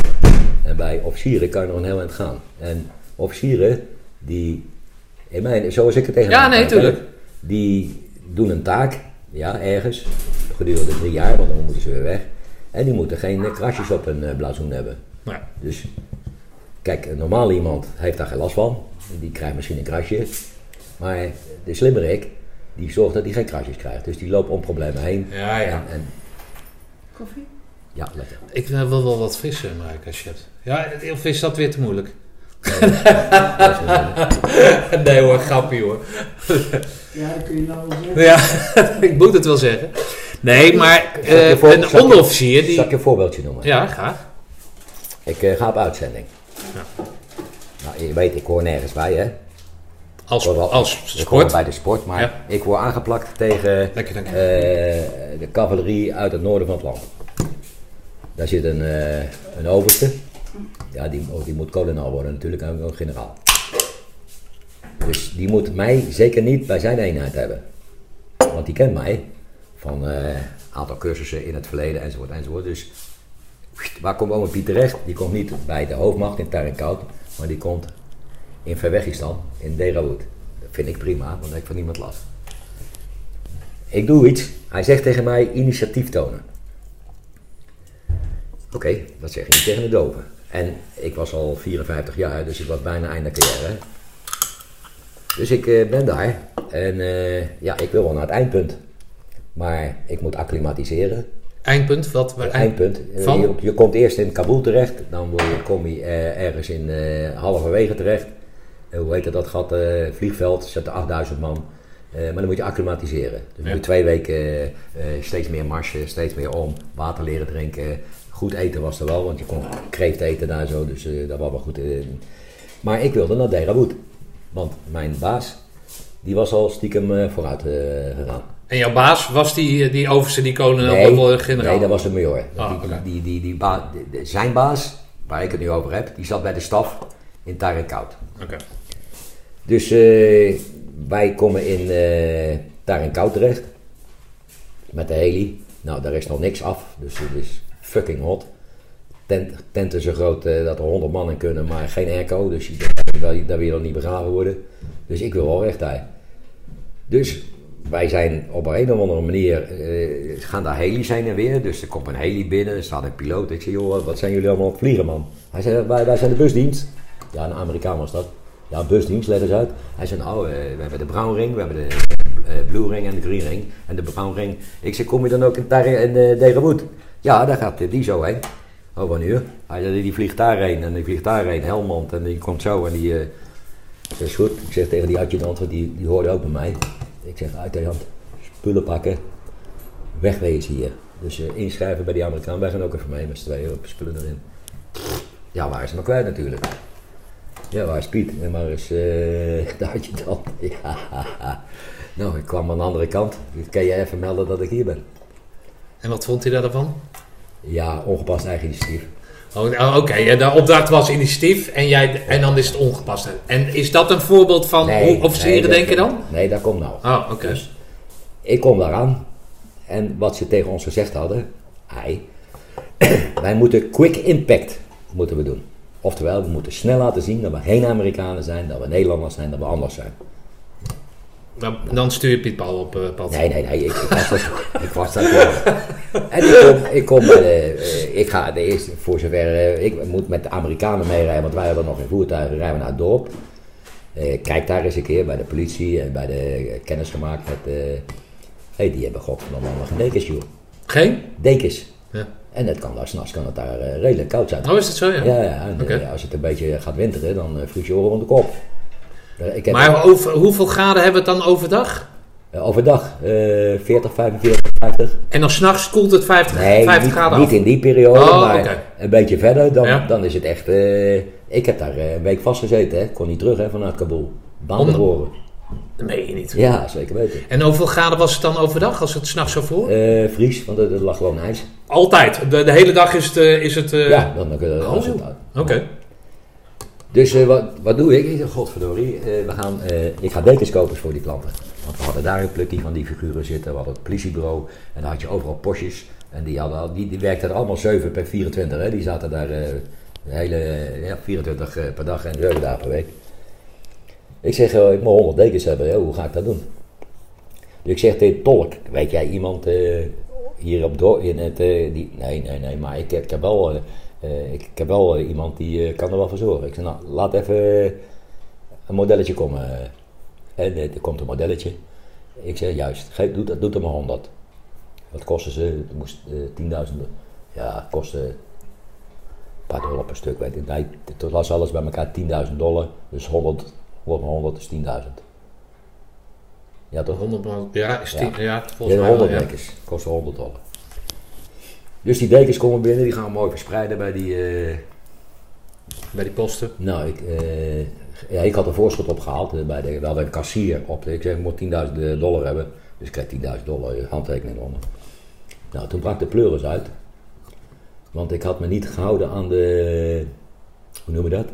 En bij officieren kan je nog een heel eind gaan. En officieren, die, in mijn, zoals ik het tegen Ja, nee, kijk, tuurlijk. Die doen een taak, ja, ergens, gedurende drie jaar, want dan moeten ze weer weg. En die moeten geen krasjes op hun eh, blazoen hebben. Nou, Dus kijk, een normaal iemand heeft daar geen last van. Die krijgt misschien een krasje. Maar de slimmerik, die zorgt dat hij geen krasjes krijgt. Dus die loopt om problemen heen. ja, ja. En, en, Koffie? ja, lekker. Ik wil wel wat frisser maken als je hebt. Ja, of is dat weer te moeilijk? Dat is een- nee hoor, grapje hoor. Ja, dat kun je nou wel zeggen. Ja, ik moet het wel zeggen. Nee, maar eh, voor- zal een onderofficier Zal ik die... je een voorbeeldje noemen? Ja, graag. Ik eh, ga op uitzending. Ja. Nou, je weet, ik hoor nergens bij, hè? Als, wel- als Ik hoor sport. bij de sport, maar Ja. ik word aangeplakt tegen Lekker eh, de cavalerie uit het noorden van het land. Daar zit een, eh, een overste. Ja, die, oh, die moet kolonel worden natuurlijk, en ook generaal. Dus die moet mij zeker niet bij zijn eenheid hebben. Want die kent mij van een aantal cursussen in het verleden enzovoort enzovoort. Dus waar komt oma Piet terecht? Die komt niet bij de hoofdmacht in Tarinkoud, maar die komt in Verwegistan, in Derawood. Dat vind ik prima, want dan heb ik van niemand last. Ik doe iets. Hij zegt tegen mij initiatief tonen. Oké, dat zeg je niet tegen de doven. En ik was al 54 jaar, dus ik was bijna einde carrière. Dus ik eh, ben daar. En eh, ja, ik wil wel naar het eindpunt. Maar ik moet acclimatiseren. Eindpunt, wat? Het eindpunt. Van? Je, je komt eerst in Kabul terecht, dan kom je eh, ergens in eh halverwege terecht. Eh, hoe heet het, dat gat, vliegveld, er zitten 8000 man. Maar dan moet je acclimatiseren. Dus Ja. moet je twee weken steeds meer marsen, steeds meer om, water leren drinken. Goed eten was er wel, want je kon kreeft eten daar zo, dus dat was wel goed. Maar ik wilde naar Derawood. Want mijn baas, die was al stiekem vooruit gegaan. En jouw baas was die, die overste, die kolonel, Nee, wel generaal? nee, dat was de major. Ah, die, die, die, die, ba- de- de- zijn baas, waar ik het nu over heb, die zat bij de staf in Tarinkoud. Oké. Dus eh, wij komen in eh Tarinkoud terecht. Met de heli. Nou, daar is nog niks af. Dus het is fucking hot. Tent, tenten zo groot eh, dat er 100 man in kunnen, maar geen airco. Dus je- daar, daar wil je dan niet begraven worden. Dus ik wil wel rechtij. Dus wij zijn op een of andere manier, eh, gaan daar heli's heen en weer. Dus er komt een heli binnen, er staat een piloot. Ik zeg, joh, wat zijn jullie allemaal op vliegen, man? Hij zei, wij, wij zijn de busdienst. Ja, een Amerikaan was dat. Ja, busdienst, let eens uit. Hij zei, nou, eh, we hebben de brown ring, we hebben de eh, blue ring en de green ring. En de brown ring. Ik zeg, kom je dan ook in, daar uh, Derawood? Ja, daar gaat die zo heen. Oh, wanneer? Hij zei, die vliegt daarheen en die vliegt daarheen, Helmond. En die komt zo en die... dat is goed. Ik zeg tegen die adjudant, die, die hoorde ook bij mij. Ik zeg, adjudant, spullen pakken, wegwezen hier. Dus eh, inschrijven bij die Amerikaan. Wij gaan ook even mee met z'n tweeën, op spullen erin. Ja, waar is maar kwijt natuurlijk. Ja, waar is Piet? Ja, maar eens, eh daar had je dan. Ja. Nou, ik kwam aan de andere kant. Kan je even melden dat ik hier ben? En wat vond hij daarvan? Ja, ongepast eigen initiatief. Oh, oh, Oké, de opdracht was initiatief en, jij, en dan is het ongepast. En is dat een voorbeeld van hoe officieren denken dan? Nee, daar komt nou. Oh, oké. Dus ik kom daaraan. En wat ze tegen ons gezegd hadden, hij, wij moeten quick impact moeten we doen. Oftewel, we moeten snel laten zien dat we geen Amerikanen zijn, dat we Nederlanders zijn, dat we anders zijn. Dan, dan stuur je Piet Paul op eh, pad. Nee, nee, nee, ik, ik was dat, ik was dat wel. En ik kom, ik kom bij de, eh, ik ga de eerste, voor zover, eh, ik moet met de Amerikanen meerijden, want wij hadden nog in voertuigen, rijden we naar het dorp. Kijk daar eens een keer bij de politie en bij de kennis gemaakt met, hey, die hebben godverdomme nog geen dekens, joh. Geen? Dekens. Ja. En het kan daar, s'nachts kan het daar redelijk koud zijn. Oh, is het zo, ja? Ja, ja, en, als het een beetje gaat winteren, dan vries je oren rond de kop. Eh, Ik heb Maar over, hoeveel graden hebben we het dan overdag? eh, overdag eh 40, 45, 50. En dan s'nachts koelt het 50, Nee, 50 niet, graden niet af? in die periode, Oh, maar een beetje verder, dan, Ja. dan is het echt... eh, ik heb daar een week vastgezeten, hè. Kon niet terug hè, vanuit Kabul. Baan Onder- horen. Dat meen je niet. Ja, zeker weten. En hoeveel graden was het dan overdag als het s'nachts zo voor? Eh Fries, want er, er lag gewoon ijs. Altijd. De, de hele dag is het... is het ja, dan dan- oh, was het uit. Oké. Dus eh, wat, wat doe ik? Ik zeg, godverdorie, eh, we gaan, eh, ik ga dekens kopen voor die klanten. Want we hadden daar een plukje van die figuren zitten. We hadden het politiebureau en daar had je overal postjes. En die, hadden, die, die werkten er allemaal 7 per 24. Hè. Die zaten daar hele, ja, 24 eh, per dag en 7 dagen per week. Ik zeg, eh, ik moet 100 dekens hebben. Hè. Hoe ga ik dat doen? Dus ik zeg tegen Tolk, weet jij iemand hier op door in het... die, nee, nee, nee, maar ik, ik heb wel... eh, ik, ik heb wel eh, iemand die eh, kan er wel voor zorgen. Ik zeg, nou, laat even een modelletje komen. En er komt een modelletje. Ik zeg, juist, geef, doe, dat- doe er maar 100. Wat kosten ze? Het moest eh 10.000. Ja, het kostte een paar dollar per stuk. Weet ik. Nee, het was alles bij elkaar 10.000 dollar. Dus 100, 100 maar 100 is 10.000. Ja, toch? 100 man- Ja, is Ja. volgens Ja, mij wel, 100 ja. dekens. Kosten 100 dollar. Dus die dekens komen binnen, die gaan we mooi verspreiden bij die... eh, Bij die posten. nou, ik, eh, ja, ik had een voorschot opgehaald. eh, bij de, we hadden een kassier op. De, ik zeg, ik moet 10.000 dollar hebben. Dus ik krijg 10.000 dollar handtekening onder. Nou, toen brak de pleuris uit. Want ik had me niet gehouden aan de... Hoe noemen we dat?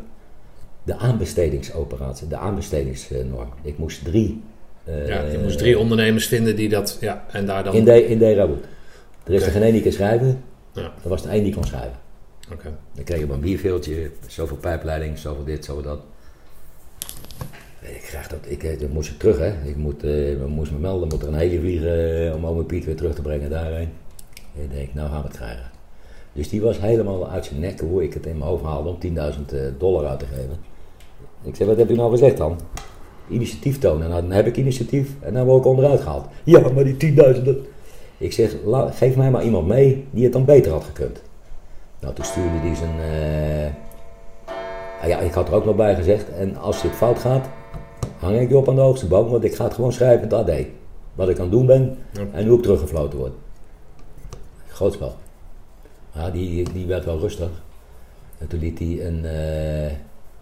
De aanbestedingsoperatie. De aanbestedingsnorm. Ik moest drie... Ja, je moest drie ondernemers vinden die dat... Ja, en daar dan... In de, in de. Er is Oké. er geen één die kan schrijven. Ja. Er was er één die kon schrijven. Oké. Dan kreeg je een bierveeltje, zoveel pijpleiding, zoveel dit, zoveel dat. Ik krijg dat, ik, eh, dan moest ik terug hè. Ik moet, eh, ik moest me melden, moet er een hele vliegen eh, om ome Piet weer terug te brengen daarheen. En ik denk, nou gaan we het krijgen. Dus die was helemaal uit zijn nek hoe ik het in mijn hoofd haalde om 10.000 eh, dollar uit te geven. Ik zei, wat heb je nou gezegd dan? Initiatief tonen. Nou, dan heb ik initiatief en dan word ik onderuit gehaald. Ja, maar die 10.000... Ik zeg, la- geef mij maar iemand mee die het dan beter had gekund. Nou, toen stuurde hij zijn... ah ja, ik had er ook nog bij gezegd, en als dit fout gaat, hang ik je op aan de hoogste boom, want ik ga het gewoon schrijven in het AD. Wat ik aan het doen ben Ja. en hoe ik teruggefloten word. Groot spel. Ja, die, die werd wel rustig. En toen liet hij een, eh,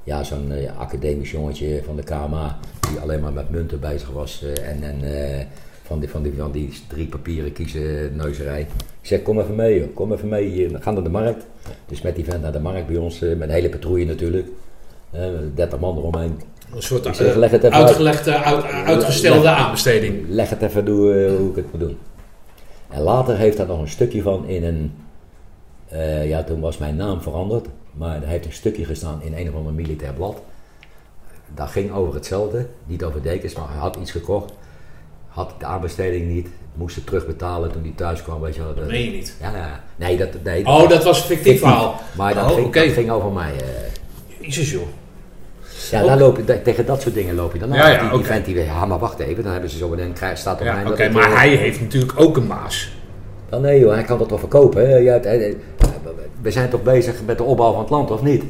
ja, zo'n eh, academisch jongetje van de KMA, die alleen maar met munten bezig was en, en van, die, van, die, van die drie papieren kiezen neuzerij. Ik zeg, kom even mee joh, kom even mee hier, we gaan naar de markt. Dus met die vent naar de markt bij ons, eh, met een hele patrouille natuurlijk. Eh 30 man eromheen. Een soort Ik zeg, eh, leg het even uit. uitgelegde, uit- uitgestelde aanbesteding. Leg het even hoe, eh, hoe ik het moet doen. En later heeft daar nog een stukje van in een. ja, toen was mijn naam veranderd. Maar er heeft een stukje gestaan in een of ander militair blad. Dat ging over hetzelfde. Niet over dekens, maar hij had iets gekocht. Had de aanbesteding niet. Moest het terugbetalen toen hij thuis kwam. Weet je wel. Dat meen je niet. ja, ja. Nee, dat, nee, Oh, dat was een fictief verhaal. Maar dat, Oh, ging, oké. dat ging over mij. eh. Jezus joh. Ja, daar loop je, tegen dat soort dingen loop je dan Ja, ja, die, die oké. vent die weer, ja maar wacht even, dan hebben ze zo meteen, staat er Ja, oké, maar hij heeft natuurlijk ook een maas. Wel nee joh, hij kan dat toch verkopen. Hè? We zijn toch bezig met de opbouw van het land, of niet?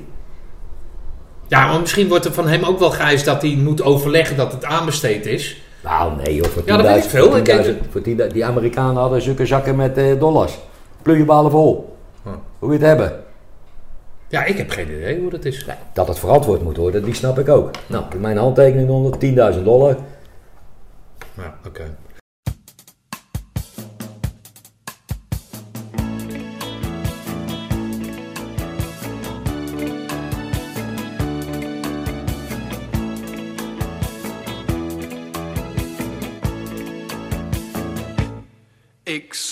Ja, maar misschien wordt er van hem ook wel geëist dat hij moet overleggen dat het aanbesteed is. Nou nee joh, voor 10.000... Ja, dat weet ik veel. voor Ik 10.000 voor 10.000 die Amerikanen hadden zulke zakken met eh, dollars. Plujebalen vol. Hoe wil je het hebben? Ja, ik heb geen idee hoe dat is. Dat het verantwoord moet worden, die snap ik ook. Nou, mijn handtekening onder 10.000 dollar. Ja, oké.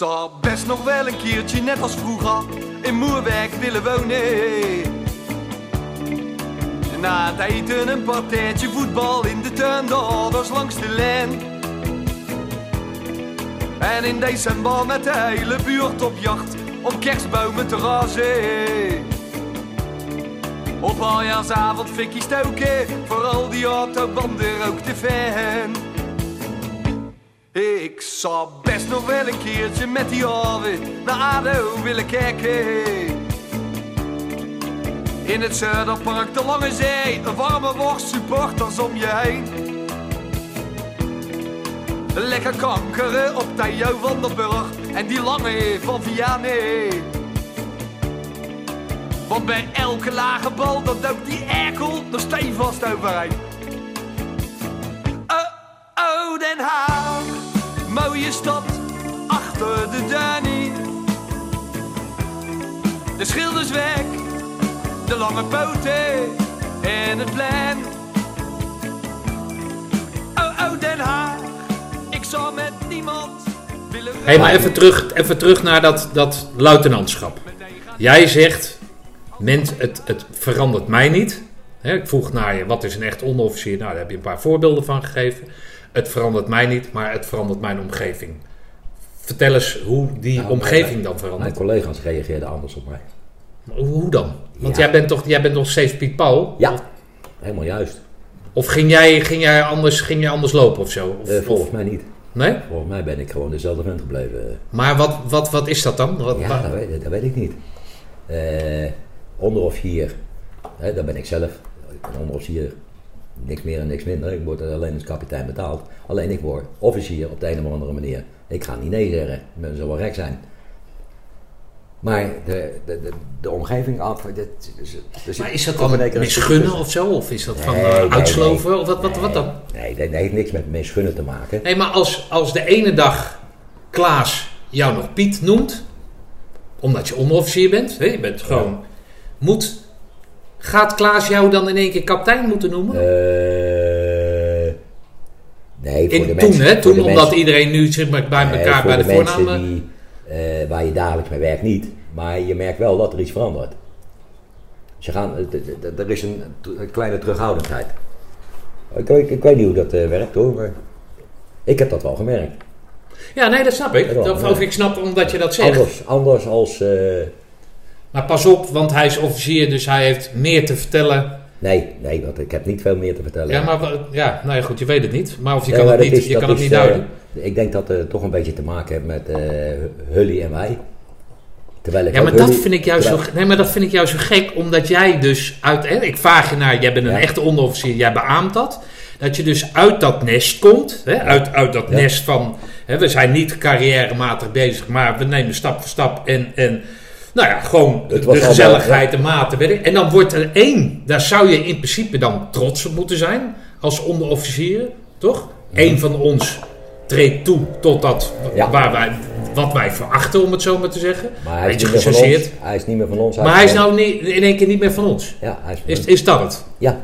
Zou best nog wel een keertje, net als vroeger, in Moerwerk willen wonen. Na het eten een partijtje voetbal in de tuin, de ouders langs de lijn. En in december met de hele buurt op jacht om kerstbomen te razen. Op aljaarsavond fikkie stoken, voor al die autobanden ook te fan. Ik zou best nog wel een keertje met die Arvid naar ADO willen kijken. In het Zuiderpark, de Lange Zee, een warme worst, supporters om je heen. Lekker kankeren op Theo van der Burg en die lange van Vianney. Want bij elke lage bal, dat duikt die erkel er stevast overheen. Oh, oh, Den Haag, mooie stad achter de Danny. De schilders weg, de lange poten en het plein. Oh, oh, Den Haag, ik zou met niemand willen... Hé, maar even terug, even terug naar dat, dat luitenantschap. Jij zegt, ment, het, het verandert mij niet. Hè, ik vroeg naar je, wat is een echt onderofficier? Nou, daar heb je een paar voorbeelden van gegeven. Het verandert mij niet, maar het verandert mijn omgeving. Vertel eens hoe die Nou, omgeving mijn- dan Mijn verandert. collega's reageerden anders op mij. Hoe hoe dan? Want Ja. jij, bent toch, jij bent nog steeds Piet Paul? Ja, helemaal juist. Of ging jij, ging jij, anders, ging jij anders lopen of zo? Of, Eh, of- volgens mij niet. nee? Volgens mij ben ik gewoon dezelfde vent gebleven. Maar wat, wat, wat is dat dan? Wat, Ja, dat weet, dat weet ik niet. Eh onderofficier, hè, dat ben ik zelf. Ik ben onderofficier, niks meer en niks minder. Ik word alleen als kapitein betaald. Alleen ik word officier op de een of andere manier. Ik ga niet nee zeggen, men zal wel rek zijn. Maar de, de, de, de omgeving af, dat, er zit- maar is dat dan misgunnen of zo? Of is dat van eh, nee, uitsloven? nee. Of wat, wat, wat dan? Nee, dat, dat heeft niks met misgunnen te maken. Nee, maar als, als de ene dag Klaas jou nog Piet noemt, omdat je onderofficier bent, hè, je bent gewoon, moet, gaat Klaas jou dan in één keer kapitein moeten noemen? Eh, nee, voor in, de toen, hè, toen omdat mensen- iedereen nu zeg maar, bij elkaar bij de, de voornamen... die, eh, waar je dagelijks mee werkt niet. Maar je merkt wel dat er iets verandert. Ze gaan, d- er is een, kleine terughoudendheid. Ik, ik, ik weet niet hoe dat eh, werkt hoor, maar ik heb dat wel gemerkt. Ja, nee, dat snap ik. Ja, Of, ik snap omdat je dat zegt. Anders, anders als... eh, Maar pas op, want hij is officier, dus hij heeft meer te vertellen. nee, nee, want ik heb niet veel meer te vertellen. Ja, maar ja, nou ja, goed, je weet het niet. Maar of je kan het niet, is- je kan het niet eh, duiden. ik denk dat het toch een beetje te maken heeft met eh Hully en wij. Terwijl ik Ja, maar dat Hully- vind ik juist zo, nee, maar dat vind ik juist zo gek, omdat jij dus uit, hè, ik vraag je naar, jij bent een Ja. echte onderofficier, jij beaamt dat, dat je dus uit dat nest komt, hè, uit, uit dat Ja. nest van, hè, we zijn niet carrièrematig bezig, maar we nemen stap voor stap en, en nou ja, gewoon Het de was allemaal- gezelligheid, de mate, weet ik. En dan wordt er één, daar zou je in principe dan trots op moeten zijn, als onderofficier, toch? Eén van ons treedt toe tot dat Ja. waar wij, wat wij verachten, om het zo maar te zeggen. Maar hij is, Beetje niet meer hij is niet meer van ons. Maar hij is nou niet, in één keer niet meer van ons. Ja, hij is, Is, is dat het? ja.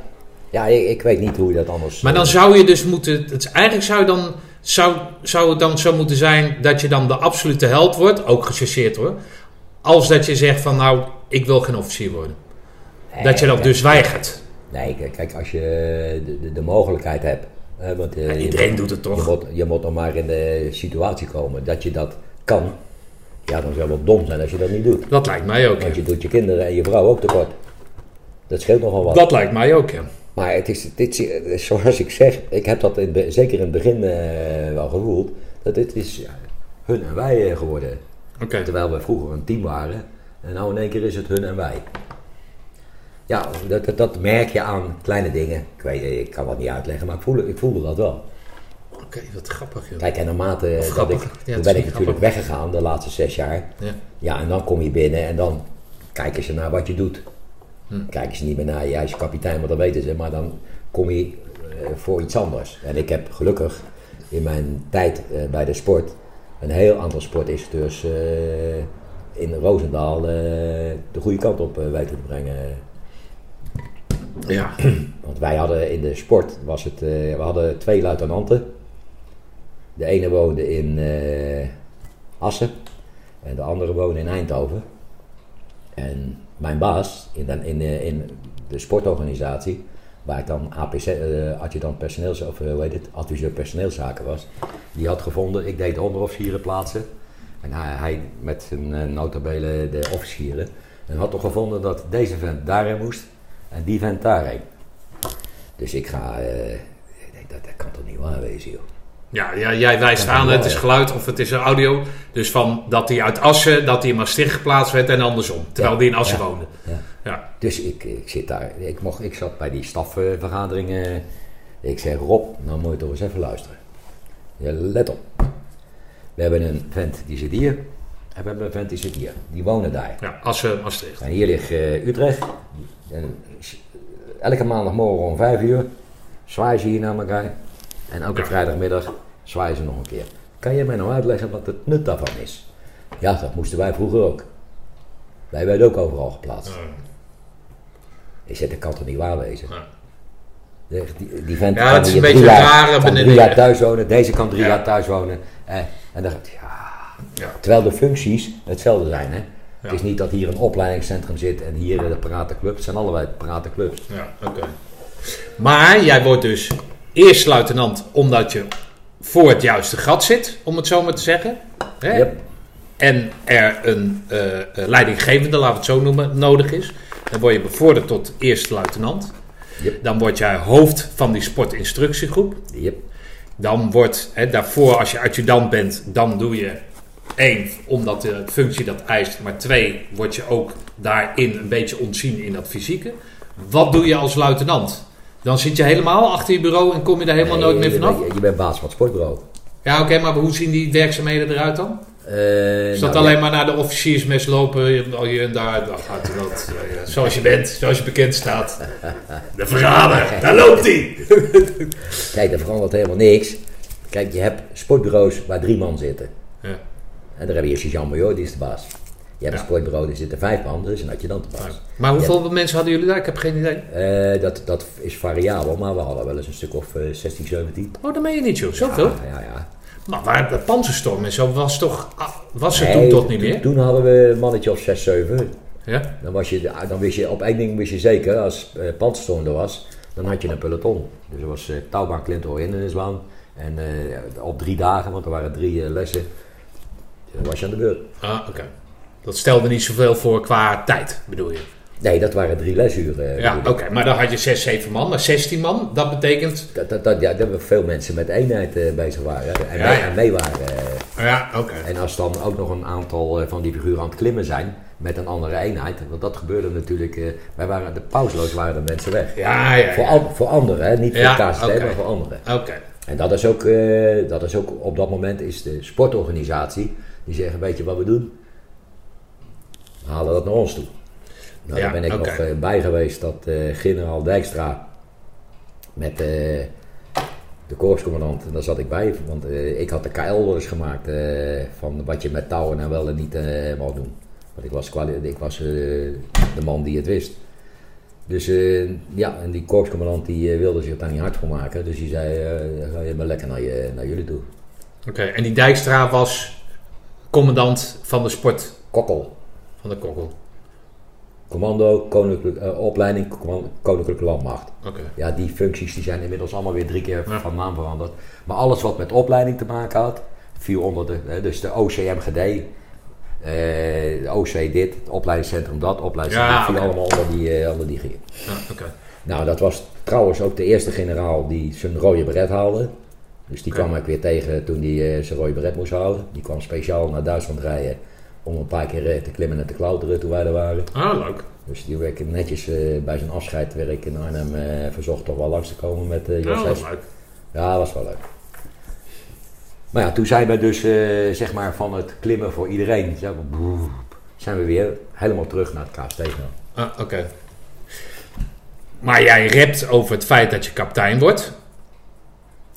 ja ik, ik weet niet hoe je dat anders... Maar dan zou je dus moeten... Het, eigenlijk zou, je dan, zou, zou het dan zo moeten zijn dat je dan de absolute held wordt. Ook gechargeerd hoor. Als dat je zegt van nou, ik wil geen officier worden. Nee, dat je dat kijk, dus weigert. Nee, kijk, als je de, de, de mogelijkheid hebt... Hè, want, eh, Ja, iedereen moet- doet het toch? Je moet, je moet nog maar in de situatie komen dat je dat kan. Ja, dan zou het wel dom zijn als je dat niet doet. Dat lijkt mij ook. Want Ja. je doet je kinderen en je vrouw ook tekort. Dat scheelt nogal wat. Dat lijkt mij ook, ja. Maar het is, dit, is- zoals ik zeg, ik heb dat in, zeker in het begin eh, wel gevoeld. Dat dit is ja, hun en wij eh, geworden. Terwijl we vroeger een team waren. En nou in één keer is het hun en wij. Ja, dat, dat, dat merk je aan kleine dingen. Ik, weet, ik kan dat niet uitleggen, maar ik voelde, ik voelde dat wel. Oké, wat grappig. Joh. Kijk, en naarmate Of dat grappig. ik, Ja, ben ik natuurlijk grappig. weggegaan de laatste zes jaar. Ja. Ja, en dan kom je binnen en dan kijken ze naar wat je doet. Kijken ze niet meer naar je, hij is kapitein, want dat weten ze. Maar dan kom je eh, voor iets anders. En ik heb gelukkig in mijn tijd eh, bij de sport een heel aantal sportinstructeurs eh, in Roosendaal eh, de goede kant op eh, weten te brengen. Ja. Want wij hadden in de sport, was het, we hadden twee luitenanten. De ene woonde in Assen en de andere woonde in Eindhoven. En mijn baas in, de- in, in de sportorganisatie, waar ik dan APC, eh, adjudant personeels, of eh, hoe heet het, adviseur personeelszaken was, die had gevonden, ik deed de onderofficieren plaatsen. En hij, hij met zijn uh, notabelen de officieren. En had toch gevonden dat deze vent daarheen moest en die vent daarheen. Dus ik ga, eh, ik denk dat dat kan toch niet waar wezen joh. Ja, ja, jij wijst aan, het is geluid of het is een audio. Dus van dat hij uit Assen, dat hij in Maastricht geplaatst werd en andersom. Terwijl Ja, die in Assen ja, woonde. ja. Ja. Dus ik, ik zit daar, ik, mocht, ik zat bij die stafvergaderingen. Ik zeg Rob, nou moet je toch eens even luisteren. Ja, let op. We hebben een vent die zit hier. En we hebben een vent die zit hier. Die wonen daar. ja, Assen, Maastricht. En hier ligt eh, Utrecht. En elke maandagmorgen om vijf uur zwaaien ze hier naar elkaar. En elke Ja. vrijdagmiddag zwaaien ze nog een keer. Kan je mij nou uitleggen wat het nut daarvan is? Ja, dat moesten wij vroeger ook. Wij werden ook overal geplaatst. Ik zeg, dat kan toch niet waar wezen? Ja. De- Die, die vent Ja, kan het is een drie beetje rare kan drie jaar thuis wonen, deze kan drie Ja. jaar thuis wonen. Eh, en dan, ja, Ja. Terwijl de functies hetzelfde zijn. Hè? Het is niet dat hier een opleidingscentrum zit en hier de pratenclub. Het zijn allebei pratenclubs. Ja, oké. Maar jij wordt dus eerst luitenant omdat je voor het juiste gat zit, om het zo maar te zeggen. Hè? Yep. En er een eh, eh, leidinggevende, laten we het zo noemen, nodig is. Dan word je bevorderd tot eerste luitenant. Yep. Dan word jij hoofd van die sportinstructiegroep. Yep. Dan wordt, hè, daarvoor als je adjudant bent, dan doe je één, omdat de functie dat eist. Maar twee, word je ook daarin een beetje ontzien in dat fysieke. Wat doe je als luitenant? Dan zit je helemaal achter je bureau en kom je daar helemaal nooit meer vanaf? Je, je bent baas van het sportbureau. Ja, oké, maar hoe zien die werkzaamheden eruit dan? Eh, Is dat nou, alleen maar naar de officiersmes lopen, al hier en daar, dan gaat dat, eh, zoals je bent, zoals je bekend staat. De verrader, daar loopt hij! Kijk, er verandert helemaal niks. Kijk, je hebt sportbureaus waar drie man zitten. Ja. En daar heb je Jean Major, die is de baas. Je hebt Ja. een sportbureau, daar zitten vijf man, dus een adjudant de baas. Maar hoeveel mensen hadden jullie daar? Ik heb geen idee. Eh, dat, dat is variabel, maar we hadden wel eens een stuk of eh, 16, 17. Oh, dat meen je niet, joh. Zoveel? Ja, ja, ja. Maar waar de panzerstorm en zo was toch... ah, Was Nee, toen toch niet meer? Toen hadden we een mannetje of 6, 7. Ja? Dan, was je, dan wist je, op één ding wist je zeker, als uh, panzerstorm er was, dan had je een peloton. Dus er was uh, touwbaan, klinter, hindernisbaan. En uh, op drie dagen, want er waren drie uh, lessen, dan was je aan de beurt. Ah, oké. Dat stelde niet zoveel voor qua tijd, bedoel je? Nee, dat waren drie lesuren. Ja, oké. Okay. Maar dan had je 6, 7 man. Maar 16 man, dat betekent... Dat, dat, dat, ja, dat we veel mensen met eenheid uh, bezig waren. En, Ja, mee, ja. en mee waren. uh, Ja, oké. En als dan ook nog een aantal van die figuren aan het klimmen zijn met een andere eenheid. Want dat gebeurde natuurlijk. Uh, wij waren de pausloos waren de mensen weg. Ja, ja. Voor, an, voor anderen, hè? niet voor KCT, oké. maar voor anderen. Oké. En dat is, ook, dat is ook op dat moment is de sportorganisatie. Die zeggen, weet je wat we doen? We halen dat naar ons toe. Nou, Ja, daar ben ik nog uh, bij geweest dat uh, generaal Dijkstra met uh, de korpscommandant, en daar zat ik bij, want uh, ik had de KL-orders gemaakt van wat je met touwen nou wel en niet mag doen. Want ik was, ik was de man die het wist. Dus ja, en die korpscommandant die wilde zich daar niet hard voor maken. Dus die zei, ga je maar lekker naar, je, naar jullie toe. Oké, en die Dijkstra was commandant van de sport Kokkel, van de Kokkel. Commando, koninklijke uh, opleiding, koninklijke landmacht. Ja, die functies die zijn inmiddels allemaal weer drie keer Ja. van naam veranderd. Maar alles wat met opleiding te maken had, viel onder de, dus de OCMGD, eh, de OC dit, het opleidingscentrum dat, opleidingscentrum, Ja, viel allemaal onder die, eh, onder die. Ja. Nou, dat was trouwens ook de eerste generaal die zijn rode beret haalde. Dus die kwam ik weer tegen toen hij eh, zijn rode beret moest houden. Die kwam speciaal naar Duitsland rijden om een paar keer eh, te klimmen en te klauteren toen wij er waren. Ah, leuk. Dus die werd netjes eh, bij zijn afscheid werd ik in Arnhem eh, verzocht toch wel langs te komen met eh Jos Ja, dat Hess. is leuk. Ja, dat was wel leuk. Maar ja, toen zijn we dus zeg maar van het klimmen voor iedereen, zeg maar, boep, zijn we weer helemaal terug naar het KST. Ah, oké. Maar jij rept over het feit dat je kapitein wordt.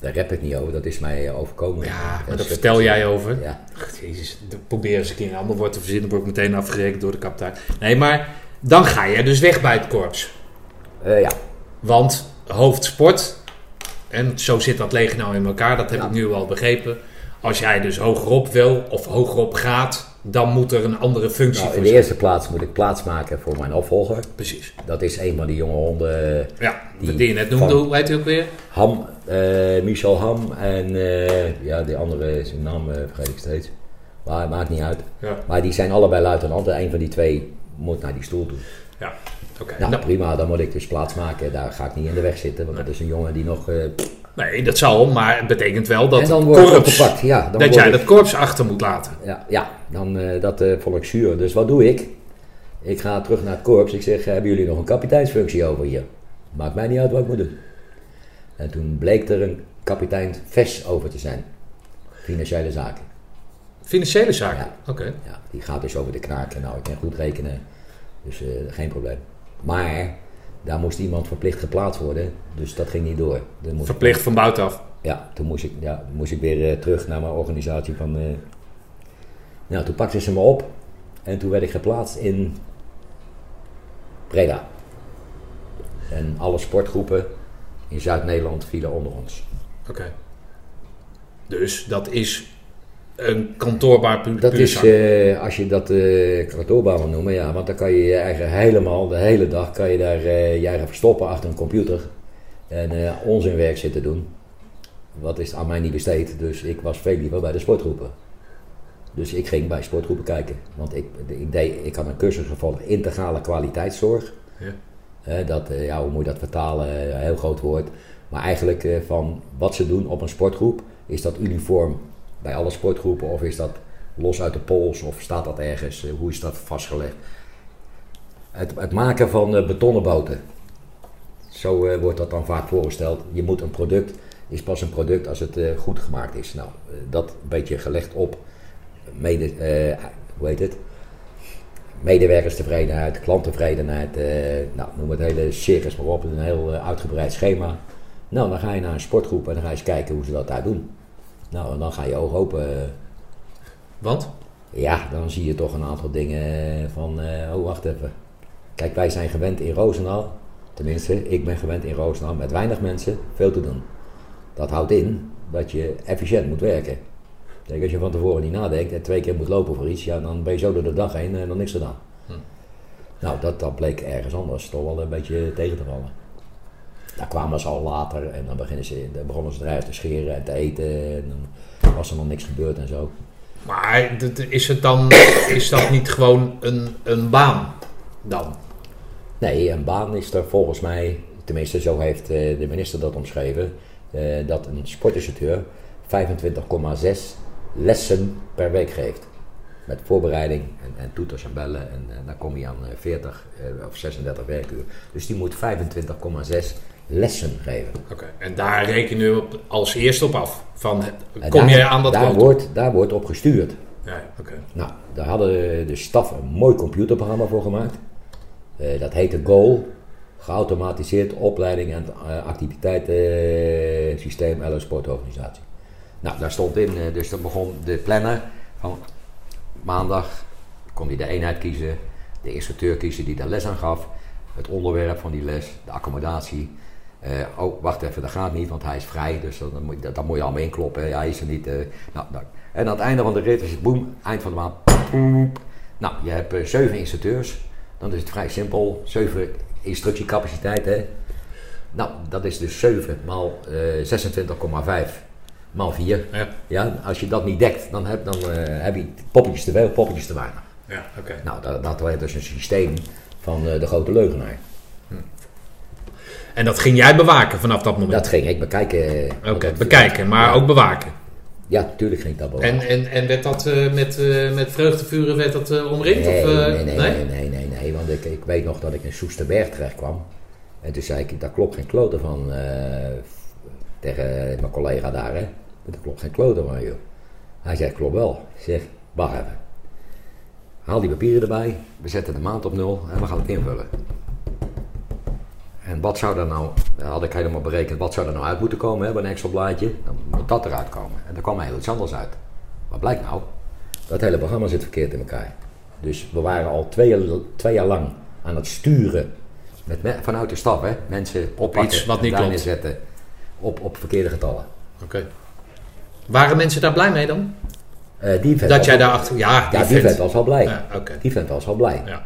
Daar rap ik niet over, dat is mij overkomen. Ja, maar Dat vertel jij over. Ja, Ach, jezus, probeer eens een keer een ander woord te verzinnen, word ik meteen afgerekend door de kapitein. Nee, maar dan ga je dus weg bij het korps. Eh, ja. Want hoofdsport, en zo zit dat leger nou in elkaar, dat heb Ja. ik nu al begrepen. Als jij dus hogerop wil of hogerop gaat, dan moet er een andere functie Nou, in de zijn. eerste plaats moet ik plaatsmaken voor mijn opvolger. Precies. Dat is een van die jonge honden, Ja, Die die je net noemde, hoe heet hij ook weer? Ham, eh, Michel Ham en eh, ja, die andere, zijn naam eh, vergeet ik steeds. Maar het maakt niet uit. Ja, Maar die zijn allebei luitenant en een van die twee moet naar die stoel toe. ja. oké. Nou, Nou, prima, dan moet ik dus plaatsmaken. Daar ga ik niet in de weg zitten, want dat is een jongen die nog... nee, dat zal, maar het betekent wel dat en dan wordt korps, opgepakt. Ja, dan dat word jij ik- dat korps achter moet laten. Ja, ja dan, eh, dat vond ik zuur. Dus wat doe ik? Ik ga terug naar het korps. Ik zeg, hebben jullie nog een kapiteinsfunctie over hier? Maakt mij niet uit wat ik moet doen. En toen bleek er een kapitein VES over te zijn. Financiële zaken. Financiële zaken. Ja. Oké. Ja, die gaat dus over de knaken. Nou, ik kan goed rekenen. Dus eh, geen probleem. Maar daar moest iemand verplicht geplaatst worden. Dus dat ging niet door. Moest ik- Verplicht van buitenaf. ja, toen moest ik, ja, moest ik weer eh, terug naar mijn organisatie van... eh, nou, toen pakten ze me op en toen werd ik geplaatst in Breda. En alle sportgroepen in Zuid-Nederland vielen onder ons. Oké. Dus dat is een kantoorbaar pu Dat is, eh, als je dat eh kantoorbaan wil noemen, ja, want dan kan je je eigen helemaal, de hele dag, kan je daar eh, je eigen verstoppen achter een computer en onzinwerk zitten doen. Wat is aan mij niet besteed, dus ik was veel liever bij de sportgroepen. Dus ik ging bij sportgroepen kijken, want ik, ik, deed, ik had een cursus gevolgd, integrale kwaliteitszorg. Ja. Dat, ja, hoe moet je dat vertalen? Heel groot woord. Maar eigenlijk van wat ze doen op een sportgroep, is dat uniform bij alle sportgroepen of is dat los uit de pols of staat dat ergens? Eh, hoe is dat vastgelegd? Het, het maken van eh, betonnen boten. Zo eh, wordt dat dan vaak voorgesteld. Je moet een product, is pas een product als het goed gemaakt is. Nou, dat beetje gelegd op mede, hoe heet het? medewerkerstevredenheid, klanttevredenheid, nou, noem het hele circus maar op, een heel uitgebreid schema. Nou, dan ga je naar een sportgroep en dan ga je eens kijken hoe ze dat daar doen. Nou, en dan ga je oog open. eh, Want? ja, dan zie je toch een aantal dingen van, eh, oh wacht even. Kijk, wij zijn gewend in Roosendaal, tenminste, ik ben gewend in Roosendaal met weinig mensen veel te doen. Dat houdt in dat je efficiënt moet werken. Kijk, als je van tevoren niet nadenkt en twee keer moet lopen voor iets, ja, dan ben je zo door de dag heen en dan niks gedaan. Hm. Nou, dat, dat bleek ergens anders toch wel een beetje tegen te vallen. Daar kwamen ze al later en dan, beginnen ze, dan begonnen ze eruit te scheren en te eten en dan was er nog niks gebeurd en zo. Maar is het dan, is dat niet gewoon een, een baan dan? Nee, een baan is er volgens mij, tenminste zo heeft eh, de minister dat omschreven, eh, dat een sportinstructeur 25,6 lessen per week geeft. Met voorbereiding en, en toeters en bellen en, eh, dan kom je aan eh, 40 eh, of 36 werkuur. Dus die moet 25,6 lessen geven. Oké. En daar reken je op, als eerste op af. Van, kom daar, je aan dat daar wordt, daar wordt op gestuurd. Ja, oké. Nou, daar hadden de staf een mooi computerprogramma voor gemaakt. Eh, dat heette Goal. Geautomatiseerd opleiding en uh, activiteitensysteem LO Sportorganisatie. Nou, daar stond in, eh, dus dan begon de planner van maandag kon hij de eenheid kiezen, de instructeur kiezen die daar les aan gaf, het onderwerp van die les, de accommodatie. Eh, oh, wacht even, dat gaat niet, want hij is vrij, dus dat, moet, dat, dat moet je allemaal inkloppen. Hij is er niet. eh, nou, nou. En aan het einde van de rit is het boem, eind van de maand. Nou, je hebt eh, zeven instructeurs. Dan is het vrij simpel. Zeven instructiecapaciteiten. Nou, dat is dus 7 maal eh 26,5 maal 4. Ja, Ja, als je dat niet dekt, dan heb, dan, heb je poppetjes te veel, poppetjes te weinig. ja oké. Nou, dat, dat werd dus een systeem van de grote leugenaar. En dat ging jij bewaken vanaf dat moment? Dat ging ik bekijken. Oké, dat- bekijken, maar Ja. ook bewaken. Ja, natuurlijk ging ik dat bewaken. En, en, en werd dat eh, met, eh, met vreugdevuren werd dat, eh, omringd? Nee, of, eh, nee, nee, nee, nee, nee, nee, want ik, ik weet nog dat ik in Soesterberg terecht kwam. En toen zei ik, daar klopt geen klote van eh, tegen mijn collega daar, hè. Daar klopt geen klote van, joh. Hij zegt, klopt wel. Ik zeg, wacht even. Haal die papieren erbij, we zetten de maand op nul en we gaan het invullen. En wat zou er nou, had ik helemaal berekend, wat zou er nou uit moeten komen hè, bij een extra blaadje? Dan moet dat eruit komen. En er kwam heel iets anders uit. Wat blijkt nou? Dat hele programma zit verkeerd in elkaar. Dus we waren al twee jaar, twee jaar lang aan het sturen met, me- vanuit de staf, hè? mensen oppakken, iets wat niet daar klopt. neerzetten op, op verkeerde getallen. Oké. Waren mensen daar blij mee dan? Eh, die Dat jij daarachter... Ja, Ja, die vent. vent was wel blij. Ja. Die vent was wel blij. Ja.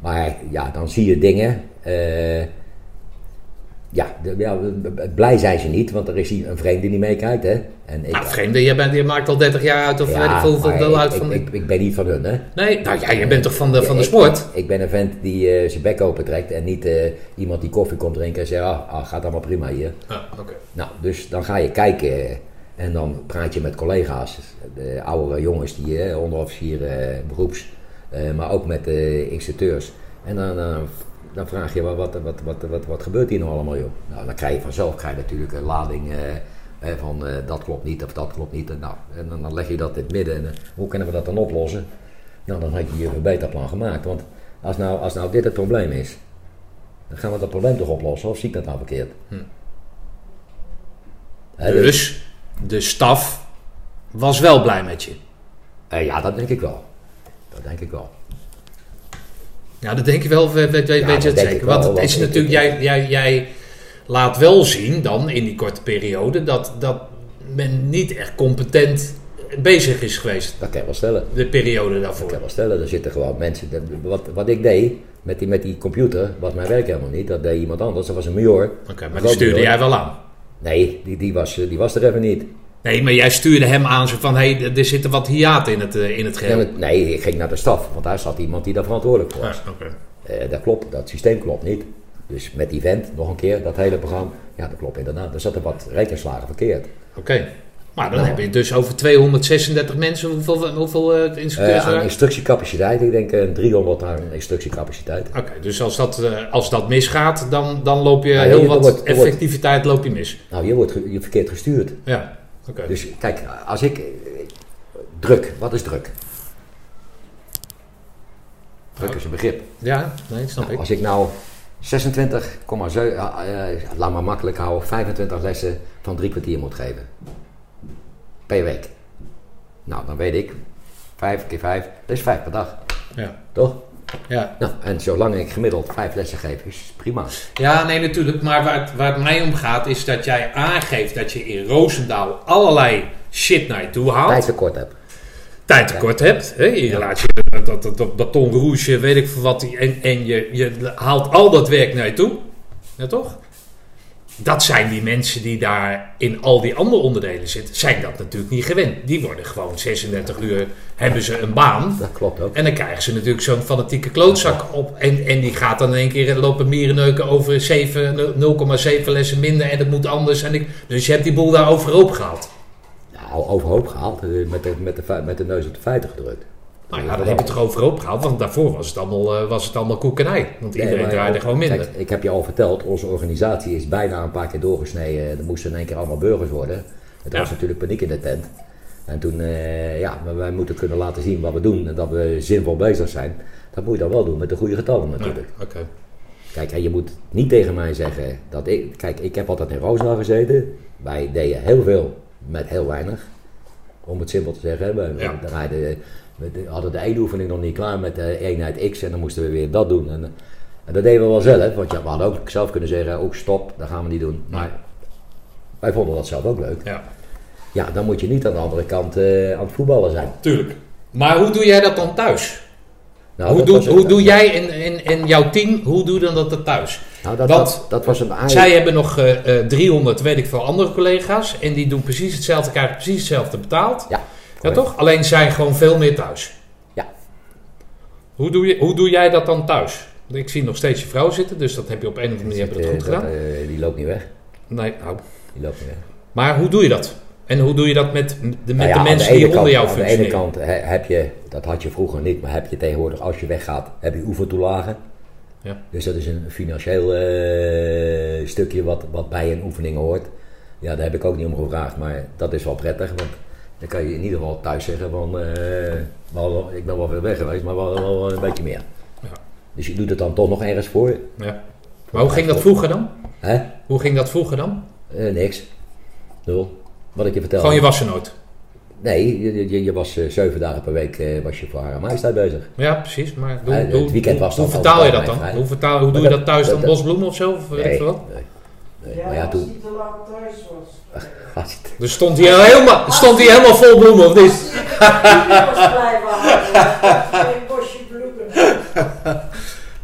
Maar ja, dan zie je dingen. eh, ja, de- ja, blij zijn ze niet, want er is hier een vreemde die meekijkt. Hè? En ik, Nou, vreemde, jij, bent, je maakt al 30 jaar uit of Ja, weet ik veel hoeveel deel uit van... ik, ik ben niet van hun, hè? nee, nou ja, je bent toch van de, van de sport? Ik, ben een vent die eh, zijn bek open trekt en niet eh, iemand die koffie komt drinken en zegt: ah, ah, gaat allemaal prima hier. Ja, oké. Nou, dus dan ga je kijken eh, en dan praat je met collega's, de oudere jongens, die eh, onderofficier eh, beroeps, eh, maar ook met de instructeurs. En dan, eh, dan vraag je, wat, wat, wat, wat, wat, wat gebeurt hier nou allemaal, joh? Nou, dan krijg je vanzelf krijg je natuurlijk een lading eh, van eh, dat klopt niet of dat klopt niet. En, nou, en dan, dan leg je dat in het midden en eh, hoe kunnen we dat dan oplossen? Nou, dan had je je verbeterplan gemaakt. Want als nou, als nou dit het probleem is, dan gaan we dat probleem toch oplossen, of zie ik dat nou verkeerd? Hè, Dus de staf was wel blij met je. Eh, ja, dat denk ik wel. Dat denk ik wel. Ja, dat denk je wel, weet, weet, weet Ja, je dat het zeker. ik Want het is ik- natuurlijk, ik- jij, jij, jij laat wel zien dan in die korte periode dat, dat men niet echt competent bezig is geweest. Dat kan je wel stellen. De periode Dat daarvoor. kan je wel stellen. Er zitten gewoon mensen. dat- wat, wat ik deed met die, met die computer, was mijn werk helemaal niet. Dat deed iemand anders. Dat was een major. Oké, maar die stuurde major. jij wel aan. Nee, die, die, was, die was er even niet. Nee, maar jij stuurde hem aan zo van, hé, hey, er zitten wat hiaten in het, eh, in het geheel. nee, ik ging naar de staf. Want daar zat iemand die daar verantwoordelijk voor was. Ja, oké. Eh, dat klopt. Dat systeem klopt niet. Dus met die vent, nog een keer, dat hele programma. Ja, dat klopt inderdaad. Er zaten wat rekenslagen verkeerd. Oké. Maar dan Nou. heb je dus over 236 mensen, hoeveel, hoeveel eh, instructeurs aan waren? instructiecapaciteit, ik denk een 300 aan instructiecapaciteit. Oké, dus als dat, als dat misgaat, dan, dan loop je Ja, heel je- wat wordt- wordt- effectiviteit loop je mis. Nou, je wordt je verkeerd gestuurd. Ja, Dus kijk, als ik. Druk, wat is druk? Druk is een begrip. Ja, nee, snap Nou, ik. als ik nou 26,7, eh, eh, laat maar makkelijk houden, 25 lessen van drie kwartier moet geven. Per week. Nou, dan weet ik, 5 keer 5, dat is 5 per dag. Ja, Toch? Ja. Nou, en zolang ik gemiddeld 5 lessen geef, is prima. ja nee, natuurlijk. Maar waar het, waar het mij om gaat, is dat jij aangeeft dat je in Roosendaal allerlei shit naar je toe haalt. Tijd tekort heb. tijd tekort hebt. Hè? Je laat je dat, dat, dat, baton rouge, weet ik veel wat. En, en je, je haalt al dat werk naar je toe. Ja, toch? Dat zijn die mensen die daar in al die andere onderdelen zitten, zijn dat natuurlijk niet gewend. Die worden gewoon 36 uur, hebben ze een baan. Dat klopt ook. En dan krijgen ze natuurlijk zo'n fanatieke klootzak op. En, en die gaat dan in één keer lopen mierenneuken over 7, 0,7 lessen minder. En dat moet anders. En ik, dus je hebt die boel daar overhoop gehaald. Nou, overhoop gehaald, eh, met de, met, de, met de neus op de feiten gedrukt. Nou ja, dan heb je het toch overhoop gehaald. Want daarvoor was het allemaal, eh, was het allemaal koek en ei. Want Nee, iedereen maar draaide gewoon minder. Kijk, ik heb je al verteld, onze organisatie is bijna een paar keer doorgesneden. Er moesten in één keer allemaal burgers worden. Het Ja. was natuurlijk paniek in de tent. En toen, eh, ja, wij moeten kunnen laten zien wat we doen en dat we zinvol bezig zijn. Dat moet je dan wel doen met de goede getallen natuurlijk. Ja, Oké. Kijk, en je moet niet tegen mij zeggen dat ik... Kijk, ik heb altijd in Roosendaal gezeten. Wij deden heel veel met heel weinig. Om het simpel te zeggen. We Ja. draaiden, we hadden de ene oefening nog niet klaar met de eenheid X. En dan moesten we weer dat doen. En, en dat deden we wel zelf. Want ja, we hadden ook zelf kunnen zeggen, ook stop, dat gaan we niet doen. Maar wij vonden dat zelf ook leuk. Ja, Ja, dan moet je niet aan de andere kant eh, aan het voetballen zijn. tuurlijk. Maar hoe doe jij dat dan thuis? Nou, hoe doe, hoe doe jij in, in, in jouw team, hoe doe dan dat thuis? Nou, dat, Want dat, dat was een Zij hebben nog eh, eh, 300, weet ik veel, andere collega's. En die doen precies hetzelfde, krijgen precies hetzelfde betaald. Ja, Ja, toch? Alleen zij gewoon veel meer thuis. Ja. Hoe doe, je, hoe doe jij dat dan thuis? Ik zie nog steeds je vrouw zitten, dus dat heb je op een of andere manier heb je dat Eh, goed gedaan. eh, die loopt niet weg. Nee, nou. Die loopt niet weg. Maar hoe doe je dat? En hoe doe je dat met de, met Nou de ja, aan mensen ene die onder jou Aan de ene functioneren? kant he- heb je, dat had je vroeger niet, maar heb je tegenwoordig als je weggaat, heb je oefentoelagen. Ja. Dus dat is een financieel eh, stukje wat, wat bij een oefening hoort. Ja, daar heb ik ook niet om gevraagd, maar dat is wel prettig. Want dan kan je in ieder geval thuis zeggen van, eh, wel, ik ben wel weer weg geweest, maar wel, wel een beetje meer. Ja. Dus je doet het dan toch nog ergens voor. Ja. Maar hoe ging dat vroeger dan? Hè? Hoe ging dat vroeger dan? Eh, niks. Nul. Wat ik je vertelde. Gewoon je wassennoot. Nee, je, je, je was eh, zeven dagen per week eh, was je voor haar majesteit bezig. Ja, precies. Maar hoe, Ja, het hoe- weekend hoe- was hoe dan vertaal je dat dan? vrij. Hoe, vertaal, hoe doe je dat- thuis dan? dat- dat- Bosbloem of zo? Of weet ik Nee, veel wat? nee. nee. Maar ja, toen... laat thuis was. Dus stond hij helemaal, stond hij helemaal vol bloemen of niet? Was bosje bloemen.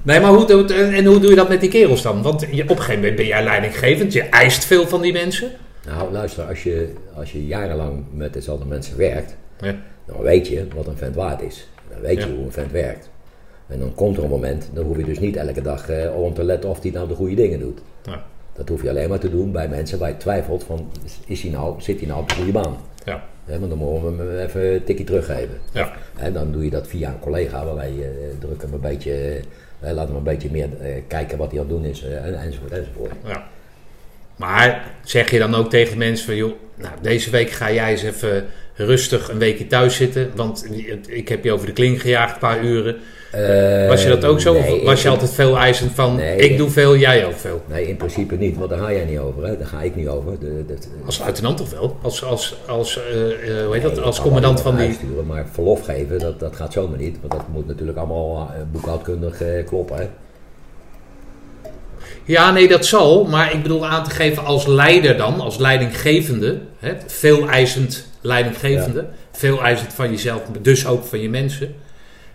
Nee, maar hoe, en, hoe doe je dat met die kerels dan? Want je, op een gegeven moment ben jij leidinggevend. Je eist veel van die mensen. Nou, luister, als je, als je jarenlang met dezelfde mensen werkt, Ja. dan weet je wat een vent waard is. Dan weet je Ja. hoe een vent werkt. En dan komt er een moment, dan hoef je dus niet elke dag eh, om te letten of hij nou de goede dingen doet. Ja. Dat hoef je alleen maar te doen bij mensen waar je twijfelt van, is hij nou, zit hij nou op de goede baan? Ja. Want dan moeten we hem even een tikje teruggeven. Ja. En dan doe je dat via een collega, waarbij je eh, druk hem een beetje, eh, laat hem een beetje meer eh, kijken wat hij aan het doen is, en- enzovoort, enzovoort. Ja. Maar zeg je dan ook tegen mensen van, joh, nou, deze week ga jij eens even rustig een weekje thuis zitten, want ik heb je over de kling gejaagd een paar uren. Eh, Was je dat ook zo? nee, of was je altijd veel eisend van, Nee, ik doe veel, jij ook veel? Nee, in principe niet, want daar ga jij niet over. Hè? Daar ga ik niet over. De, Als luitenant toch wel? Als, als, als, eh, hoe heet dat? Als commandant van die... maar verlof geven, dat, dat gaat zomaar niet. Want dat moet natuurlijk allemaal boekhoudkundig kloppen. Hè? Ja, nee, dat zal. Maar ik bedoel aan te geven als leider dan, als leidinggevende. Hè, veel eisend leidinggevende. Veel eisend van jezelf, dus ook van je mensen.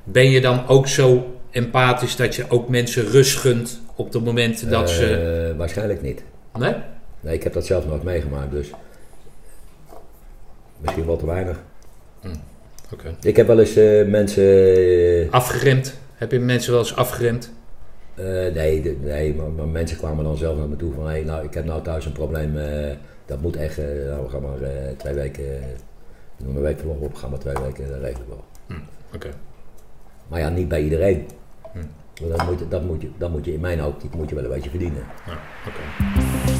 Ben je dan ook zo empathisch dat je ook mensen rust gunt op de momenten dat ze... Eh, waarschijnlijk niet. Nee? Nee, ik heb dat zelf nooit meegemaakt, dus misschien wel te weinig. Oké. Ik heb wel eens eh, mensen... eh, Afgeremd? Heb je mensen wel eens afgeremd? Eh, nee, de- nee maar, maar mensen kwamen dan zelf naar me toe van... Hey, nou, ik heb nou thuis een probleem, eh, dat moet echt... eh, nou, we gaan maar twee weken... Uh, noem een week verlof op, gaan maar twee weken, dat regel ik wel. Oké. Maar ja, niet bij iedereen. Hm. Dan moet, dat, moet je, dat moet je in mijn optiek moet je wel een beetje verdienen. Ja, oké.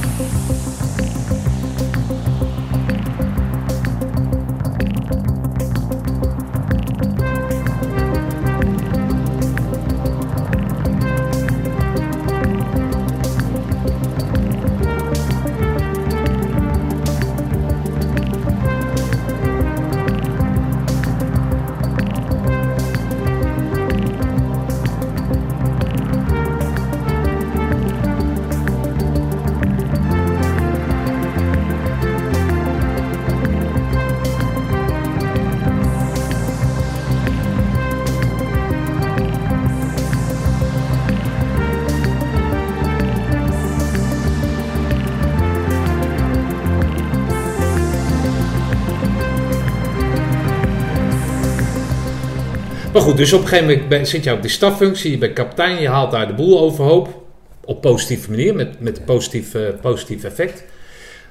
Goed, dus op een gegeven moment ben- zit je op die staffunctie, je bent kapitein, je haalt daar de boel overhoop. Op positieve manier, met, met positief, eh, positief effect.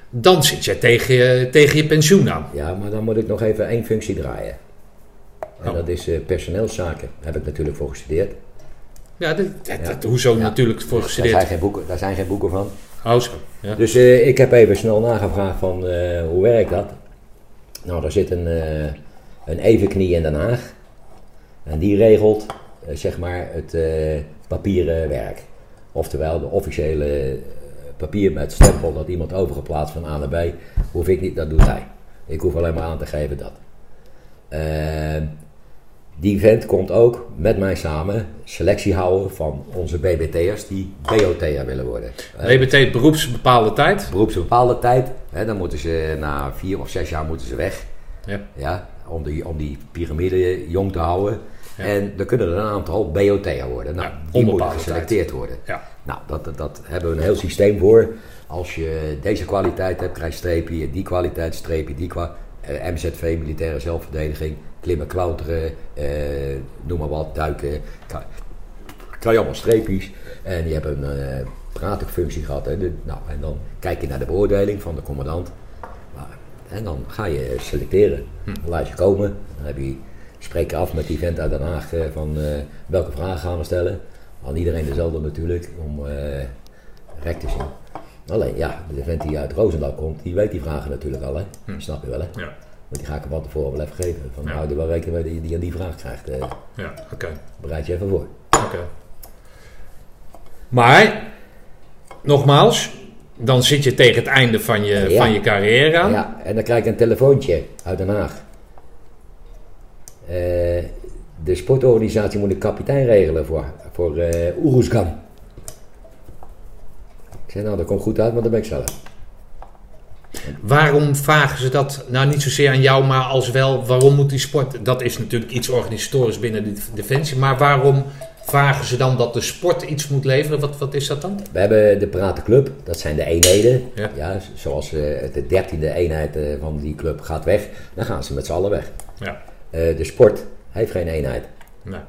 Dan zit je tegen je, tegen je pensioen aan. Ja, maar dan moet ik nog even één functie draaien. En Oh. dat is eh, personeelszaken. Daar heb ik natuurlijk voor gestudeerd. Ja, dat, dat, Ja. dat- hoezo Ja. natuurlijk voor Daar gestudeerd. zijn geen boeken, daar zijn geen boeken van. Oh, zo. Ja. Dus eh, ik heb even snel nagevraagd van hoe werkt dat? Nou, daar zit een, een evenknie in Den Haag. En die regelt eh, zeg maar het eh, papieren werk. Oftewel de officiële eh, papier met stempel dat iemand overgeplaatst van A naar B. Hoef ik niet, dat doet hij. Ik hoef alleen maar aan te geven dat. Eh, die vent komt ook met mij samen selectie houden van onze BBT'ers die BOT'er willen worden. BBT beroepsbepaalde tijd. beroeps een bepaalde tijd. Hè, dan moeten ze na vier of zes jaar moeten ze weg. Ja. Ja, om, die, om die piramide jong te houden. Ja. En dan kunnen er een aantal BOT'er worden. Nou, die moeten geselecteerd worden. Ja. Nou, dat, dat, hebben we een heel systeem voor. Als je deze kwaliteit hebt, krijg je streepje, die kwaliteit, streepje, die kwaliteit. MZV, militaire zelfverdediging, klimmen, klauteren, eh, noem maar wat, duiken. Kan, kan je allemaal streepjes. En je hebt een eh pratenfunctie gehad. Hè. De- nou, en dan kijk je naar de beoordeling van de commandant. En dan ga je selecteren. Dan laat je komen. Dan heb je, spreek je af met die vent uit Den Haag eh, van eh, welke vragen gaan we stellen. Aan iedereen dezelfde natuurlijk, om rek te zien. Alleen ja, de vent die uit Roosendaal komt, die weet die vragen natuurlijk al. Hè. Snap je wel hè? Ja. Want die ga ik hem van tevoren wel even geven. Van Ja. hou er wel rekening mee dat je die aan die vraag krijgt. Ja, oké. bereid je even voor. Oké. Maar, nogmaals, dan zit je tegen het einde van je, Ja. van je carrière aan. Ja, en dan krijg ik een telefoontje uit Den Haag. Eh, de sportorganisatie moet een kapitein regelen voor, voor eh Oeroesgan. Ik zei, nou, dat komt goed uit, maar dat ben ik zelf. Waarom vragen ze dat nou niet zozeer aan jou, maar als wel, waarom moet die sport... Dat is natuurlijk iets organisatorisch binnen de Defensie, maar waarom vragen ze dan dat de sport iets moet leveren? Wat, wat is dat dan? We hebben de Pratenclub, dat zijn de eenheden. Ja. Ja. zoals eh, de dertiende eenheid eh, van die club gaat weg, dan gaan ze met z'n allen weg. Ja, Eh, de sport heeft geen eenheid. nee.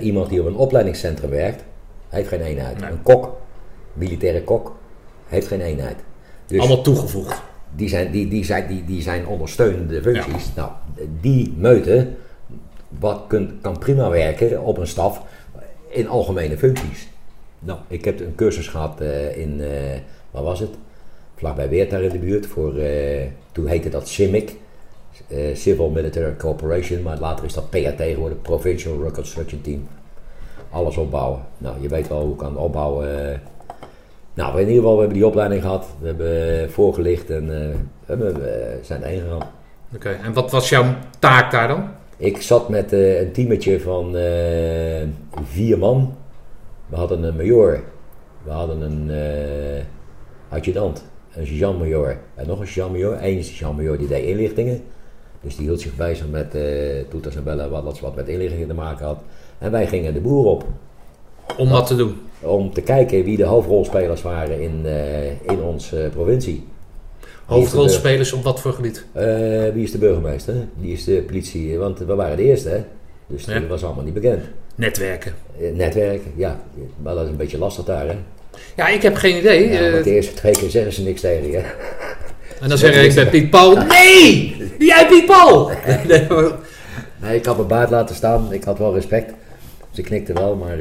Iemand die op een opleidingscentrum werkt, heeft geen eenheid. Nee. Een kok, militaire kok, heeft geen eenheid. Dus allemaal toegevoegd. die, zijn, die, die, zijn, die, die zijn ondersteunende functies. Nou, die meute wat kunt, kan prima werken op een staf in algemene functies. Nou, ik heb een cursus gehad eh, in, eh waar was het? Vlakbij Weert daar in de buurt. Voor, eh, toen heette dat CIMIC, Civil Military Corporation, maar later is dat PRT geworden, Provincial Reconstruction Team. Alles opbouwen. Nou, je weet wel hoe ik kan opbouwen. nou, in ieder geval, we hebben die opleiding gehad. We hebben voorgelicht en we zijn heen gegaan. Oké, en wat was jouw taak daar dan? Ik zat met eh, een teametje van eh, vier man. We hadden een major. We hadden een eh adjudant. Een sergeant-major. En nog een sergeant-major. Eén sergeant-major die deed inlichtingen. Dus die hield zich bezig met toeters en bellen. Wat wat met inlichtingen te maken had. En wij gingen de boer op. Om wat te doen? Om te kijken wie de hoofdrolspelers waren in, in onze provincie. Hoofdrolspelers op wat voor gebied? Eh, wie is de burgemeester? Die is de politie. Want we waren de eerste, hè? Dus Ja. dat was allemaal niet bekend. Netwerken. Eh, Netwerken, ja. Maar dat is een beetje lastig daar, hè? Ja, ik heb geen idee. Ja, eh, want de eerste twee keer zeggen ze niks tegen je. en dan zeg ik, ben Piet Paul. Nee! Jij Piet Paul! Nee, ik had mijn baard laten staan. Ik had wel respect. Ze knikte wel, maar...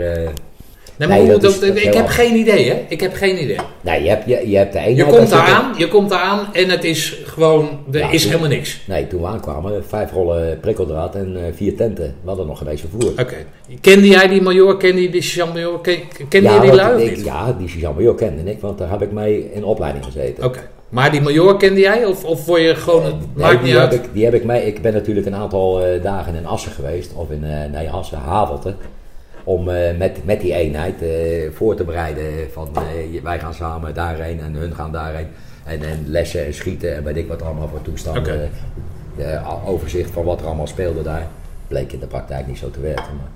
maar Nee, hoe- dat is- dat- dat is ik heb geen idee, hè? Ik heb geen idee. nee, je hebt, je, je hebt de eenheid... Je komt daar zitten- aan, je komt daar aan en het is gewoon, er Ja, is toen- helemaal niks. Nee, toen we aankwamen, vijf rollen prikkeldraad en eh, vier tenten. We hadden nog geen eens vervoer. Oké. Kende jij die major, kende je die sergeant-major, ken- kende je ja, die want lui ik- ja, die sergeant-major kende ik, want daar heb ik mee in opleiding gezeten. Oké. Maar die major kende jij of, of word je gewoon, het Nee, maakt die niet heb uit? Ik, die heb ik mee. Ik ben natuurlijk een aantal eh, dagen in Assen geweest, of in eh nee, Assen, Havelte. Om eh, met, met die eenheid eh, voor te bereiden van eh, wij gaan samen daarheen en hun gaan daarheen. En, en lessen en schieten en weet ik wat allemaal voor toestanden. Overzicht van wat er allemaal speelde daar. Bleek in de praktijk niet zo te werken. Maar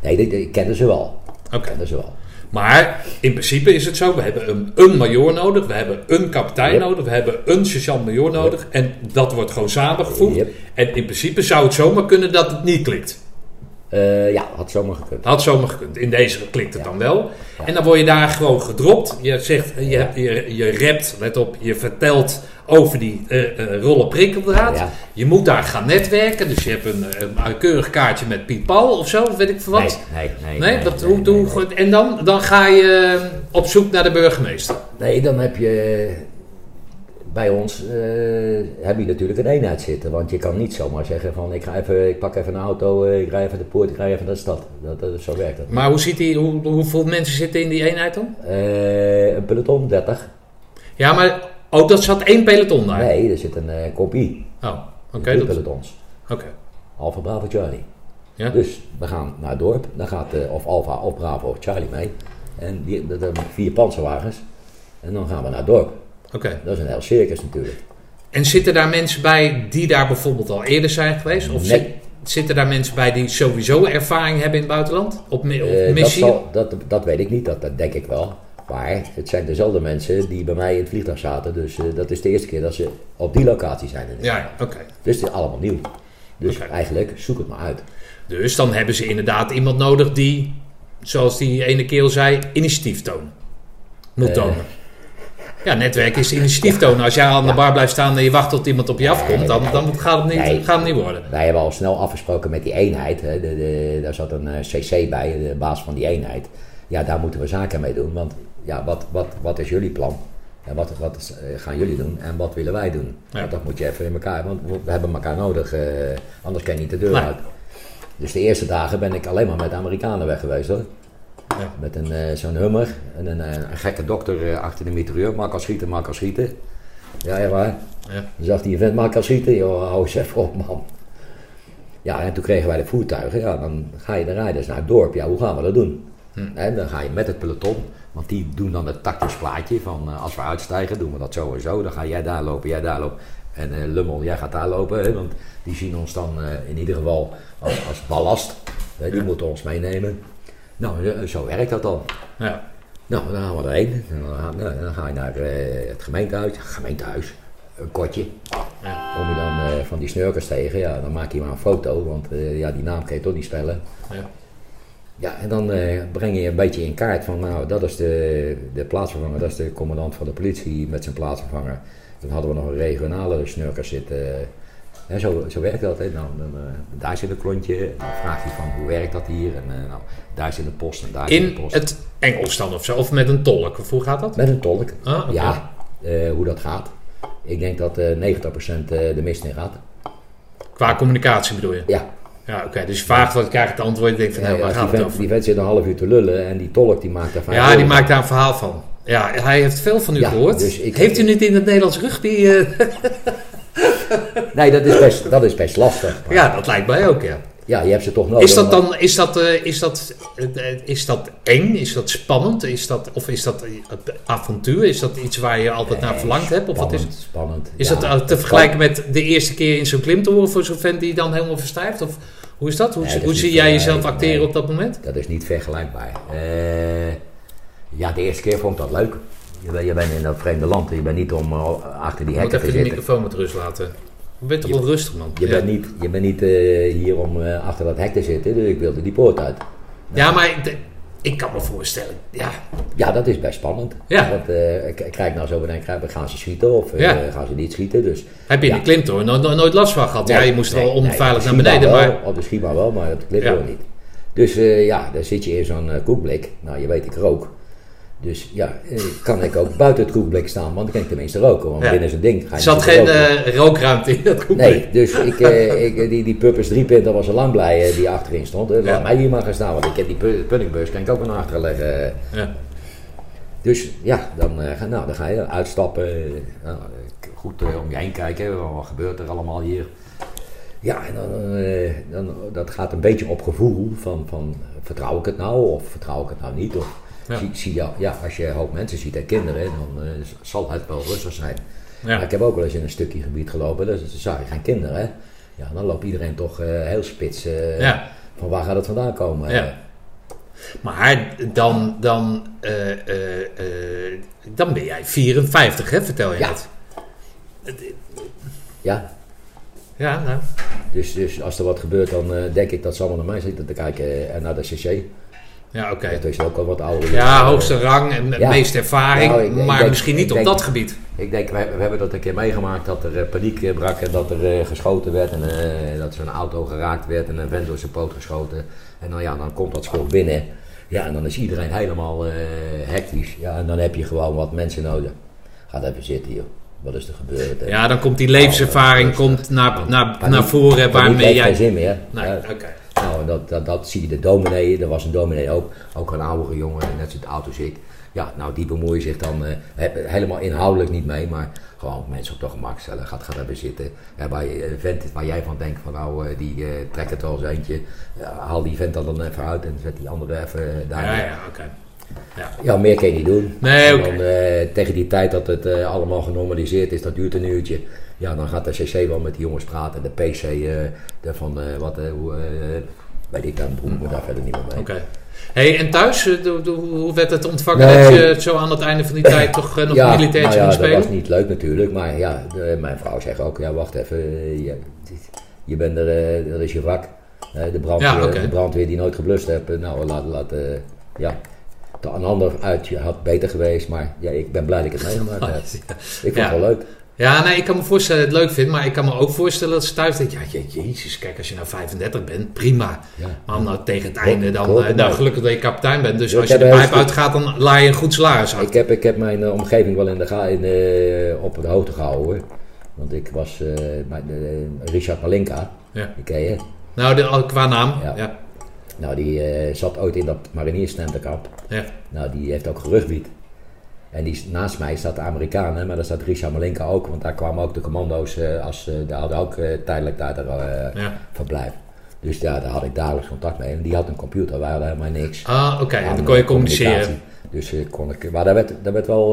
nee, die kenden ze wel. Oké. Ze wel. Maar in principe is het zo, we hebben een, een major nodig, we hebben een kapitein Yep. nodig, we hebben een sergeant-major nodig en dat wordt gewoon samengevoegd. Yep. En in principe zou het zomaar kunnen dat het niet klikt. Eh, ja, had zomaar gekund. Had zomaar gekund. In deze klikt het Ja. dan wel. En dan word je daar gewoon gedropt. Je zegt, je, je, je rapt, let op, je vertelt over die eh, eh, rollen prikkeldraad. Ja. Je moet daar gaan netwerken. Dus je hebt een, een keurig kaartje met Piet Paul of zo, weet ik veel wat. Nee, nee, nee. Nee, dat, nee, hoe, nee, hoe-. En dan, dan ga je op zoek naar de burgemeester. Nee, dan heb je bij ons eh, heb je natuurlijk een eenheid zitten. Want je kan niet zomaar zeggen van ik, ga even, ik pak even een auto, eh, ik rij even de poort, ik rij even naar de stad. Dat, dat, zo werkt dat. Maar hoe ziet die, hoe, hoeveel mensen zitten in die eenheid dan? Eh, een peloton, 30. Ja, maar ook dat zat één peloton daar. Nee, er zit een compie. Oh, oké. Drie dat- pelotons. oké. Alfa Bravo Charlie. Ja. Dus we gaan naar het dorp. Dan gaat of Alfa of Bravo of Charlie mee. En die, dat hebben vier panzerwagens. En dan gaan we naar het dorp. Oké. Dat is een heel circus natuurlijk. En zitten daar mensen bij die daar bijvoorbeeld al eerder zijn geweest? Of Nee. zit- zitten daar mensen bij die sowieso ervaring hebben in het buitenland? Op, Eh, dat, missie? zal, dat, dat weet ik niet, dat, dat denk ik wel. Maar het zijn dezelfde mensen die bij mij in het vliegtuig zaten. Dus eh, dat is de eerste keer dat ze op die locatie zijn. Ja, ja, oké. Dus het is allemaal nieuw. Dus eigenlijk, zoek het maar uit. Dus dan hebben ze inderdaad iemand nodig die, zoals die ene keel zei, initiatief tonen. Moet Eh. tonen. Ja, netwerk is initiatief tonen. Als jij aan de Ja. bar blijft staan en je wacht tot iemand op je afkomt, dan, dan gaat, het niet, Nee. gaat het niet worden. Wij hebben al snel afgesproken met die eenheid. Hè. De, de, daar zat een eh, CC bij, de baas van die eenheid. Ja, daar moeten we zaken mee doen. Want ja, wat, wat, wat is jullie plan? En wat, wat is, eh, gaan jullie doen? En wat willen wij doen? Ja. Dat moet je even in elkaar. Want we hebben elkaar nodig. eh, anders kan je niet de deur uit. Dus de eerste dagen ben ik alleen maar met de Amerikanen weg geweest hoor. Ja. Met een, eh, zo'n hummer en een, eh, een gekke dokter eh, achter de mitrailleur. Maar kan schieten, maar kan schieten. Ja, waar. Ja. Dan zag die vent maar kan schieten. Joh, hou eens even op, man. Ja, en toen kregen wij de voertuigen. Ja, dan ga je de rijders naar het dorp. Ja, hoe gaan we dat doen? En dan ga je met het peloton. Want die doen dan het tactisch plaatje van als we uitstijgen, doen we dat zo en zo. Dan ga jij daar lopen, jij daar lopen. En Lummel, jij gaat daar lopen. Hè, want die zien ons dan in ieder geval als, als ballast. Hè, die moeten ons meenemen. Nou, eh, zo werkt dat dan. Ja. Nou, dan gaan we erheen. En dan, nou, dan ga je naar eh, het gemeentehuis. Gemeentehuis, een kortje. Ja. Kom je dan eh, van die snurkers tegen, ja, dan maak je maar een foto. Want ja, die naam kan je toch niet spellen. Ja. Ja, en dan breng je een beetje in kaart van, nou, dat is de, de plaatsvervanger, dat is de commandant van de politie met zijn plaatsvervanger. Dan hadden we nog een regionale snurker zitten. Zo, zo werkt dat. Hè. Nou, dan, eh, daar zit een klontje, en dan vraag je van, hoe werkt dat hier? En eh, nou, daar zit een post en daar zit een In post. het Engels dan of zo? Of met een tolk? Of hoe gaat dat? Met een tolk. Ah. Ja, eh, hoe dat gaat. Ik denk dat eh 90% de mist in gaat. Qua communicatie bedoel je? Ja, Ja, oké. Dus je vraagt wat, je krijgt het antwoord. Je denkt van, Ja, nou, waar gaat die, het over? die vent zit een half uur te lullen en die tolk die maakt daar vijf Ja, die maakt daar een verhaal van. Ja, hij heeft veel van u Ja, gehoord. dus ik- heeft u niet in het Nederlands rugby... Nee, dat is best, dat is best lastig. Maar ja, dat lijkt mij ook, ja. ja, je hebt ze toch nodig. Is dat dan is dat, eh, is dat, eh, is dat eng? Is dat spannend? Is dat, of is dat avontuur? Is dat iets waar je altijd naar verlangd hebt? Of wat is, spannend, spannend. is Ja, dat te vergelijken met de eerste keer in zo'n klimtoren voor zo'n vent die dan helemaal verstijft? Of hoe is dat? Hoe, Nee, dat is hoe zie jij jezelf acteren nee. op dat moment? Dat is niet vergelijkbaar. Eh, ja, de eerste keer vond ik dat leuk. Je, bent- je bent in dat vreemde land. Je bent niet om achter die Je moet hekken even te de zitten. microfoon met rust laten. Je bent toch wel rustig, man. Je ja. bent niet, je bent niet eh, hier om eh, achter dat hek te zitten. Dus ik wilde die poort uit. ja, maar ik, ik kan me voorstellen. Ja, Ja, dat is best spannend. Ja. Want ik, ik krijg nou zo bedenken, gaan ze schieten of Ja. gaan ze niet schieten? Dus, heb je in Ja. die klimtoren nooit, nooit- nooit last van gehad? ja, je moest nee, wel onveilig naar de beneden, maar... wel, Op de schietbaan wel, maar op de Ja. niet. Dus ja, dan zit je in zo'n koekblik. Nou, je weet, ik rook. Dus ja, eh, kan ik ook buiten het koekblik staan, want dan kan ik tenminste roken. Want Ja. binnen zijn ding ga je Er zat geen eh, rookruimte in dat koekje. Nee, dus ik, eh, ik, die, die Puppers driepinter was al lang blij eh, die achterin stond. Laat Ja. mij hier maar gaan staan, want ik heb die pu- puddingbeurs kan ik ook naar achteren leggen. Ja. Dus ja, dan, ga, nou, dan ga je uitstappen. nou, goed om je heen kijken. Wat gebeurt er allemaal hier? Ja, en dan, dan, dat gaat een beetje op gevoel van, van vertrouw ik het nou of vertrouw ik het nou niet? Of Ja. zie, zie je, ja, als je een hoop mensen ziet en kinderen, dan eh, zal het wel rustig zijn. Ja. Maar ik heb ook wel eens in een stukje gebied gelopen, dus dan zag je geen kinderen. Hè? Ja, dan loopt iedereen toch eh, heel spits eh, Ja. van waar gaat het vandaan komen. Ja. Maar dan, dan, dan ben jij 54, hè? vertel je Ja. net. Ja, Ja, nou. dus, dus als er wat gebeurt, dan denk ik dat ze allemaal naar mij zitten te kijken en naar de CC. Ja, oké. Dat is ook al wat ouder. Ja, hoogste rang en de Ja. meeste ervaring, Nou, ik- ik maar denk- misschien niet op dat gebied. Ik denk, we, we hebben dat een keer meegemaakt dat er eh, paniek eh, brak en dat er eh, geschoten werd en dat zo'n auto geraakt werd en een vent door zijn poot geschoten. En dan, ja, dan komt dat schot binnen. Ja, en dan is iedereen helemaal eh, hectisch. Ja, en dan heb je gewoon wat mensen nodig. Gaat even zitten hier. Wat is er gebeurd? Ja, dan komt die levenservaring Oh, komt naar, naar, naar voren paniek waarmee heeft geen jij... zin meer. Nee, Ja, oké. Nou, dat, dat, dat zie je de dominee, er was een dominee ook, ook een oudere jongen, net zoals oud als ik. Ja, nou die bemoeien zich dan eh, he- helemaal inhoudelijk niet mee, maar gewoon mensen op de gemak stellen. Gaat, gaat even zitten. Ja, bij een vent waar jij van denkt van nou, eh, die eh, trekt het wel eens eentje. Ja, haal die vent dan, dan even uit en zet die andere even eh, daar. Ja, Ja, ja, oké. Ja. meer kan je niet doen. Nee, dan, eh, tegen die tijd dat het eh, allemaal genormaliseerd is, dat duurt een uurtje. Ja, dan gaat de CC wel met die jongens praten. De PC eh, de van eh, wat, eh, hoe, weet ik dan, bemoei me daar verder niet meer mee. Oké. Hey, en thuis, eh, hoe werd het ontvangen Nee. dat je zo aan het einde van die tijd toch eh, nog ja, militairtje nou ja, moest dat spelen? was niet leuk natuurlijk, maar ja, de- mijn vrouw zegt ook, ja wacht even, eh, je, je bent er, dat is je vak. De, brandweer, Ja, de brandweer die nooit geblust hebt, nou laat, laat ja, een ander uit je had beter geweest, maar ja, ik ben blij dat ik het meegemaakt heb. Ik vond Ja. het wel leuk. Ja, nee, ik kan me voorstellen dat je het leuk vindt, maar ik kan me ook voorstellen dat ze thuis denken, ja, je- jezus, kijk, als je nou 35 bent, prima. Ja. Maar om nou tegen het einde dan, klopt, eh, maar- nou gelukkig dat je kapitein bent, dus als je de pijp uitgaat, dan laai je een goed salaris uit. Ik heb, ik heb mijn eh, omgeving wel in de, ga- in, eh, op de hoogte gehouden. Want ik was Richard Malinka, Ja. die ken je. Nou, de, qua naam, ja. Ja. Nou, die zat ooit in dat marinierstentenkamp. Ja. Nou, die heeft ook gerugbied. En die, naast mij staat de Amerikanen, maar daar staat Richard Malinka ook. Want daar kwamen ook de commando's, eh, als, eh, daar hadden ook eh, tijdelijk daar Ja. verblijf. Dus ja, daar had ik dagelijks contact mee. En die had een computer, wij hadden helemaal niks. Ah, oké. En dan kon je communiceren. Dus eh, kon ik, maar daar werd, daar werd wel,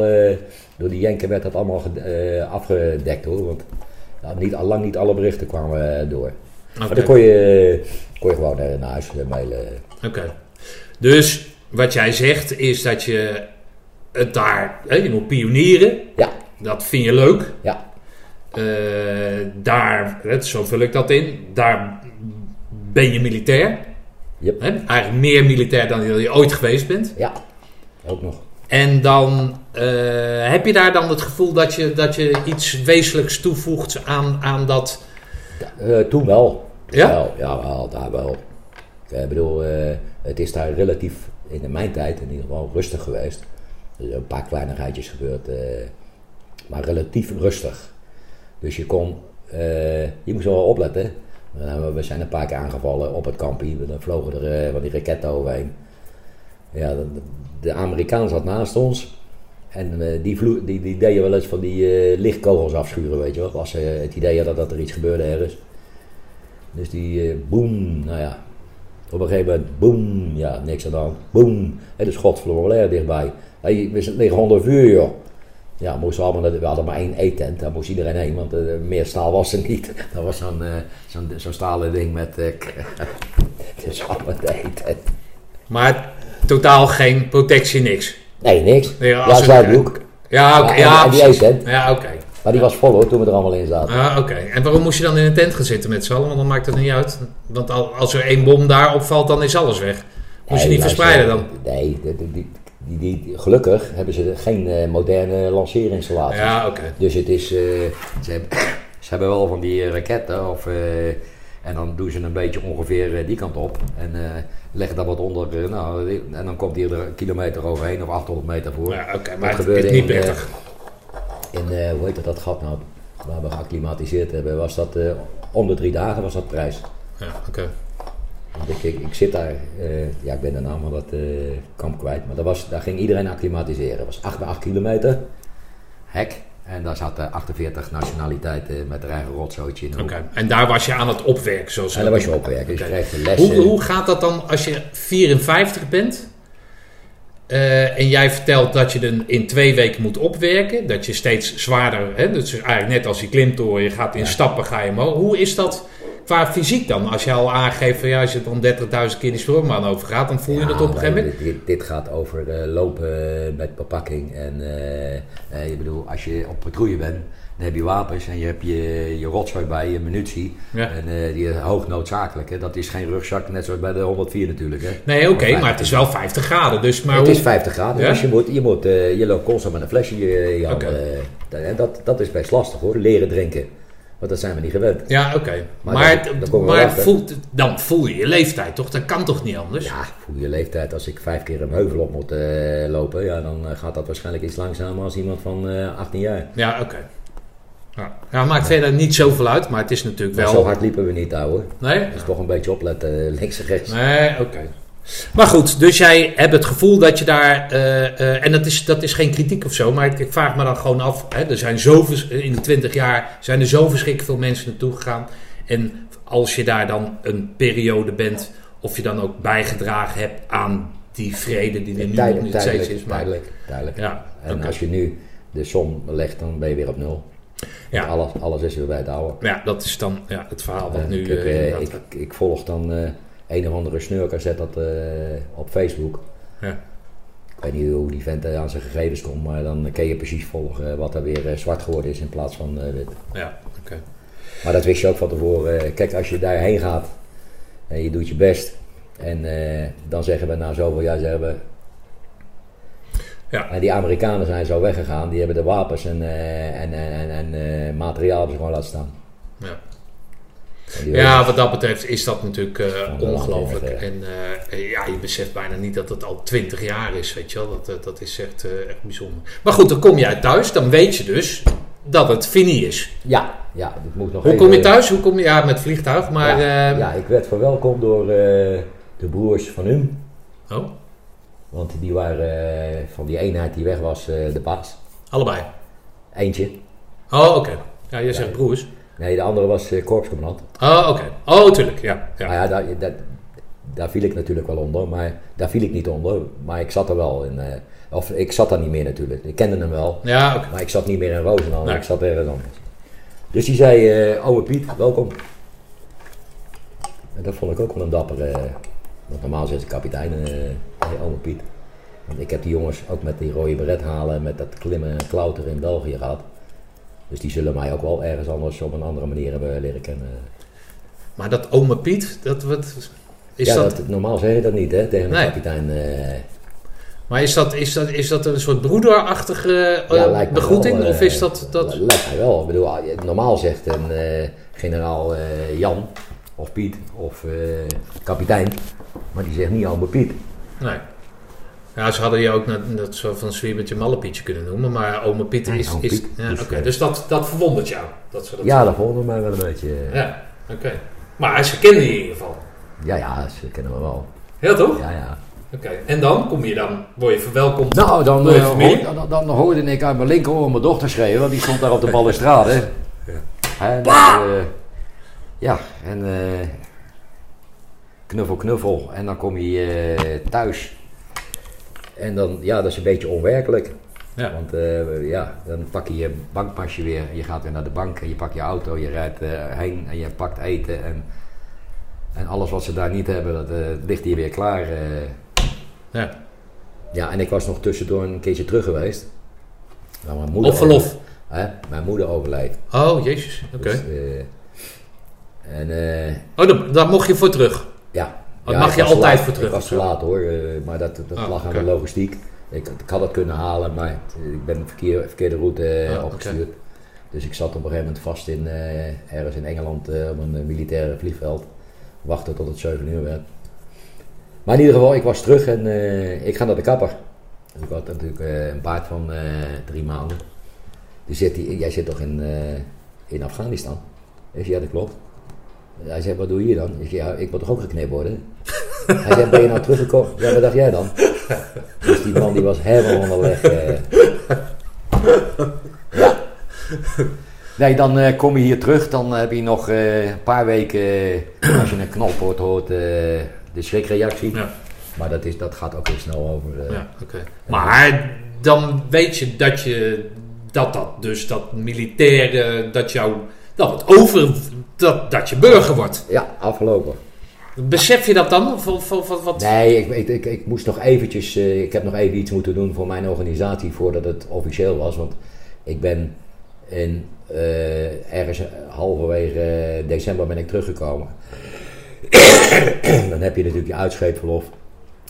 door die Jenken werd dat allemaal ged- afgedekt hoor. Want nou, niet, al lang niet alle berichten kwamen door. Maar dan kon je, kon je gewoon eh, naar huis mailen. Oké. Dus wat jij zegt is dat je het daar, hè, je moet pionieren. Ja, Dat vind je leuk. ja, Eh, daar, hè, zo vul ik dat in, daar ben je militair. Yep. Hè? Eigenlijk meer militair dan je ooit geweest bent. ja, ook nog. En dan eh, heb je daar dan het gevoel dat je, dat je iets wezenlijks toevoegt aan, aan dat... Eh, toen wel. Toen Ja? Wel, ja, wel, daar wel. Ik bedoel, het is daar relatief, in mijn tijd in ieder geval, rustig geweest. Er zijn een paar kleinigheidjes gebeurd, eh, maar relatief rustig. Dus je kon, eh, je moest wel opletten. We zijn een paar keer aangevallen op het kampie, dan vlogen er eh, wat die raketten overheen. Ja, de, Amerikaan zat naast ons. En eh, die, vloe, die, die deden wel eens van die eh, lichtkogels afschuren, weet je wel. Als ze het idee hadden dat er iets gebeurde ergens. Dus die eh boem, nou ja. Op een gegeven moment, boem, ja, niks aan de hand. Boem, vloog wel erg dichtbij. Hey, we zitten liggen onder vuur, joh. Ja, moesten we, allemaal, we hadden maar één eetent, daar moest iedereen heen, want eh, meer staal was er niet. Dat was zo'n eh, zo'n zo'n stalen ding met, eh dus allemaal de eetent. Maar totaal geen protectie, niks. Nee, niks. Nee, ja, Zuidhoek. Ja, oké. Ja, en- ja, en die eetent. Ja, oké. Maar die was vol hoor, toen we er allemaal in zaten. Ah, oké. En waarom moest je dan in een tent gaan zitten met z'n allen? Want dan maakt het niet uit. Want al- als er één bom daar opvalt, dan is alles weg. Moest je niet verspreiden dan? Nee, die, die, die, die, gelukkig hebben ze geen eh, moderne lanceerinstallaties. Ja, oké. Dus het is, eh, ze, hebben, ze hebben wel van die eh, raketten of, en dan doen ze een beetje ongeveer die kant op en leggen dat wat onder, nou, en dan komt die er een kilometer overheen of 800 meter voor. Ja, oké. Dat Maar het gebeurde is niet in, prettig. In, hoe heet dat, dat gat nou, waar we geacclimatiseerd hebben, was dat om de drie dagen was dat prijs. Ja, oké. Ik, ik, ik zit daar, eh, ja ik ben de naam van dat eh, kamp kwijt, maar daar, was, daar ging iedereen acclimatiseren. Het was 8 bij 8 kilometer, hek, en daar zaten 48 nationaliteiten met hun eigen rotzootje in. Oké. En daar was je aan het opwerken, zoals En daar was je opwerken, dus je kreeg de lessen. Hoe, hoe gaat dat dan als je 54 bent? eh, en jij vertelt dat je dan in twee weken moet opwerken. Dat je steeds zwaarder, hè, dus eigenlijk net als die klimtoren, je gaat in stappen, ga je omhoog. Hoe is dat qua fysiek dan? Als je al aangeeft van ja, als je dan 30.000 keer die stroomman over gaat, dan voel je Ja, dat op een gegeven moment? Dit, dit, gaat over eh, lopen met bepakking. En eh, eh, je bedoel, als je op patrouille bent, dan heb je wapens en je hebt je, je rotzooi bij, je munitie. Ja. En eh, die is hoog noodzakelijk. Hè. Dat is geen rugzak, net zoals bij de 104 natuurlijk. Hè. Nee, oké, maar het is wel 50 graden. Dus, maar het hoe- is 50 graden, Ja? dus je, moet, je, moet, eh, je loopt constant met een flesje in je hand. Eh, en dat, dat is best lastig hoor, leren drinken. Want dat zijn we niet gewend. Ja, oké. Maar Maar, achter. voelt, dan voel je je leeftijd toch? Dat kan toch niet anders? Ja, voor je leeftijd, als ik vijf keer een heuvel op moet eh, lopen, ja, dan eh, gaat dat waarschijnlijk iets langzamer als iemand van eh 18 jaar. Ja, oké. Ja. ja, maakt verder niet zoveel uit, maar het is natuurlijk Maar wel... zo hard liepen we niet, ouwe. Nee? Dus toch een beetje opletten, links en rechts. Nee, oké. Maar goed, dus jij hebt het gevoel dat je daar... eh, eh, en dat is, dat is geen kritiek of zo, maar ik, ik vraag me dan gewoon af... Hè, er zijn zo, in die 20 jaar zijn er zo verschrikkelijk veel mensen naartoe gegaan. En als je daar dan een periode bent... of je dan ook bijgedragen hebt aan die vrede die er nu nog Tijdelijk, niet tijdelijk, steeds is. Maar, tijdelijk, tijdelijk. Ja, En als je nu de som legt, dan ben je weer op nul. Ja. Alles, alles is weer bij het oude. ja, dat is dan ja, het verhaal wat nu... ik, eh, ik, ik volg dan een of andere snurker, zet dat eh, op Facebook. Ja. Ik weet niet hoe die vent eh, aan zijn gegevens komt, maar dan kun je precies volgen wat er weer eh, zwart geworden is in plaats van eh, wit. ja, oké. Maar dat wist je ook van tevoren. Eh, Kijk, als je daarheen gaat en je doet je best. En eh, dan zeggen we na zoveel jaar, zeggen we... Ja. En die Amerikanen zijn zo weggegaan. Die hebben de wapens en, eh, en, en, en, eh, materiaal hebben ze gewoon laten staan. Ja. Ja, wat dat betreft is dat natuurlijk eh, ongelooflijk. En eh, ja, je beseft bijna niet dat het al twintig jaar is, weet je wel. Dat, eh, dat is echt, eh, echt bijzonder. Maar goed, dan kom je uit thuis, dan weet je dus dat het fini is. Ja, ja, dit moet nog Hoe even- kom je thuis? Hoe kom je, ja, met vliegtuig, maar... ja, eh, ja, ik werd verwelkomd door, eh, de broers van hem. Oh, Want die waren eh, van die eenheid die weg was, eh, de baas. allebei. Eentje. Oh, oké. Ja, je zegt broers. Nee, de andere was eh, korpscommandant. Oh, oké. Oh, tuurlijk, ja. ja. Nou ja, daar, daar, daar viel ik natuurlijk wel onder, maar daar viel ik niet onder. Maar ik zat er wel in. eh, of ik zat daar niet meer natuurlijk. Ik kende hem wel, Ja, oké. maar ik zat niet meer in Roosendaal. Nee. Ik zat ergens anders. Dus die zei, eh oude Piet, welkom. En dat vond ik ook wel een dapper. eh, want normaal zegt de kapitein, hey, oude Piet. Want ik heb die jongens ook met die rode beret halen, met dat klimmen en klauteren in België gehad. Dus die zullen mij ook wel ergens anders op een andere manier hebben leren kennen. Maar dat ome Piet, dat wat... Is ja, dat, dat, normaal zeg je dat niet hè, tegen een Nee. kapitein. eh, Maar is dat, is, dat, is dat een soort broederachtige eh, Ja, begroeting? wel, eh, of is dat... dat... Lijkt mij wel. Ik bedoel, ah, normaal zegt een generaal Jan of Piet of kapitein, maar die zegt niet allemaal Piet. Nee. Ja, ze hadden je ook net, dat zo van Zwiebertje Mallepietje kunnen noemen, maar oma Piet Nee, is... ome is ja, Dus, oké. Dus dat, dat verwondert jou? Dat ze dat Ja, dat vonden mij wel een beetje. Ja, oké. Maar ze kenden je in ieder geval. ja, ja, ze kennen me wel. Ja, toch? Ja, ja. Oké. En dan kom je dan, word je verwelkomd. Nou, dan, Door je eh, familie? dan, dan hoorde ik uit mijn linkeroor mijn dochter schreeuwen, want die stond daar op de balustrade. Dat, eh, ja, en eh, knuffel, knuffel. En dan kom je thuis. En dan, ja, dat is een beetje onwerkelijk. Ja. Want eh, ja, dan pak je je bankpasje weer. Je gaat weer naar de bank en je pakt je auto, je rijdt eh, heen en je pakt eten. En, en alles wat ze daar niet hebben, dat eh, ligt hier weer klaar. Ja. Ja, en ik was nog tussendoor een keertje terug geweest. Nou, mijn moeder Op verlof. Hè? Mijn moeder overleed. Oh, jezus. Oké. Dus, en eh, Oh, daar, daar mocht je voor terug. ja. Dat Ja, mag je altijd laat. voor terug, Ik was te laat hoor, eh, maar dat, dat Ah, lag aan de logistiek. Ik, ik had het kunnen halen, maar ik ben de verkeer, verkeerde route eh, Ah, opgestuurd. Dus ik zat op een gegeven moment vast in, eh, ergens in Engeland op een militaire vliegveld. Wachten tot het 7 uur werd. Maar in ieder geval, ik was terug en ik ga naar de kapper. Dus ik had natuurlijk een paard van drie maanden. Dus zit jij zit toch in, in Afghanistan? Ja, dat klopt. Hij zei, wat doe je hier dan? Ik zei, ja, ik wil toch ook geknipt worden? Hij zei, ben je nou teruggekomen? Ja, wat dacht jij dan? Dus die man die was helemaal onderweg. eh. Ja. Nee, dan eh, kom je hier terug. Dan heb je nog eh, een paar weken, als je een knopwoord hoort, eh, de schrikreactie. Ja. Maar dat, is, dat gaat ook heel snel over. Ja, oké. Maar dan weet je dat je dat dat dus dat militaire dat jou dat het over dat, dat je burger wordt. ja, afgelopen. Besef je dat dan? Of, wat? Nee, ik, ik, ik, ik moest nog eventjes, eh, ik heb nog even iets moeten doen voor mijn organisatie voordat het officieel was. Want ik ben in, eh, ergens halverwege december ben ik teruggekomen. Dan heb je natuurlijk je uitscheepverlof.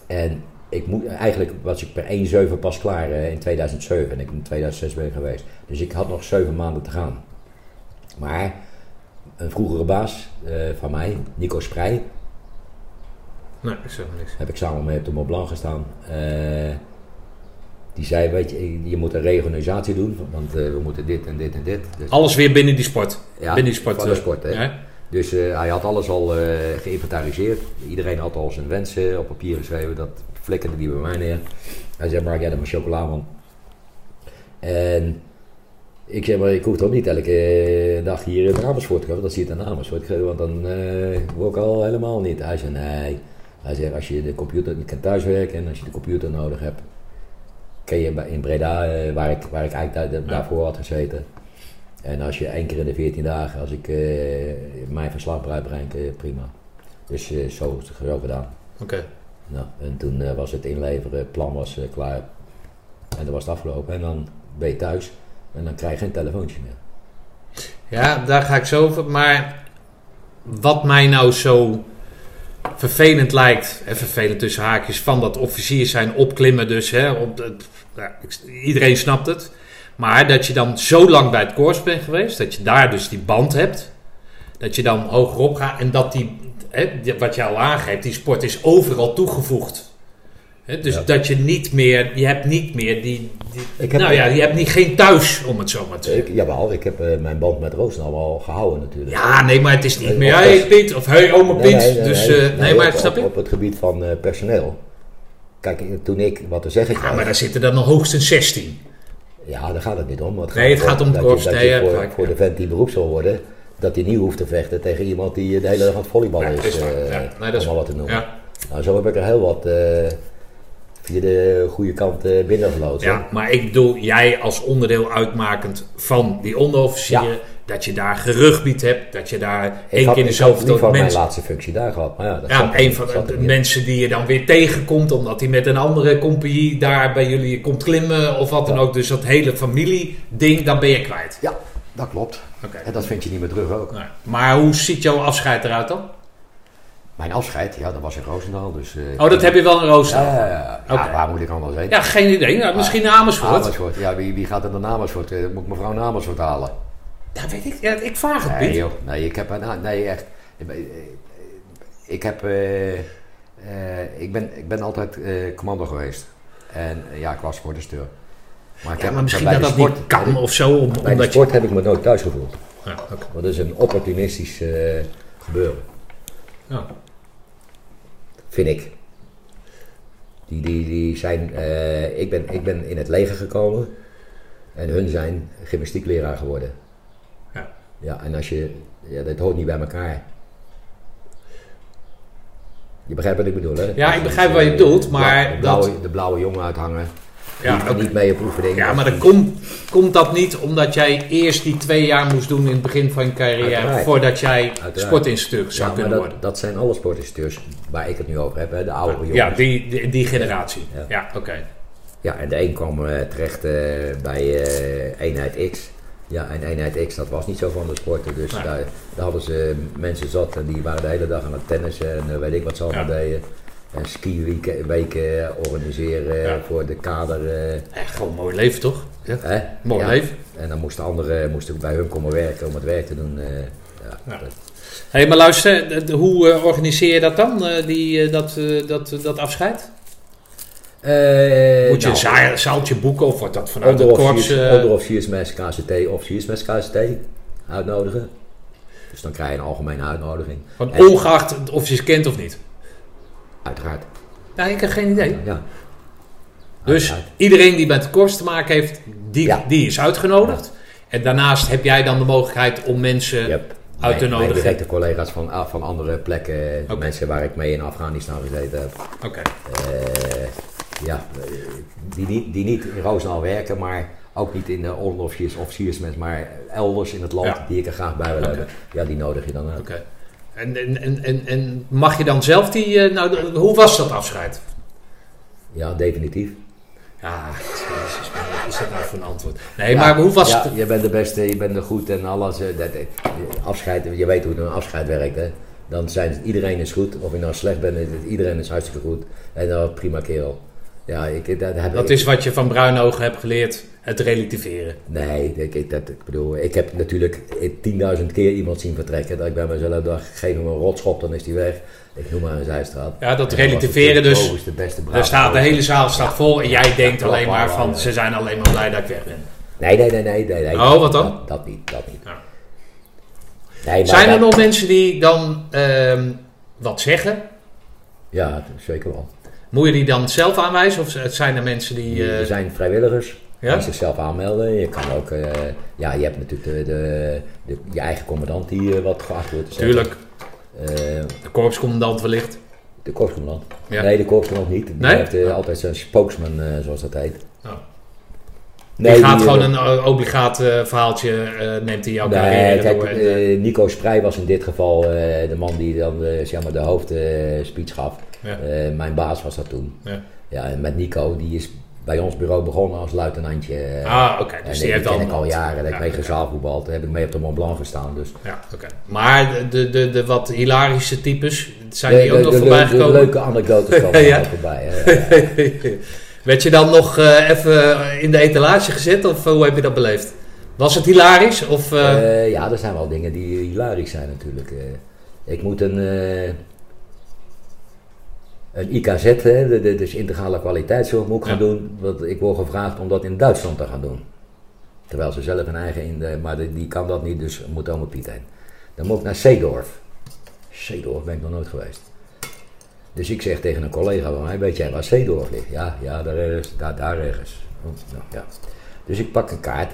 En ik moet, eigenlijk was ik per 1-7 pas klaar eh, in 2007 en ik in 2006 ben geweest. Dus ik had nog 7 maanden te gaan. Maar een vroegere baas eh, van mij, Nico Sprij, Nee, ik zeg niks. heb ik samen mee op de Mont Blanc gestaan. Eh, die zei, weet je, je moet een reorganisatie doen, want eh, we moeten dit en dit en dit. Dus, Alles weer binnen die sport. ja, binnen die sport. van de sport, hè. ja. Dus hij had alles al geïnventariseerd. Iedereen had al zijn wensen op papier geschreven. Dat flikkerde die bij mij neer. Hij zei, maak jij er maar chocola van. En ik zeg, maar ik hoef toch niet elke eh, dag hier in Amersfoort te komen. Dat zie je in Amersfoort. Want dan eh word ik al helemaal niet. Hij zei, nee. Hij zegt, als je de computer, je kan thuiswerken en als je de computer nodig hebt. Ken je in Breda, eh, waar, ik, waar ik eigenlijk daar- daarvoor had gezeten. En als je één keer in de 14 dagen, als ik eh, mijn verslag breng, eh, prima. Dus eh, zo is het zo gedaan. Oké. Nou, en toen eh, was het inleveren, het plan was eh, klaar. En dan was het afgelopen. En dan ben je thuis en dan krijg je geen telefoontje meer. Ja, daar ga ik zo over. Maar wat mij nou zo vervelend lijkt, en vervelend tussen haakjes, van dat officiers zijn opklimmen dus. Hè, op iedereen snapt het. Maar dat je dan zo lang bij het koers bent geweest, dat je daar dus die band hebt. Dat je dan hogerop gaat en dat die, hè, wat je al aangeeft, die sport is overal toegevoegd. Dus Ja. dat je niet meer, je hebt niet meer die, die Ik heb- nou ja, je hebt niet, geen thuis, om het zo maar te Ik, zeggen. jawel, ik heb eh, mijn band met Roosendaal al gehouden natuurlijk. Ja, nee, maar het is niet Nee, meer, of hey Piet, of hey oma Piet. nee, nee, dus, nee, eh, nee, maar op, snap je? op het gebied van eh, personeel. Kijk, toen ik wat te zeggen Ja, maar daar zitten dan nog hoogstens 16. Ja, daar gaat het niet om. Het Nee, het gaat om je-. Dat je je hebt voor, gelijk, voor ja. de vent die beroep zal worden, dat hij niet hoeft te vechten tegen iemand die de hele dag aan het volleyballen is. eh, Ja, nee, dat is maar wat te noemen. Ja, Nou, zo heb ik er heel wat eh, via de goede kant eh binnengevloten. ja, maar ik bedoel, jij als onderdeel uitmakend van die onderofficieren, Ja. dat je daar gerugbied hebt, dat je daar één had, keer in zoveel liever tijd mijn laatste functie daar gehad. Maar ja, dat Ja, een van de mensen die je dan weer tegenkomt, omdat hij met een andere compagnie daar bij jullie komt klimmen of wat dan Ja. ook. Dus dat hele familieding, dan ben je kwijt. Ja, dat klopt. Oké. En dat vind je niet meer terug ook. Maar hoe ziet jouw afscheid eruit dan? Mijn afscheid, ja, dat was in Roosendaal. Dus, eh, Oh, dat heb je wel in Roosendaal. Ja, ja, ja. Ja, waar moet ik anders heen? Ja, geen idee. Nou, misschien Amersfoort. Amersfoort. Ja, wie, wie gaat er naar Amersfoort? Eh, Moet ik mevrouw naar Amersfoort halen? Dat weet ik. Ja, ik vraag het Nee, joh. Nee, ik heb een... ah, Nee, echt. Ik eh, heb... eh, eh, ik, ben, ik ben altijd eh, commando geweest. En eh, ja, ik was sportinstructeur. Maar, ik Ja, heb- maar misschien dat de dat sport, niet kan of zo. Om, Bij de je... sport heb ik me nooit thuis gevoeld. Ja, oké. Want dat is een opportunistisch eh, gebeuren. Ja. Vind ik. Die, die, die zijn... eh, ik, ben, ik ben in het leger gekomen. En hun zijn gymnastiekleraar geworden. Ja. Ja, en als je... Ja, dat hoort niet bij elkaar. Je begrijpt wat ik bedoel, hè? Ja, ik begrijp wat je eh, bedoelt, maar de blauwe, dat- de blauwe jongen uithangen. Ja, oké. niet mee op oefening. Ja, maar dan komt, komt dat niet omdat jij eerst die twee jaar moest doen in het begin van je carrière, Uiteraard. voordat jij sportinstructeur zou Ja, kunnen dat, worden? dat zijn alle sportinstructeurs waar ik het nu over heb, hè? de oude jongens. Ja, die, die, die generatie. Ja. Ja, oké. Ja, en de een kwam eh, terecht eh, bij eh, eenheid X. Ja, en eenheid X, dat was niet zo van de sporten. Dus Nee. daar, daar hadden ze mensen zat en die waren de hele dag aan het tennissen en weet ik wat ze allemaal Ja. deden. En skiweken weken organiseren Ja. voor de kader. eh, Echt gewoon mooi leven, toch? Ja. hè? Mooi Ja. leven. En dan moesten anderen moesten bij hun komen werken om het werk te doen. eh, ja, dat- Hé, maar luister, de- de- hoe eh, organiseer je dat dan, eh, die, eh, dat, eh, dat, dat afscheid? Eh, Moet je nou, een zaal- zaaltje boeken of wordt dat vanuit het korps? onderofficiers, eh, onderofficiersmes KCT, officiersmes KCT uitnodigen. Dus dan krijg je een algemene uitnodiging. ongeacht of je ze kent of niet? Uiteraard. Ja, ik heb geen idee. Ja. Dus Uiteraard. iedereen die met de korps te maken heeft, die, Ja. die is uitgenodigd. En daarnaast heb jij dan de mogelijkheid om mensen... Yep. Uit te nodigen. Mijn directe collega's van, ah, van andere plekken, mensen waar ik mee in Afghanistan gezeten heb. Oké. eh, ja, die, niet- die niet in Roosendaal werken, maar ook niet in de onderofficiers, officiersmes, maar elders in het land Ja. die ik er graag bij wil hebben. Ja, die nodig je dan uit. En, en, en, en, en mag je dan zelf die... eh, nou, hoe was dat afscheid? Ja, definitief. Ja, jezus, is dat nou voor een antwoord? Nee, Ja, maar hoe was ja, het? Je bent de beste, je bent er goed en alles. eh, Dat, eh, afscheid, je weet hoe een afscheid werkt, hè. Dan zijn iedereen is goed. Of je nou slecht bent, iedereen is hartstikke goed. En dan prima kerel. Ja, ik, dat, heb Dat ik- is wat je van Bruinogen hebt geleerd, het relativeren. Nee, ik, ik, dat, ik bedoel, ik heb natuurlijk 10.000 keer iemand zien vertrekken. Dat ik bij mezelf dacht, geef hem een rotschop, dan is hij weg. Ik noem maar een zijstraat. Ja, dat En relativeren de dus. bovenste, beste Daar staat, de hele zaal staat vol en jij denkt alleen maar van, ze zijn alleen maar blij dat ik weg ben. Nee, nee, nee, nee. nee, nee. Oh, wat dan? Dat, dat niet, dat niet. Ja. Nee, Zijn er nog mensen die dan ehm, wat zeggen? Ja, zeker wel. Moet je die dan zelf aanwijzen? Of zijn er mensen die... eh, er zijn vrijwilligers Ja? die zichzelf aanmelden. Je kan ook, eh, ja, je hebt natuurlijk de, de, de- je eigen commandant die eh, wat geacht wordt te. Tuurlijk, Eh, de korpscommandant wellicht. de korpscommandant. Ja. Nee, de korpscommandant niet. Die Nee? heeft eh, altijd zijn spokesman, eh, zoals dat heet. Oh. Nee, die gaat die, gewoon eh, een eh, obligaat eh, verhaaltje, eh, neemt hij jouw Nee, carrière kijk, door. en, eh, eh, Nico Sprij was in dit geval eh, de man die dan eh, zeg maar de hoofdspeech gaf. Ja. Eh, mijn baas was dat toen. Ja. Ja, en met Nico, die is bij ons bureau begonnen als luitenantje. ah, oké. Dus die die heeft ken al... ik al jaren. Dat Ja, ik mee gezaalvoetbald. Daar heb ik mee op de Mont Blanc gestaan. Dus. Ja, oké. Maar de, de, de, wat hilarische types, zijn De- die ook de- nog de- voorbij de- de gekomen? leuke anekdotes komen Ja. voorbij. Werd je dan nog eh, even in de etalage gezet of eh, hoe heb je dat beleefd? Was het hilarisch? Of, ja, er zijn wel dingen die hilarisch zijn natuurlijk. Ik moet een... een IKZ, hè, de, de, dus integrale kwaliteitszorg, moet ik gaan doen. Want ik word gevraagd om dat in Duitsland te gaan doen. Terwijl ze zelf een eigen, in de, maar die, die kan dat niet, dus moet allemaal Piet heen. Dan moet ik naar Zeedorf. Zeedorf ben ik nog nooit geweest. Dus ik zeg tegen een collega van mij, weet jij waar Zeedorf ligt? Ja, ja daar, ergens, daar, daar ergens. Oh, nou, ja. Dus ik pak een kaart.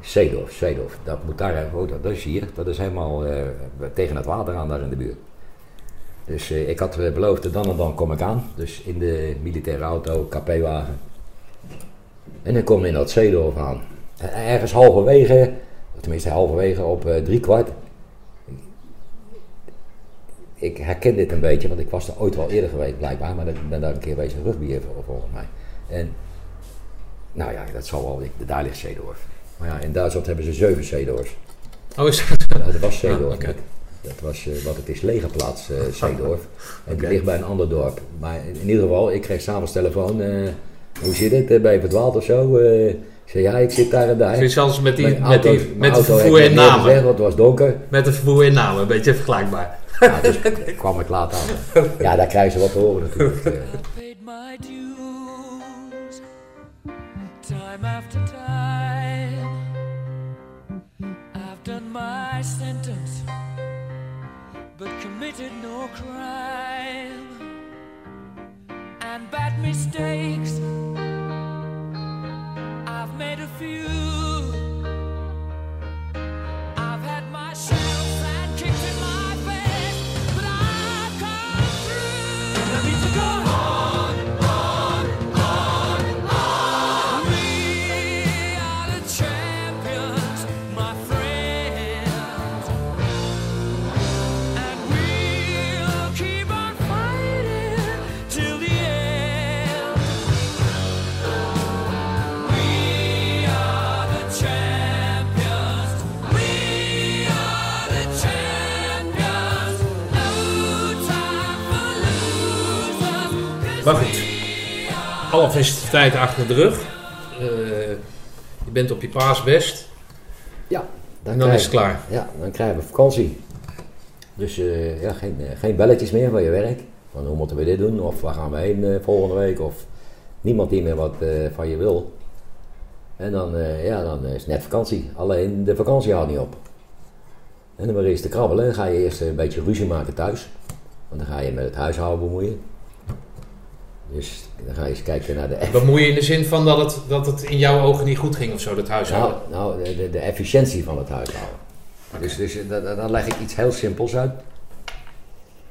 Zeedorf, Zeedorf. Dat moet daar, oh, dat, dat is hier. Dat is helemaal eh, tegen het water aan daar in de buurt. Dus eh, ik had eh, beloofd, dan en dan kom ik aan. Dus in de militaire auto, KP-wagen. En dan kom ik in dat Zeedorf aan. En ergens halverwege, tenminste halverwege op eh, drie kwart. Ik herken dit een beetje, want ik was er ooit wel eerder geweest blijkbaar. Maar ik ben daar een keer wezen rugby vol- volgens mij. En nou ja, dat zal wel, daar ligt Zeedorf. Maar ja, in Duitsland hebben ze zeven Zeedorfs. Oh, is dat? Ja, dat was Zeedorf. Ah, oké. Dat was eh, wat het is, legerplaats eh Zeedorf. En die Oké. ligt bij een ander dorp. Maar in, in ieder geval, ik kreeg s'avonds telefoon. eh, hoe zit het? Ben je verdwaald of zo? Eh, ik zei, ja, ik zit daar en daar. Vind zelfs met die, met die, auto- met de vervoer in namen. gezegd, want het was donker. Met de vervoer in namen, een beetje vergelijkbaar. Ja, dus kwam ik laat aan. Ja, daar krijgen ze wat te horen natuurlijk. time after time. I've done my sentence, but committed no crime. And bad mistakes, I've made a few. Alle festiviteiten achter de rug. Eh, je bent op je paasbest Ja, en dan is het klaar. Ja, dan krijgen we vakantie. Dus eh, ja, geen, eh, geen belletjes meer van je werk. Van hoe moeten we dit doen? Of waar gaan we heen volgende week? Of niemand die meer wat van je wil. En dan, ja, dan is het net vakantie. Alleen de vakantie houdt niet op. En dan weer eens te krabbelen. Dan ga je eerst een beetje ruzie maken thuis. Want dan ga je met het huishouden bemoeien. Dus dan ga je eens kijken naar de Bemoei je in de zin van dat het, dat het in jouw ogen niet goed ging of zo, dat huishouden? Nou, nou de, de, de efficiëntie van het huishouden. Dus, dus da- da- dan leg ik iets heel simpels uit.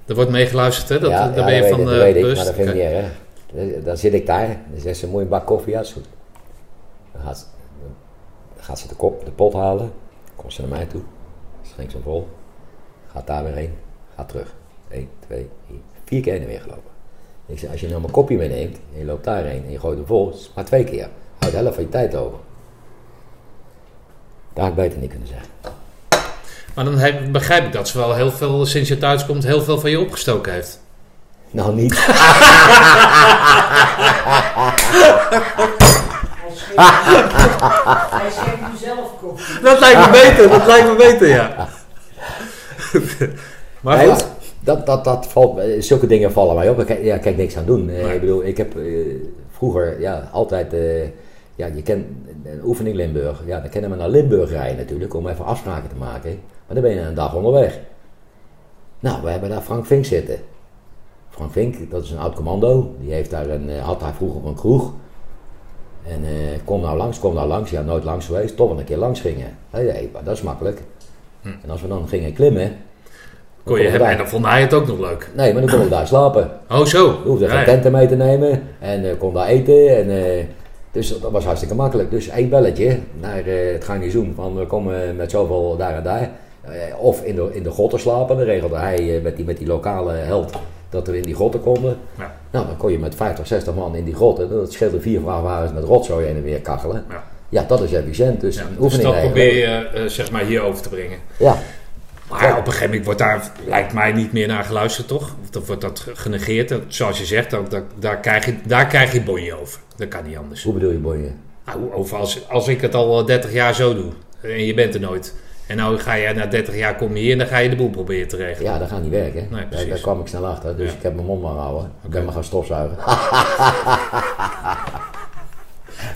Er wordt meegeluisterd, hè? Dat, ja, daar ja, ben je van eh, dat weet ik, bewust. maar dat vind ik niet erg. Dan- zit ik daar, dan zegt ze, moet je een bak koffie? Ja, goed. Dan gaat, dan gaat ze de, kop, de pot halen, komt ze naar mij toe, schenkt ze hem vol, gaat daar weer heen, gaat terug. 1, 2, 3, vier keer heen en weer gelopen. Ik zeg, als je nou mijn kopje meeneemt, en je loopt daarheen en je gooit hem vol, is maar twee keer. Houd de helft van je tijd over. Dat had ik beter niet kunnen zeggen. Maar dan heb- begrijp ik dat ze wel heel veel, sinds je thuis komt, heel veel van je opgestoken heeft. Nou, niet. Hij schenkt nu zelf koffie. Dat lijkt me beter, dat lijkt me beter, ja. maar Nee, goed. Dat, dat, dat valt, zulke dingen vallen mij op. Ik ja, kan ik niks aan doen. Eh, Nee. Ik bedoel, ik heb eh, vroeger ja, altijd, eh, ja, je kent een oefening Limburg. Ja, dan kennen we naar Limburg rijden natuurlijk, om even afspraken te maken. Maar dan ben je een dag onderweg. Nou, we hebben daar Frank Vink zitten. Frank Vink, dat is een oud commando. Die heeft daar een, had daar vroeger een kroeg. En kom nou langs, kom nou langs. Ja, nooit langs geweest. Toch wel een keer langs gingen. Hey, dat is makkelijk. En als we dan gingen klimmen, Hm. Kon je hebben, daar- en dan vond hij het ook nog leuk. Nee, maar dan kon ik daar slapen. Oh, zo. Je hoefde geen ja. tenten mee te nemen en eh, kon daar eten. En, eh, dus dat was hartstikke makkelijk. Dus één belletje naar eh, het garnizoen van we komen met zoveel daar en daar. Of in de, in de grotten slapen. Dan regelde hij met, die, met die lokale held dat we in die grotten konden. Ja. Nou, dan kon je met 50, 60 man in die grotten. Dat scheelde vier vrachtwagens met rotzooi heen en weer kachelen. Ja. Ja, dat is efficiënt. Dus Ja, dus dat probeer je eh, zeg maar hier over te brengen. Ja, Maar op een gegeven moment wordt daar, lijkt mij, niet meer naar geluisterd, toch? Of dan wordt dat genegeerd. Zoals je zegt, dat, dat- daar, krijg je, daar krijg je bonje over. Dat kan niet anders. hoe bedoel je bonje? Nou, over als, als ik het al 30 jaar zo doe en je bent er nooit. En nou ga je na 30 jaar kom je hier en dan ga je de boel proberen te regelen. Ja, dat gaat niet werken. Nee, daar, daar kwam ik snel achter. Dus Ja. ik heb mijn mond maar gehouden. Ik ben maar gaan stofzuigen.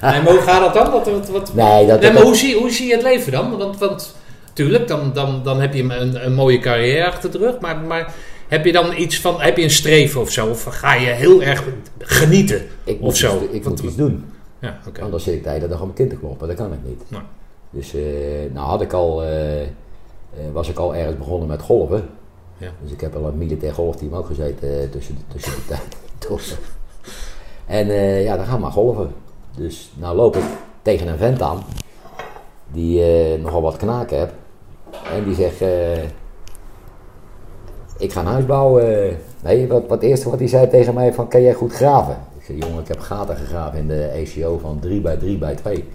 En hoe gaat dat dan? Wat, wat, wat... Nee, dat, Nee, maar dat- hoe zie, hoe zie je het leven dan? Want, want tuurlijk, dan, dan, dan heb je een, een mooie carrière achter de rug. Maar, maar heb je dan iets van, heb je een streven of zo? Of ga je heel erg genieten? ik of zo? Iets, ik Wat- moet iets doen. Ja, oké. Anders zit ik de hele dag op mijn kind te kloppen. Dat kan ik niet. Nee. Dus eh, nou had ik al, eh, eh, was ik al ergens begonnen met golven. Ja. Dus ik heb al een militair golfteam ook gezeten tussen, tussen de tijd. Tussen. En ja, dan gaan we maar golven. Dus nou loop ik tegen een vent aan die nogal wat knaken heb. En die zegt, eh, ik ga een huis bouwen. Nee, wat, wat eerste wat hij zei tegen mij van, kan jij goed graven? Ik zei, jongen, ik heb gaten gegraven in de ECO van 3 bij 3 bij 2.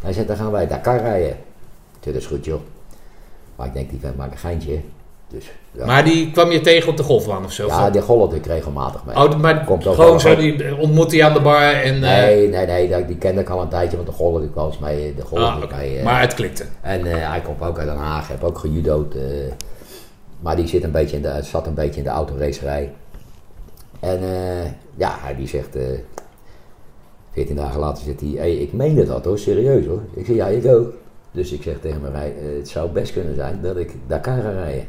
Hij zegt, dan gaan wij Dakar rijden. Ik dat is goed joh. Maar ik denk, die vent maakt een geintje. Dus ja, Maar die kwam je tegen op de golfbaan of zo? ja die golf ik regelmatig mee. oh, maar Komt ook gewoon zo, die ontmoet hij aan de bar en... eh, Nee, nee, nee, dat- die kende ik al een tijdje, want de golf ik wel eens mee. De ah, mee eh. Maar het klikte. En eh, hij komt ook uit Den Haag, heb ook gejudo'd. eh, maar die zit een beetje in de, zat een beetje in de autoracerij. En eh, ja, hij die zegt, eh 14 dagen later zit hij, hey, ik meende dat hoor, serieus hoor. Ik zeg, ja, ik ook. Dus ik zeg tegen mijn rij, eh, het zou best kunnen zijn dat ik Dakar ga rijden.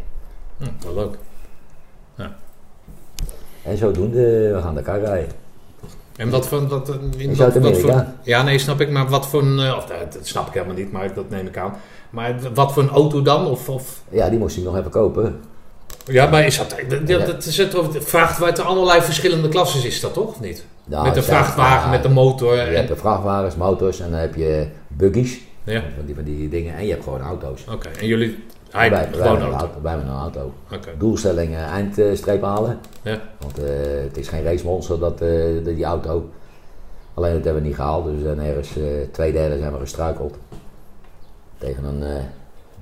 Hm, wel leuk. En zodoende, we gaan Dakar rijden. En wat voor... Wat, in wat- wat voor- Ja, nee, snap ik. Maar wat voor een... eh, Of, eh, dat snap ik helemaal niet, maar dat neem ik aan. Maar wat voor een auto dan? Of... of Ja, die moest ik nog even kopen. ja, maar is dat... Dat, Ja. dat is het, uit allerlei verschillende klassen is dat toch? Of niet? Nou, met de zijn- vrachtwagen, ja, met de motor. Je En, hebt de vrachtwagens, motors en dan heb je buggies. ja, Van die, van die dingen. En je hebt gewoon auto's. oké. En jullie... Hij wij, heeft wij gewoon hebben een auto. auto. Wij hebben een auto. Oké. Doelstelling eindstreep halen. Ja. Want eh, het is geen racemonster dat, eh, die, die auto. Alleen dat hebben we niet gehaald. Dus we zijn ergens eh, twee derde zijn we gestruikeld. Tegen een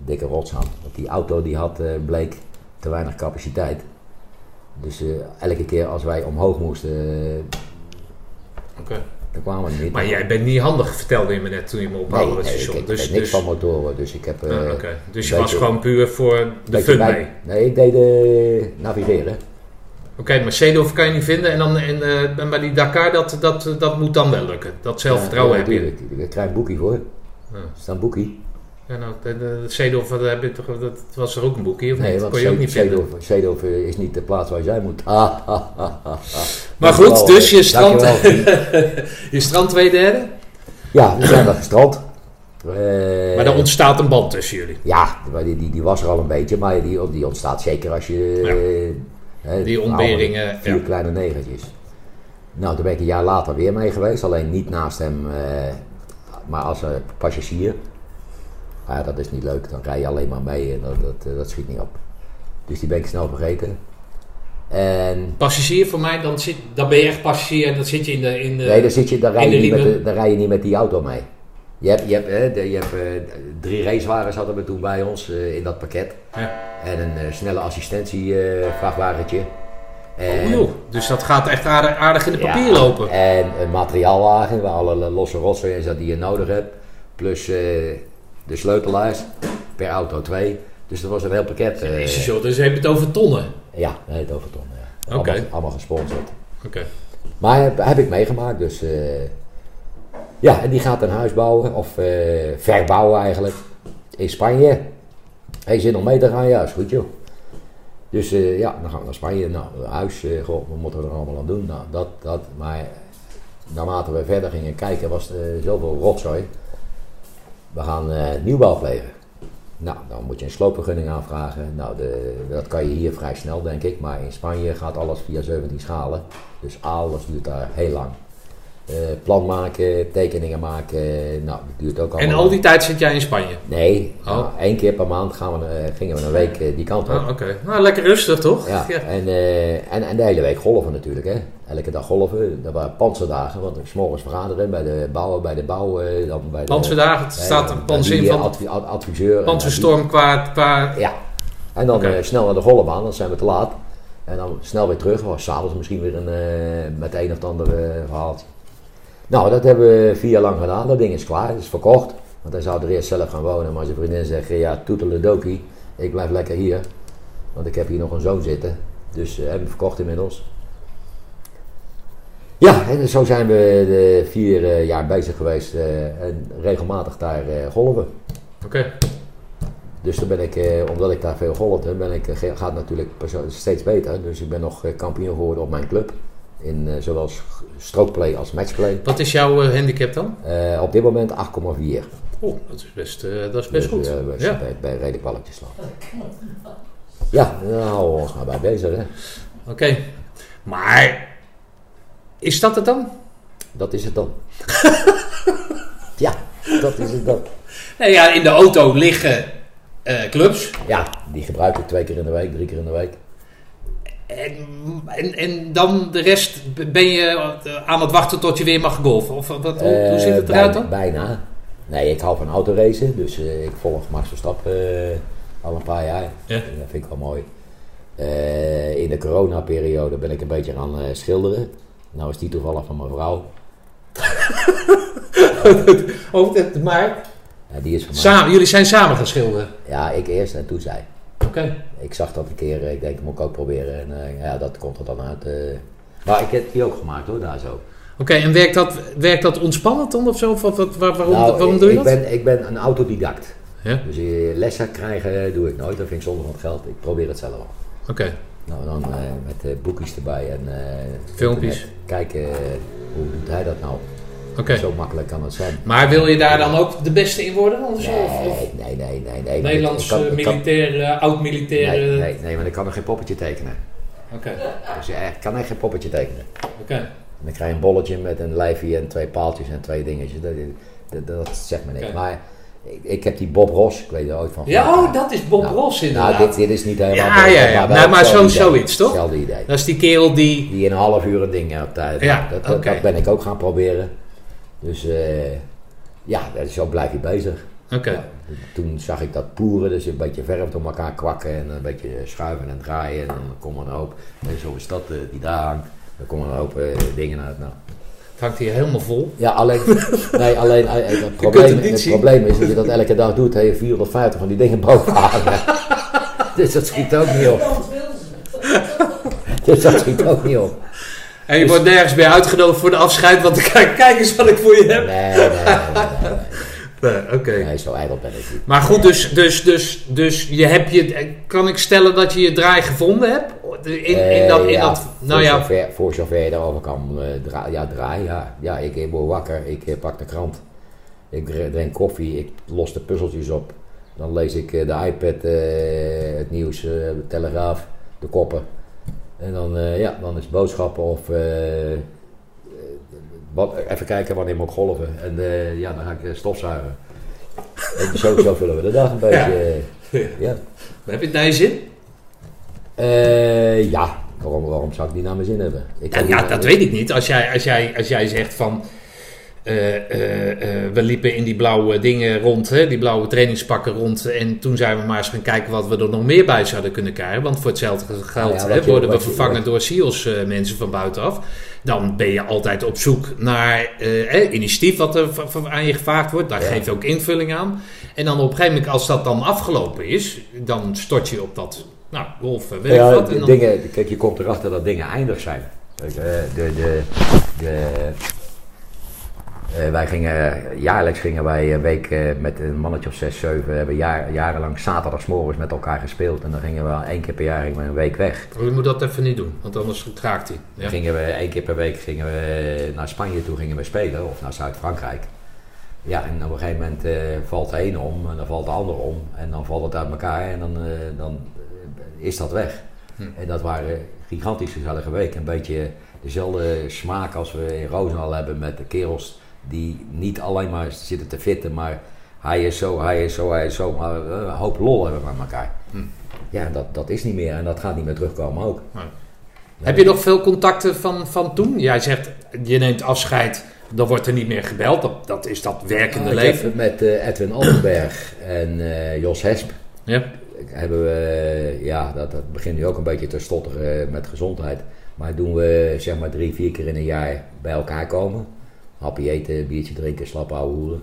dikke rots aan. Want die auto die had, bleek te weinig capaciteit. Dus elke keer als wij omhoog moesten. Kwamen niet. Maar jij bent niet handig, vertelde je me net toen je me ophaalde nee, ik, ik Dus, weet niks dus, van motoren. Dus ik heb... eh, Ah, oké. dus je was gewoon puur voor de fun bij- mee. Nee, ik deed eh, navigeren. Oké, maar Seedorf kan je niet vinden. En dan en, eh, en bij die Dakar, dat, dat, dat moet dan wel lukken. Dat zelfvertrouwen Ja, heb je. Ik krijg een boekie voor. Ja. Er staat een boekie. Ja, nou, Seedorf, dat, was er ook een boekje, of Nee, niet? want kon je ook niet vinden. Zeedorf, Zeedorf is niet de plaats waar je zijn moet. Ah, ah, ah, ah. Maar goed, dus je eh, strand, je strand twee derde. Ja, we zijn daar gestrand. Eh, Maar er ontstaat een band tussen jullie. Ja, die, die, die was er al een beetje, maar die, die ontstaat zeker als je... Ja. eh, hè, Die ontberingen, Vier ja. kleine negentjes. Nou, toen ben ik een jaar later weer mee geweest, alleen niet naast hem, maar als passagier. Maar ja, dat is niet leuk, dan rij je alleen maar mee en dat, dat, eh, dat schiet niet op. Dus die ben ik snel vergeten. En Passagier voor mij, dan, zit, dan ben je echt passagier en dan zit je in de... In de nee, dan, zit je, dan, rij je niet met de, dan rij je niet met die auto mee. Je hebt, je hebt, hè, je hebt eh, drie racewagens hadden we toen bij ons eh, in dat pakket. Ja. En een snelle assistentievrachtwagentje. Oh. Dus dat gaat echt aardig, aardig in de Ja, papier lopen. En een materiaalwagen waar alle losse rotzooi in zat die je nodig hebt. Plus de sleutelaars. Per auto twee. Dus dat was een heel pakket. eh, Jezus, joh, dus je het over tonnen. ja, nee, het overton. Ja. Oké. Allemaal, allemaal gesponsord. Oké. Maar heb, heb ik meegemaakt. Dus eh, ja, en die gaat een huis bouwen. Of eh, verbouwen eigenlijk. In Spanje. Hij zin om mee te gaan. Ja, is goed joh. Dus eh, ja, dan gaan we naar Spanje. Nou, huis, eh, goh, wat moeten we er allemaal aan doen? Nou, dat, dat. Maar naarmate we verder gingen kijken, was er eh, zoveel rotzooi. We gaan eh, nieuwbouw. Nou, dan moet je een sloopvergunning aanvragen. Nou, de, dat kan je hier vrij snel, denk ik. Maar in Spanje gaat alles via 17 schalen. Dus alles duurt daar heel lang. Eh, plan maken, tekeningen maken. Nou, dat duurt ook allemaal En al die tijd zit jij in Spanje? Nee, Oh. nou, één keer per maand gaan we, eh, gingen we een week eh, die kant op. Ah, Oké. Nou, lekker rustig toch? Ja, En, en, en de hele week golven natuurlijk. Hè. Elke dag golven. Dat waren panzerdagen. Want s morgens vergaderen bij de bouwen, bij de bouw. dan bij de, Panzerdagen, het staat een panzer in van advi- ad- adviseur. panzerstorm qua... qua Ja. En dan snel naar de golfbaan, dan zijn we te laat. En dan snel weer terug. Was s'avonds misschien weer een, met een of ander verhaaltje. Nou, dat hebben we vier jaar lang gedaan. Dat ding is klaar, het is verkocht. Want hij zou er eerst zelf gaan wonen, maar zijn vriendin zegt, ja, toeteledokie, ik blijf lekker hier. Want ik heb hier nog een zoon zitten. Dus uh, hebben we verkocht inmiddels. Ja, en zo zijn we de vier eh, jaar bezig geweest eh, en regelmatig daar eh, golven. Oké. Dus dan ben ik, eh, omdat ik daar veel golfde, ben ik, eh, gaat het natuurlijk steeds beter. Dus ik ben nog eh, kampioen geworden op mijn club. In eh, zowel s- strokeplay als matchplay. Wat is jouw eh, handicap dan? Eh, op dit moment 8,4. Oh, dat is best, eh, dat is best Dus, goed. ja. bij, bij redelijk balletjes slaan. Ja, daar houden we ons maar bij bezig. Hè. Oké. Maar, is dat het dan? Dat is het dan. ja, dat is het dan. Nee, ja, in de auto liggen clubs. Ja, die gebruik ik twee keer in de week, drie keer in de week. En, en, en dan de rest ben je aan het wachten tot je weer mag golfen? Of wat, hoe, hoe Eh, ziet het eruit dan? Bijna. Nee, ik hou van autoracen, dus eh, ik volg Max Verstappen eh, al een paar jaar. Ja. Dat vind ik wel mooi. Eh, in de coronaperiode ben ik een beetje aan schilderen. Nou is die toevallig van mijn vrouw. Oh, dat, maar Ja, die is van mij. samen, jullie zijn samen gaan schilderen? Ja, ik eerst en toen zij. Oké. Ik zag dat een keer, eh, ik denk, moet ik ook proberen. En eh, ja, dat komt er dan uit. eh. Maar ik heb die ook gemaakt hoor, daar zo. Oké, en werkt dat, werkt dat ontspannend dan of zo? Of wat, wat- waar- waarom, Nou, waarom doe je ik dat? Ben, ik ben een autodidact. Ja? Dus lessen krijgen doe ik nooit, dat vind ik zonde van het geld. Ik probeer het zelf wel. Oké. Nou, dan met boekjes erbij en Filmpjes. Kijken, hoe doet hij dat nou? Oké. Zo makkelijk kan het zijn. Maar wil je daar dan ook de beste in worden? Of zo? Of, Nee, nee, nee, nee. nee. Nederlands eh, militair, eh, oud-militair? Nee, eh, nee, nee, want ik kan nog geen poppetje tekenen. Oké. Dus ja, ik kan echt geen poppetje tekenen. Oké. En dan krijg je een bolletje met een lijfje en twee paaltjes en twee dingetjes. Dat, dat, dat zegt me niks. Maar ik, ik heb die Bob Ross, ik weet er ooit van. Ja, oh, dat is Bob Nou, Ross inderdaad. Nou, dit, dit is niet helemaal. Ja, Bob, ja, ja. wel Nou, maar zo- zoiets, toch? Hetzelfde idee. Dat is die kerel die... Die in een half uur een ding op tijd. Ja, dat, dat ben ik ook gaan proberen. Dus eh, ja, zo blijf je bezig. Oké. Ja, toen zag ik dat poeren, dus een beetje verf door elkaar kwakken en een beetje schuiven en draaien. En dan komen er een hoop, en zo is dat eh, die daar hangt. Dan komen er een hoop eh, dingen uit. Nou. Het hangt hier helemaal vol. Ja, alleen, nee, alleen het, probleem, het probleem is dat je dat elke dag doet, heb je 450 van die dingen boven hangen. dus dat schiet ook niet op. Dus dat schiet ook niet op. En je wordt nergens meer uitgenodigd voor de afscheid, want kijk, kijk eens wat ik voor je heb. Nee, nee, nee, nee, nee. Nee, Oké. Nee, zo ijdel ben ik niet. Maar goed, dus, dus, dus, dus je hebt je, kan ik stellen dat je je draai gevonden hebt? In, in dat, in Eh, ja, dat, nou voor ja, Zover, voor zover je daarover kan eh, dra ja, draaien. Ja, ja ik word wakker, ik eh, pak de krant. Ik dr- drink koffie, ik los de puzzeltjes op. Dan lees ik de iPad, het nieuws, de telegraaf, de koppen. En dan, eh, ja, dan is boodschappen of eh, eh, wat, even kijken wanneer moet ik golven. En ja, dan ga ik stofzuigen. En zo, zo vullen we de dag een beetje. ja. heb je het naar je zin? Eh, ja, waarom, waarom zou ik die naar mijn zin hebben? Ik Ja, ja, dat weet ik niet. Als jij, als jij, als jij zegt van. Eh, eh, eh, we liepen in die blauwe dingen rond, hè, die blauwe trainingspakken rond. En toen zijn we maar eens gaan kijken wat we er nog meer bij zouden kunnen krijgen. Want voor hetzelfde geld Ja, hè, je- worden we je- vervangen door SEALS eh, mensen van buitenaf. Dan ben je altijd op zoek naar eh, initiatief wat er aan je gevraagd wordt. Daar Ja. geef je ook invulling aan. En dan op een gegeven moment, als dat dan afgelopen is, dan stort je op dat. Nou, golf, eh, weet ja, ik wat. de En dan, dingen, kijk, je komt erachter dat dingen eindig zijn. De, de, de, eh, wij gingen, jaarlijks gingen wij een week eh, met een mannetje of zes, zeven, hebben jaar, jarenlang zaterdagsmorgens met elkaar gespeeld. En dan gingen we één keer per jaar gingen we een week weg. Oh, je moet dat even niet doen, want anders raakt hij. Ja. Gingen we één keer per week gingen we naar Spanje toe gingen we spelen, of naar Zuid-Frankrijk. Ja, en op een gegeven moment eh, valt de ene om en dan valt de ander om. En dan valt het uit elkaar en dan, eh, dan eh, is dat weg. Hm. En dat waren gigantisch gezellige weken. Een beetje dezelfde smaak als we in Roosendaal hebben met de kerels die niet alleen maar zitten te fitten, maar hij is zo, hij is zo, hij is zo. Maar eh, een hoop lol hebben met elkaar. Hm. Ja, dat, dat is niet meer en dat gaat niet meer terugkomen ook. Heb je nog veel contacten van, van toen? Jij zegt, je neemt afscheid, dan wordt er niet meer gebeld. Dat, dat is dat werkende leven. heb met eh, Edwin Altenberg en eh, Jos Hesp Ja. hebben we, ja, dat, dat begint nu ook een beetje te stotteren met gezondheid. Maar doen we zeg maar drie, vier keer in een jaar bij elkaar komen. Happy eten, biertje drinken, slap ouwe hoeren.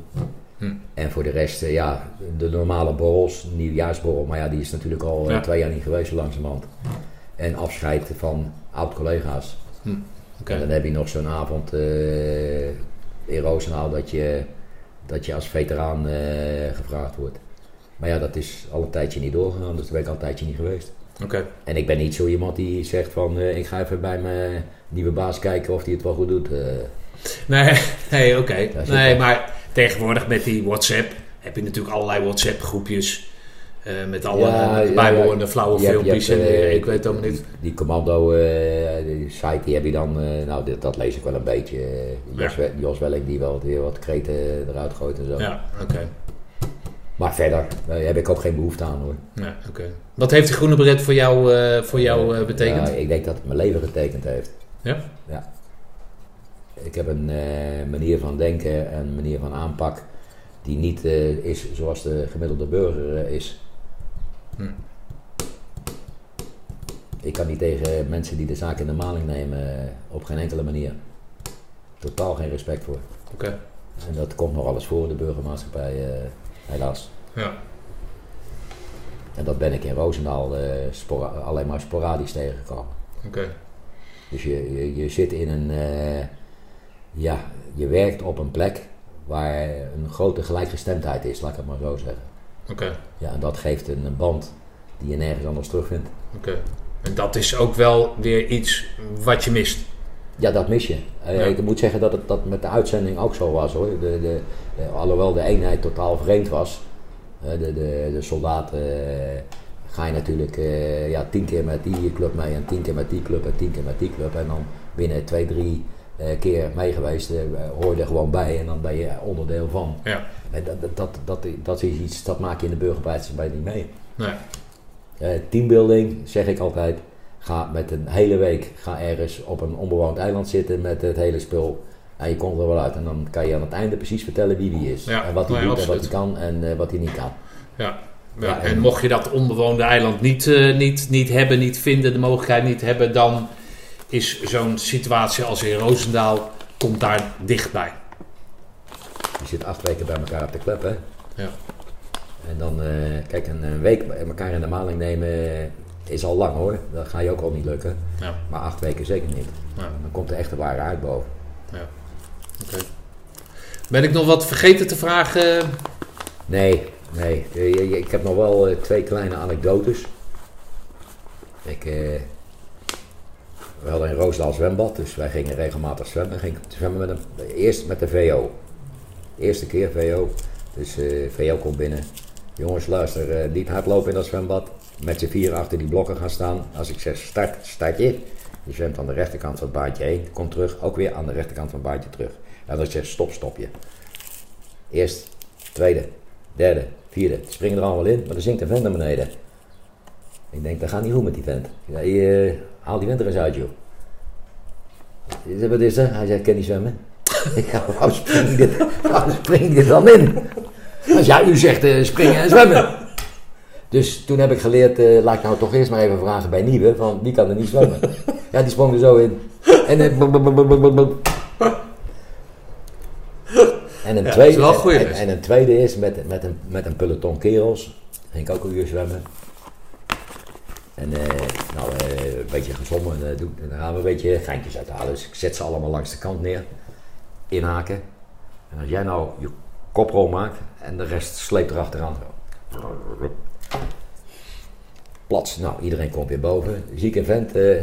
Hm. En voor de rest, eh, ja, de normale borrels, nieuwjaarsborrel, maar ja, die is natuurlijk al eh, Ja. twee jaar niet geweest, zo langzamerhand. En afscheid van oud-collega's. Oké. En dan heb je nog zo'n avond eh, in Roosendaal dat je, dat je als veteraan eh, gevraagd wordt. Maar ja, dat is al een tijdje niet doorgegaan, dus daar ben ik al een tijdje niet geweest. Oké. En ik ben niet zo iemand die zegt van, eh, ik ga even bij mijn nieuwe baas kijken of hij het wel goed doet. Nee, nee oké. Nee, wel. maar tegenwoordig met die WhatsApp heb je natuurlijk allerlei WhatsApp-groepjes. eh, met alle Ja, bijbehorende ja. flauwe filmpjes. hebt, en eh, ik weet het allemaal niet. Die commando eh, die site die heb je dan, nou dit, dat lees ik wel een beetje. Jos, Ja. We- Jos Welling die wel weer wat kreten eruit gooit en zo. Ja, oké. Maar verder heb ik ook geen behoefte aan hoor. Ja, oké. Wat heeft die groene beret voor jou, voor jou betekend? Ja, ik denk dat het mijn leven getekend heeft. Ja? Ja. Ik heb een eh, manier van denken en manier van aanpak die niet eh, is zoals de gemiddelde burger eh, is. Hm. Ik kan niet tegen mensen die de zaak in de maling nemen op geen enkele manier. Totaal geen respect voor. Oké. En dat komt nog alles voor de burgermaatschappij, helaas. Ja. En dat ben ik in Roosendaal alleen maar sporadisch tegengekomen. Oké. Dus je, je, je zit in een. Ja, je werkt op een plek waar een grote gelijkgestemdheid is, laat ik het maar zo zeggen. Oké. Ja, en dat geeft een band die je nergens anders terugvindt. Oké. En dat is ook wel weer iets wat je mist. Ja, dat mis je. Eh, Ja. Ik moet zeggen dat het dat met de uitzending ook zo was hoor. De, de, alhoewel de eenheid totaal vreemd was. eh, de, de, de soldaten eh, ga je natuurlijk ja, tien keer met die club mee en tien keer met die club en tien keer met die club. En dan binnen twee, drie keer mee geweest, eh, hoor je er gewoon bij en dan ben je onderdeel van. Ja. Dat, dat, dat, dat, dat is iets, dat maak je in de burgermaatschappij niet mee. Nee. Eh, teambuilding, zeg ik altijd. Ga met een hele week ga ergens op een onbewoond eiland zitten met het hele spul. En je komt er wel uit. En dan kan je aan het einde precies vertellen wie die is. Ja, en wat hij nee, doet en wat hij kan en eh, wat hij niet kan. Ja. Ja, Ja, en en- mocht je dat onbewoonde eiland niet, eh, niet, niet hebben, niet vinden, de mogelijkheid niet hebben, dan is zo'n situatie als in Roosendaal, komt daar dichtbij. Je zit acht weken bij elkaar op de club, hè. Ja. En dan, eh, kijk, een, een week bij elkaar in de maling nemen eh, is al lang hoor. Dat ga je ook al niet lukken. Ja. Maar acht weken zeker niet. Ja. Dan komt de echte ware uit boven. Oké. Ben ik nog wat vergeten te vragen? Nee, nee. Eh, Ik heb nog wel eh, twee kleine anekdotes. Ik, eh, we hadden in Roosdaal zwembad, dus wij gingen regelmatig zwemmen. Ging zwemmen met een, eerst met de VO. Eerste keer VO. Dus eh, VO komt binnen. Jongens, luister, eh, niet hardlopen in dat zwembad. Met z'n vier achter die blokken gaan staan. Als ik zeg start, start je. Je zwemt aan de rechterkant van het baardje heen. Komt terug, ook weer aan de rechterkant van het baardje terug. En als ik zeg stop, stop je. Eerst, tweede, derde, vierde. Die springen er allemaal in, maar dan zinkt een vent naar beneden. Ik denk, dat gaat niet goed met die vent. Zei, eh, haal die er eens uit, joh. Wat is er? Hij zei, ik kan niet zwemmen. Ik ga, waarom spring dit, waarom spring ik dit dan in? Als jij u zegt, eh, springen en zwemmen. Dus toen heb ik geleerd, eh, laat ik nou toch eerst maar even vragen bij Nieuwe, van wie kan er niet zwemmen? Ja, die sprong er zo in. En, een Ja, tweede, en, en een tweede is met, met, een, met een peloton kerels. Ging ik ook een uur zwemmen. En eh, nou, eh, een beetje gezongen. eh, en dan gaan we een beetje geintjes uithalen. Dus ik zet ze allemaal langs de kant neer. Inhaken. En als jij nou je koprol maakt en de rest sleept erachteraan. Plats. Nou, iedereen komt weer boven. Zie ik een vent eh,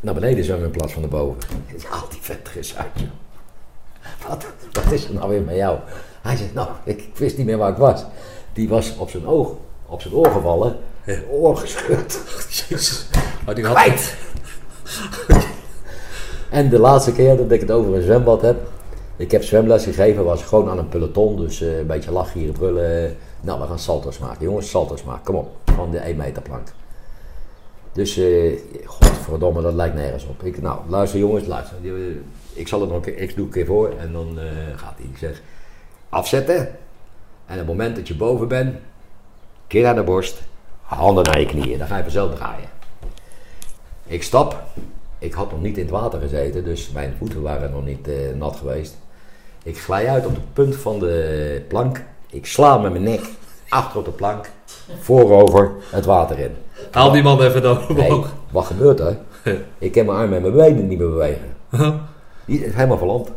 naar beneden zwemmen in plaats van naar boven. Haal die vent er eens uit. Wat, wat is er nou weer met jou? Hij zegt, nou, ik, ik wist niet meer waar ik was. Die was op zijn oog, op zijn oor gevallen. Oor gescheurd. Jezus. Oh, die had... Kwijt. en de laatste keer dat ik het over een zwembad heb. Ik heb zwemles gegeven, was gewoon aan een peloton. Dus eh, een beetje lachen hier, brullen. Nou, we gaan salto's maken. Jongens, salto's maken. Kom op. Van de 1 meter plank. Dus, eh godverdomme, dat lijkt nergens op. Ik, nou, luister jongens, luister. Eh, Ik zal het nog een keer, ik doe een keer voor. En dan gaat hij. Ik zeg, afzetten. En op het moment dat je boven bent, keer naar de borst. Handen naar je knieën. Dan ga je vanzelf draaien. Ik stap. Ik had nog niet in het water gezeten, dus mijn voeten waren nog niet eh, nat geweest. Ik glij uit op de punt van de plank. Ik sla met mijn nek achter op de plank. Voorover het water in. Haal die man even dan Nee, omhoog. wat gebeurt er? Ik kan mijn armen en mijn benen niet meer bewegen. Die is helemaal verlamd.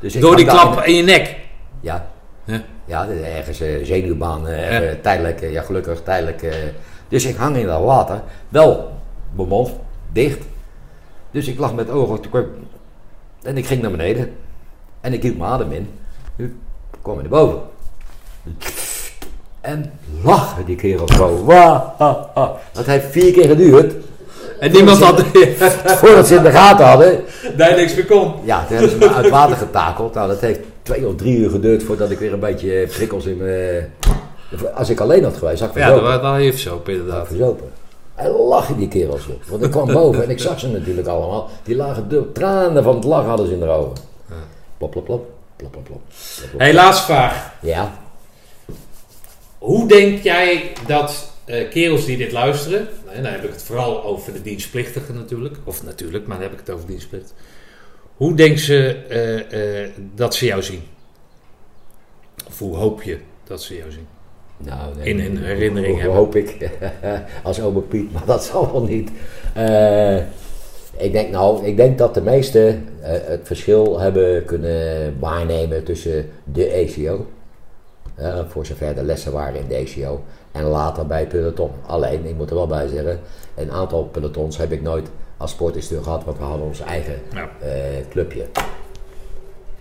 Dus Door die klap in- in je nek. Ja. Ja. Ja, ergens eh, zenuwbaan, eh, Ja. even tijdelijk, eh, ja gelukkig tijdelijk. eh. dus ik hang in dat water, wel mijn mond dicht. Dus ik lag met ogen en ik ging naar beneden. En ik hield mijn adem in. Nu kwam ik naar boven. En lachen die kerel zo. Dat heeft vier keer geduurd En niemand had... voordat ze in de gaten hadden. Nee, niks meer kon. Ja, toen hebben ze me uit water getakeld. Nou, dat heeft twee of drie uur geduurd voordat ik weer een beetje prikkels in mijn... Als ik alleen had geweest, had ik Ja, verzopen. dat, dat heeft zo, Had ik inderdaad. verzopen. En lachen die kerels op. Want ik kwam boven en ik zag ze natuurlijk allemaal. Die lagen de tranen van het lachen hadden ze in de ogen. Plop, plop, plop. Plop, plop, plop. Hey, laatste vraag. Ja, Hoe denk jij dat eh, kerels die dit luisteren, en dan heb ik het vooral over de dienstplichtigen natuurlijk, of natuurlijk, maar dan heb ik het over dienstplicht. Hoe denk ze eh, eh, dat ze jou zien? Of hoe hoop je dat ze jou zien? nou, nee, In hun herinnering hoe- hebben. hoop ik. als oma Piet, maar dat zal wel niet. Eh, ik denk nou, ik denk dat de meesten het verschil hebben kunnen waarnemen tussen de ECO, voor zover de lessen waren in de ECO, en later bij peloton. Alleen, ik moet er wel bij zeggen, een aantal pelotons heb ik nooit als sportinstructeur gehad, want we hadden ons eigen Ja. eh, clubje.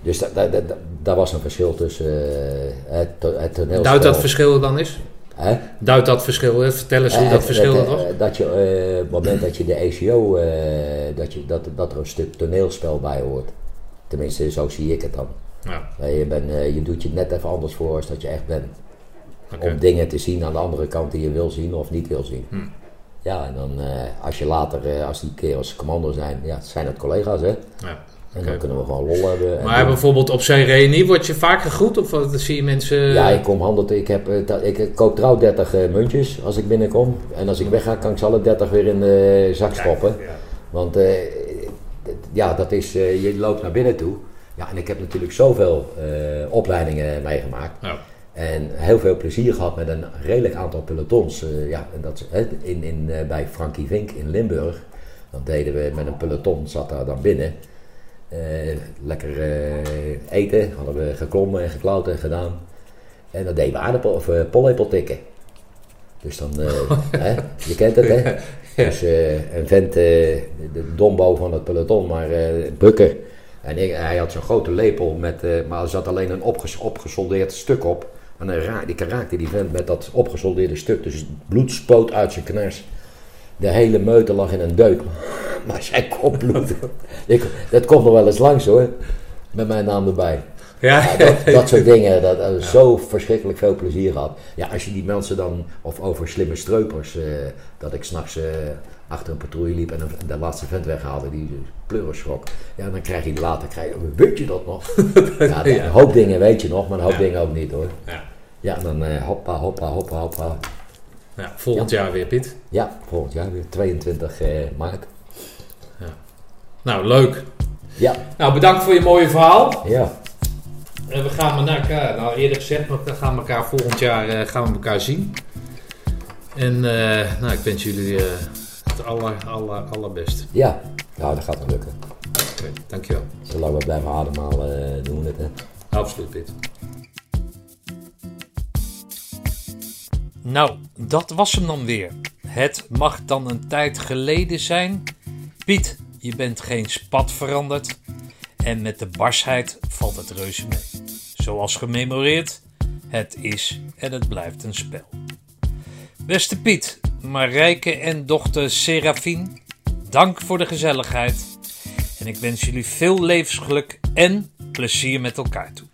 Dus da- da- da- da- daar was een verschil tussen eh, het, to- het toneelspel. Duidt dat verschil dan is? Hè? Duidt dat verschil? eh, Vertel eens hoe dat verschil dat, was. Dat je op het moment dat je de ECO, dat, je, dat, dat er een stuk toneelspel bij hoort. Tenminste, zo zie ik het dan. Ja, je, bent, eh, je doet je net even anders voor als dat je echt bent. Om dingen te zien aan de andere kant die je wil zien of niet wil zien. Hm. Ja, en dan eh, als je later, eh, als die kerels commando zijn, ja, zijn het collega's hè. Ja. En dan kunnen we gewoon lol hebben. en Maar bijvoorbeeld op zijn reunie word je vaak gegroet? Of wat zie je mensen... Ja, ik kom. Ik, heb, eh, dat- ik koop trouw 30 eh, muntjes als ik binnenkom. En als ik wegga, kan ik ze alle 30 weer in de zak stoppen. Ja. Want ja, dat is, je loopt naar binnen toe. Ja, en ik heb natuurlijk zoveel opleidingen meegemaakt. Ja. En heel veel plezier gehad met een redelijk aantal pelotons. Eh, ja, en dat, in, in, eh, bij Frankie Vink in Limburg. Dan deden we met een peloton, zat daar dan binnen. Eh, lekker eten, hadden we geklommen en geklauwd en gedaan. En dan deden we aardappel of pollepel tikken. Dus dan, hè, je kent het hè. Dus een vent, de dombo van het peloton, maar Bukker. En ik- hij had zo'n grote lepel, met, maar er zat alleen een opges, opgesoldeerd stuk op. En die raakte die vent met dat opgesoldeerde stuk, dus het bloed spoot uit zijn knars. De hele meute lag in een deuk, maar zijn kop bloedde. Ik, dat komt nog wel eens langs hoor, met mijn naam erbij. Ja, Ja, dat, dat soort dingen, dat dat zo verschrikkelijk veel plezier had. Ja, als je die mensen dan, of over slimme streupers, eh, dat ik s'nachts eh achter een patrouille liep en de laatste vent weghaalde, die pleuren schrok. Ja, dan krijg je later, krijg je, weet je dat nog? ja, een hoop dingen weet je nog, maar een hoop Ja. dingen ook niet hoor. Ja. Ja, dan eh, hoppa, hoppa, hoppa, hoppa. Ja, volgend jaar weer, Piet. Ja, volgend jaar weer 22 eh, maart. Nou, leuk. Ja, Nou, bedankt voor je mooie verhaal. ja, En we gaan me elkaar, nou eerder gezegd, maar we gaan elkaar volgend jaar eh, gaan we elkaar zien. En eh, nou, ik wens jullie eh, het aller, aller, allerbest. ja. Nou, dat gaat wel lukken. Oké, dankjewel. Zolang we blijven ademhalen, eh, doen we het. Hè. Absoluut, Piet. Nou, dat was hem dan weer. Het mag dan een tijd geleden zijn. Piet, je bent geen spat veranderd. En met de barsheid valt het reuze mee. Zoals gememoreerd, het is en het blijft een spel. Beste Piet, Marijke en dochter Serafine, dank voor de gezelligheid. En ik wens jullie veel levensgeluk en plezier met elkaar toe.